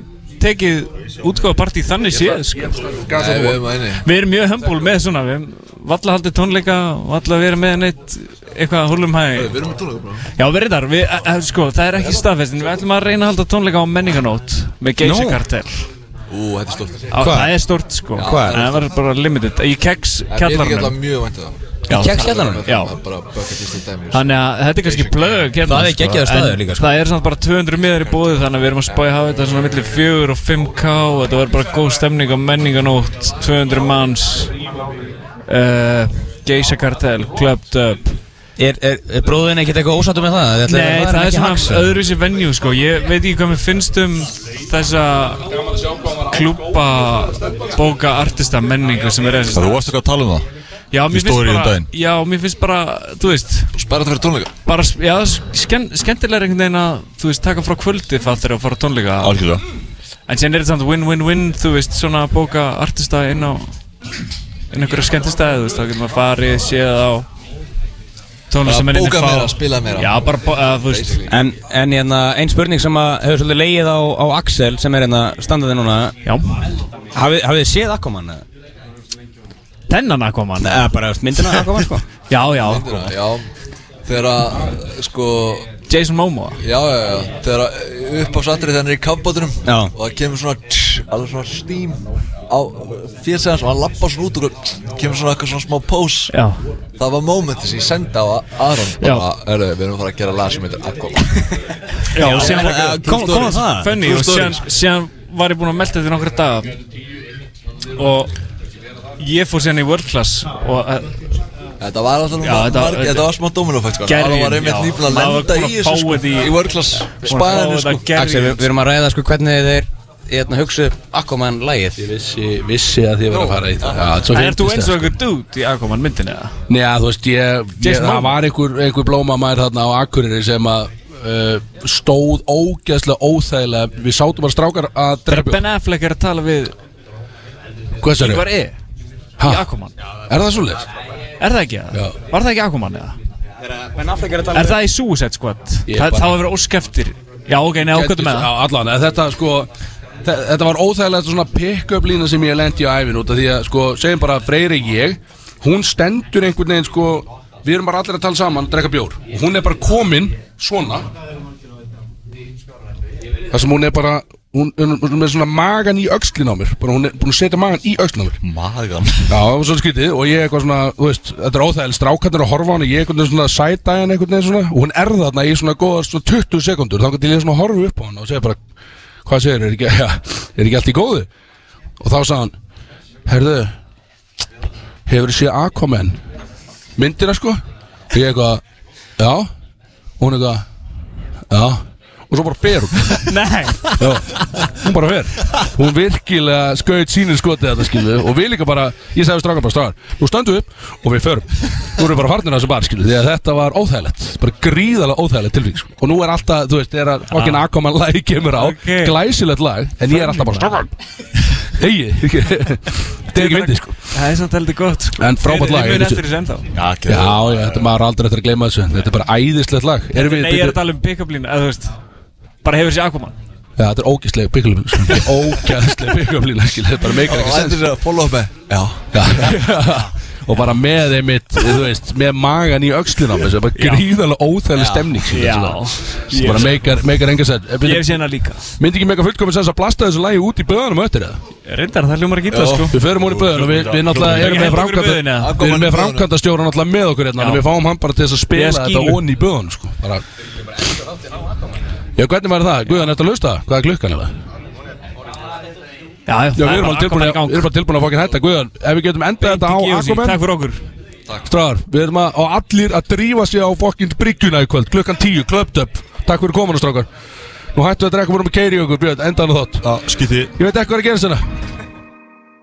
Speaker 7: tekið útgáfapartí þannig séð sko.
Speaker 10: Við erum að
Speaker 7: Við erum mjög hömbul með svona Við höfum valla haldið tónleika Valla verið með neitt Eitthvað húlum hæ.
Speaker 10: Við erum að tónleika
Speaker 7: Já, verið þar við, e, e, Sko, það er ekki staðfest en Við ætlum að reyna að halda tónleika á menninganót Með
Speaker 4: Nú.
Speaker 7: Kartel
Speaker 10: Ú, þetta er stórt.
Speaker 7: Á, Það er stort sko. Það verður bara limited. Í keks
Speaker 10: En ég er ekki alltaf mjög að það.
Speaker 7: Já,
Speaker 4: Í.
Speaker 10: Það er í dæmi
Speaker 7: Þannig að þetta er kannski plög hérna,
Speaker 4: Það er geggjaður staður
Speaker 7: en
Speaker 4: líka, sko.
Speaker 7: Það er samt bara 200 miðar í bóði Þannig að við erum að spája að hafa þetta svona millir 4 og 5k og Þetta verður bara góð stemning á menninganótt 200 manns uh, Geisha Kartel Clubbed Up
Speaker 4: Er, er, er bróðin ekkert eitthvað ósattu með það?
Speaker 7: Nei,
Speaker 4: fara
Speaker 7: það er svona
Speaker 4: eða?
Speaker 7: öðruvísi venue sko Ég veit ekki hvað mér finnst um þessa klúpa bóka artista menningu sem er
Speaker 10: Þú varst ekki að tala um það
Speaker 7: Já, mér finnst
Speaker 10: um
Speaker 7: bara
Speaker 10: daginn.
Speaker 7: Já, mér finnst bara, þú veist
Speaker 10: Sperrat fyrir tónleika
Speaker 7: bara, já, sken, skemmtilega einhvern veginn að þú veist, taka frá kvöldi fattir og fara á tónleika
Speaker 10: Algjörlega
Speaker 7: en sen er þetta samt win-win-win þú veist, svona bóka artista inn á inn á einhverja skemmtistæði þú veist, þá getur maður farið, séð á tónlistamennir
Speaker 10: bóka meira, spila meira.
Speaker 7: já, bara, bó- að, þú veist
Speaker 4: En, en hérna, ein spurning sem að hefur svolítið leið á, á Axel sem er hérna standaði núna
Speaker 7: já,
Speaker 4: Hafið, hafið þið séð Aquaman? eða?
Speaker 7: Þennan að koma hann
Speaker 4: Eða bara myndina Aquaman sko?
Speaker 7: já, já,
Speaker 10: Já. Þegar að, sko
Speaker 7: Jason Momoa?
Speaker 10: Já, já, já. Þegar að upp á satri þegar hann er í kampbátunum
Speaker 4: Já.
Speaker 10: Og það kemur svona tss, Alveg svona stím Á hans Og hann lappar svona út og Kemur svona eitthvað svona smá pose.
Speaker 7: Já,
Speaker 10: Það var momenti sem ég sendi á Aron.
Speaker 7: Já.
Speaker 10: Bara, Hörru, við erum að fara að gera lag sem heitir Aquaman.
Speaker 7: Já, og síðan
Speaker 4: Kom, kom það?
Speaker 7: funny
Speaker 10: True
Speaker 7: og síðan, síðan var ég búinn að melda þetta í nokkra daga. Og ég fór síðan í World Class og uh,
Speaker 10: Þetta var alltaf
Speaker 7: Já, þetta-
Speaker 10: marg,
Speaker 7: þetta-
Speaker 10: þetta var smá dominofætt sko.
Speaker 7: Gerðin,
Speaker 10: Aron var einmitt nýbúin að lenda í
Speaker 7: að
Speaker 10: þessu sko
Speaker 7: í-
Speaker 10: Í
Speaker 7: að fá
Speaker 10: spæðinu sko
Speaker 4: Axel, við, við erum að ræða sko hvernig þeir hérna, hugsu Aquaman lægið
Speaker 3: Ég vissi, vissi að þið verið að fara í það. Já, svo
Speaker 7: Er þú eins
Speaker 3: það,
Speaker 7: og einhver dude í Aquaman myndinni eða?
Speaker 3: Nei, ja, þú veist, ég, ég það var einhver, einhver blómamær þarna á Akureyri sem að uh, stóð ógeðslega óþægilega. Við sátum bara strákar að drepa
Speaker 7: Ben Affleck er að tala við
Speaker 3: Hvað sér
Speaker 7: Ingvar E
Speaker 3: Ha?
Speaker 7: í Aquaman
Speaker 3: Er það svoleiðis?
Speaker 7: Er það ekki það?
Speaker 3: Já.
Speaker 7: Var það ekki Aquaman eða?
Speaker 4: Ben Affleck er að
Speaker 7: Er það í Suicide Squad?
Speaker 3: Ég
Speaker 7: Það
Speaker 3: bara-
Speaker 7: þá hefur ósk eftir Já, ok, neða ákvæmdu með það
Speaker 3: allan, en þetta sko þe- Þetta var óþægilegt svona pick-up lína sem ég lendi á æfin út af því að sko, segjum bara Freyri ég hún stendur einhvern veginn sko við erum bara allir að tala saman, drekka bjór og hún er bara komin svona þar sem hún er bara hún, er með svona magan í öxlin á mér. Bara hún er búin að setja magan í öxlin á mér.
Speaker 2: Magan
Speaker 3: Já, það var svona skytið og ég eitthvað svona, þú veist, þetta er óþægileg. Strákarnir að horfa á hana, ég einhvern veginn svona sæta henni einhvern veginn svona. Og hún er þarna í svona góða svona 20 sekundur, þá til ég svona horfa upp á hana og segja bara, hvað segir, er ekki, ja, er ekki allt í góðu? Og þá sagði hann, herðu, hefur þið séð Aquaman? Myndina sko? Og ég eitthvað, já, og hún eitthvað, já, og svo bara fer hún.
Speaker 7: Nei.
Speaker 3: Já, hún bara fer. Hún virkilega skaut sínir skotið þetta skilu Og við líka bara, ég sagði strákar bara strákar Nú stöndum við upp og við förum. Nú erum við bara farnir að þessu bar skilu Því að þetta var óþægilegt. Bara gríðalega óþægilegt tilvík sko. Og nú er alltaf, þú veist, þegar að fokkin Aquaman lag kemur á
Speaker 7: Ok.
Speaker 3: Glæsilegt lag En ég er alltaf bara strákar Hegi Þetta er ekki myndið sko.
Speaker 7: Það er samt heldur gott sko.
Speaker 3: En frábært lag,
Speaker 7: mun
Speaker 3: veit
Speaker 7: eftir þessu ennþá.
Speaker 2: Já, ekki
Speaker 3: Já, já, þetta maður aldrei eftir að gleyma þessu. Þetta er bara æðislegt lag. Erum við,
Speaker 7: Nei, ég er að tala um pick-up línu Eða þú veist Bara hefur sér Aquaman.
Speaker 3: Já, þetta er ógæslega pick-up Þetta er ógæslega skil Þetta bara meikar ekki sens.
Speaker 2: þetta er að follow up með. Já.
Speaker 3: Og bara með einmitt, þú veist, með magan í mér, sem er bara gríðarlega óþægileg stemning
Speaker 7: Já.
Speaker 3: þetta bara meikar, meikar enga sett
Speaker 7: Ég hef séð hana líka.
Speaker 3: Myndi ekki meika fullkomin sens að blasta þessu lægi út í böðanum öttir eða?
Speaker 7: Reyndar, það hljómar ekki illa sko.
Speaker 3: Við förum hún í böðan og við, við náttúrulega erum með
Speaker 7: Hentu okkur í
Speaker 3: framkvæmda
Speaker 7: Já.
Speaker 3: bara þess þetta bara hvernig var það? Guðan, ertu að lausta? Hvað er klukkan eða?
Speaker 7: Já, já,
Speaker 3: Já, við erum alveg tilbúin að, við erum bara tilbúin að fokkin hætta. Guðan, ef við getum endað þetta á Aquaman.
Speaker 7: Takk fyrir okkur.
Speaker 3: Stráðar, við erum að, á allir að drífa sig á fokkin bryggjuna í kvöld. Klukkan 10, klöpt upp Takk fyrir kominu strákar. Nú hættu við að drekka, vorum að keiri okkur, Björn, endan á þátt.
Speaker 2: Já, skýtti
Speaker 3: Ég veit ekki hvað er að gera svona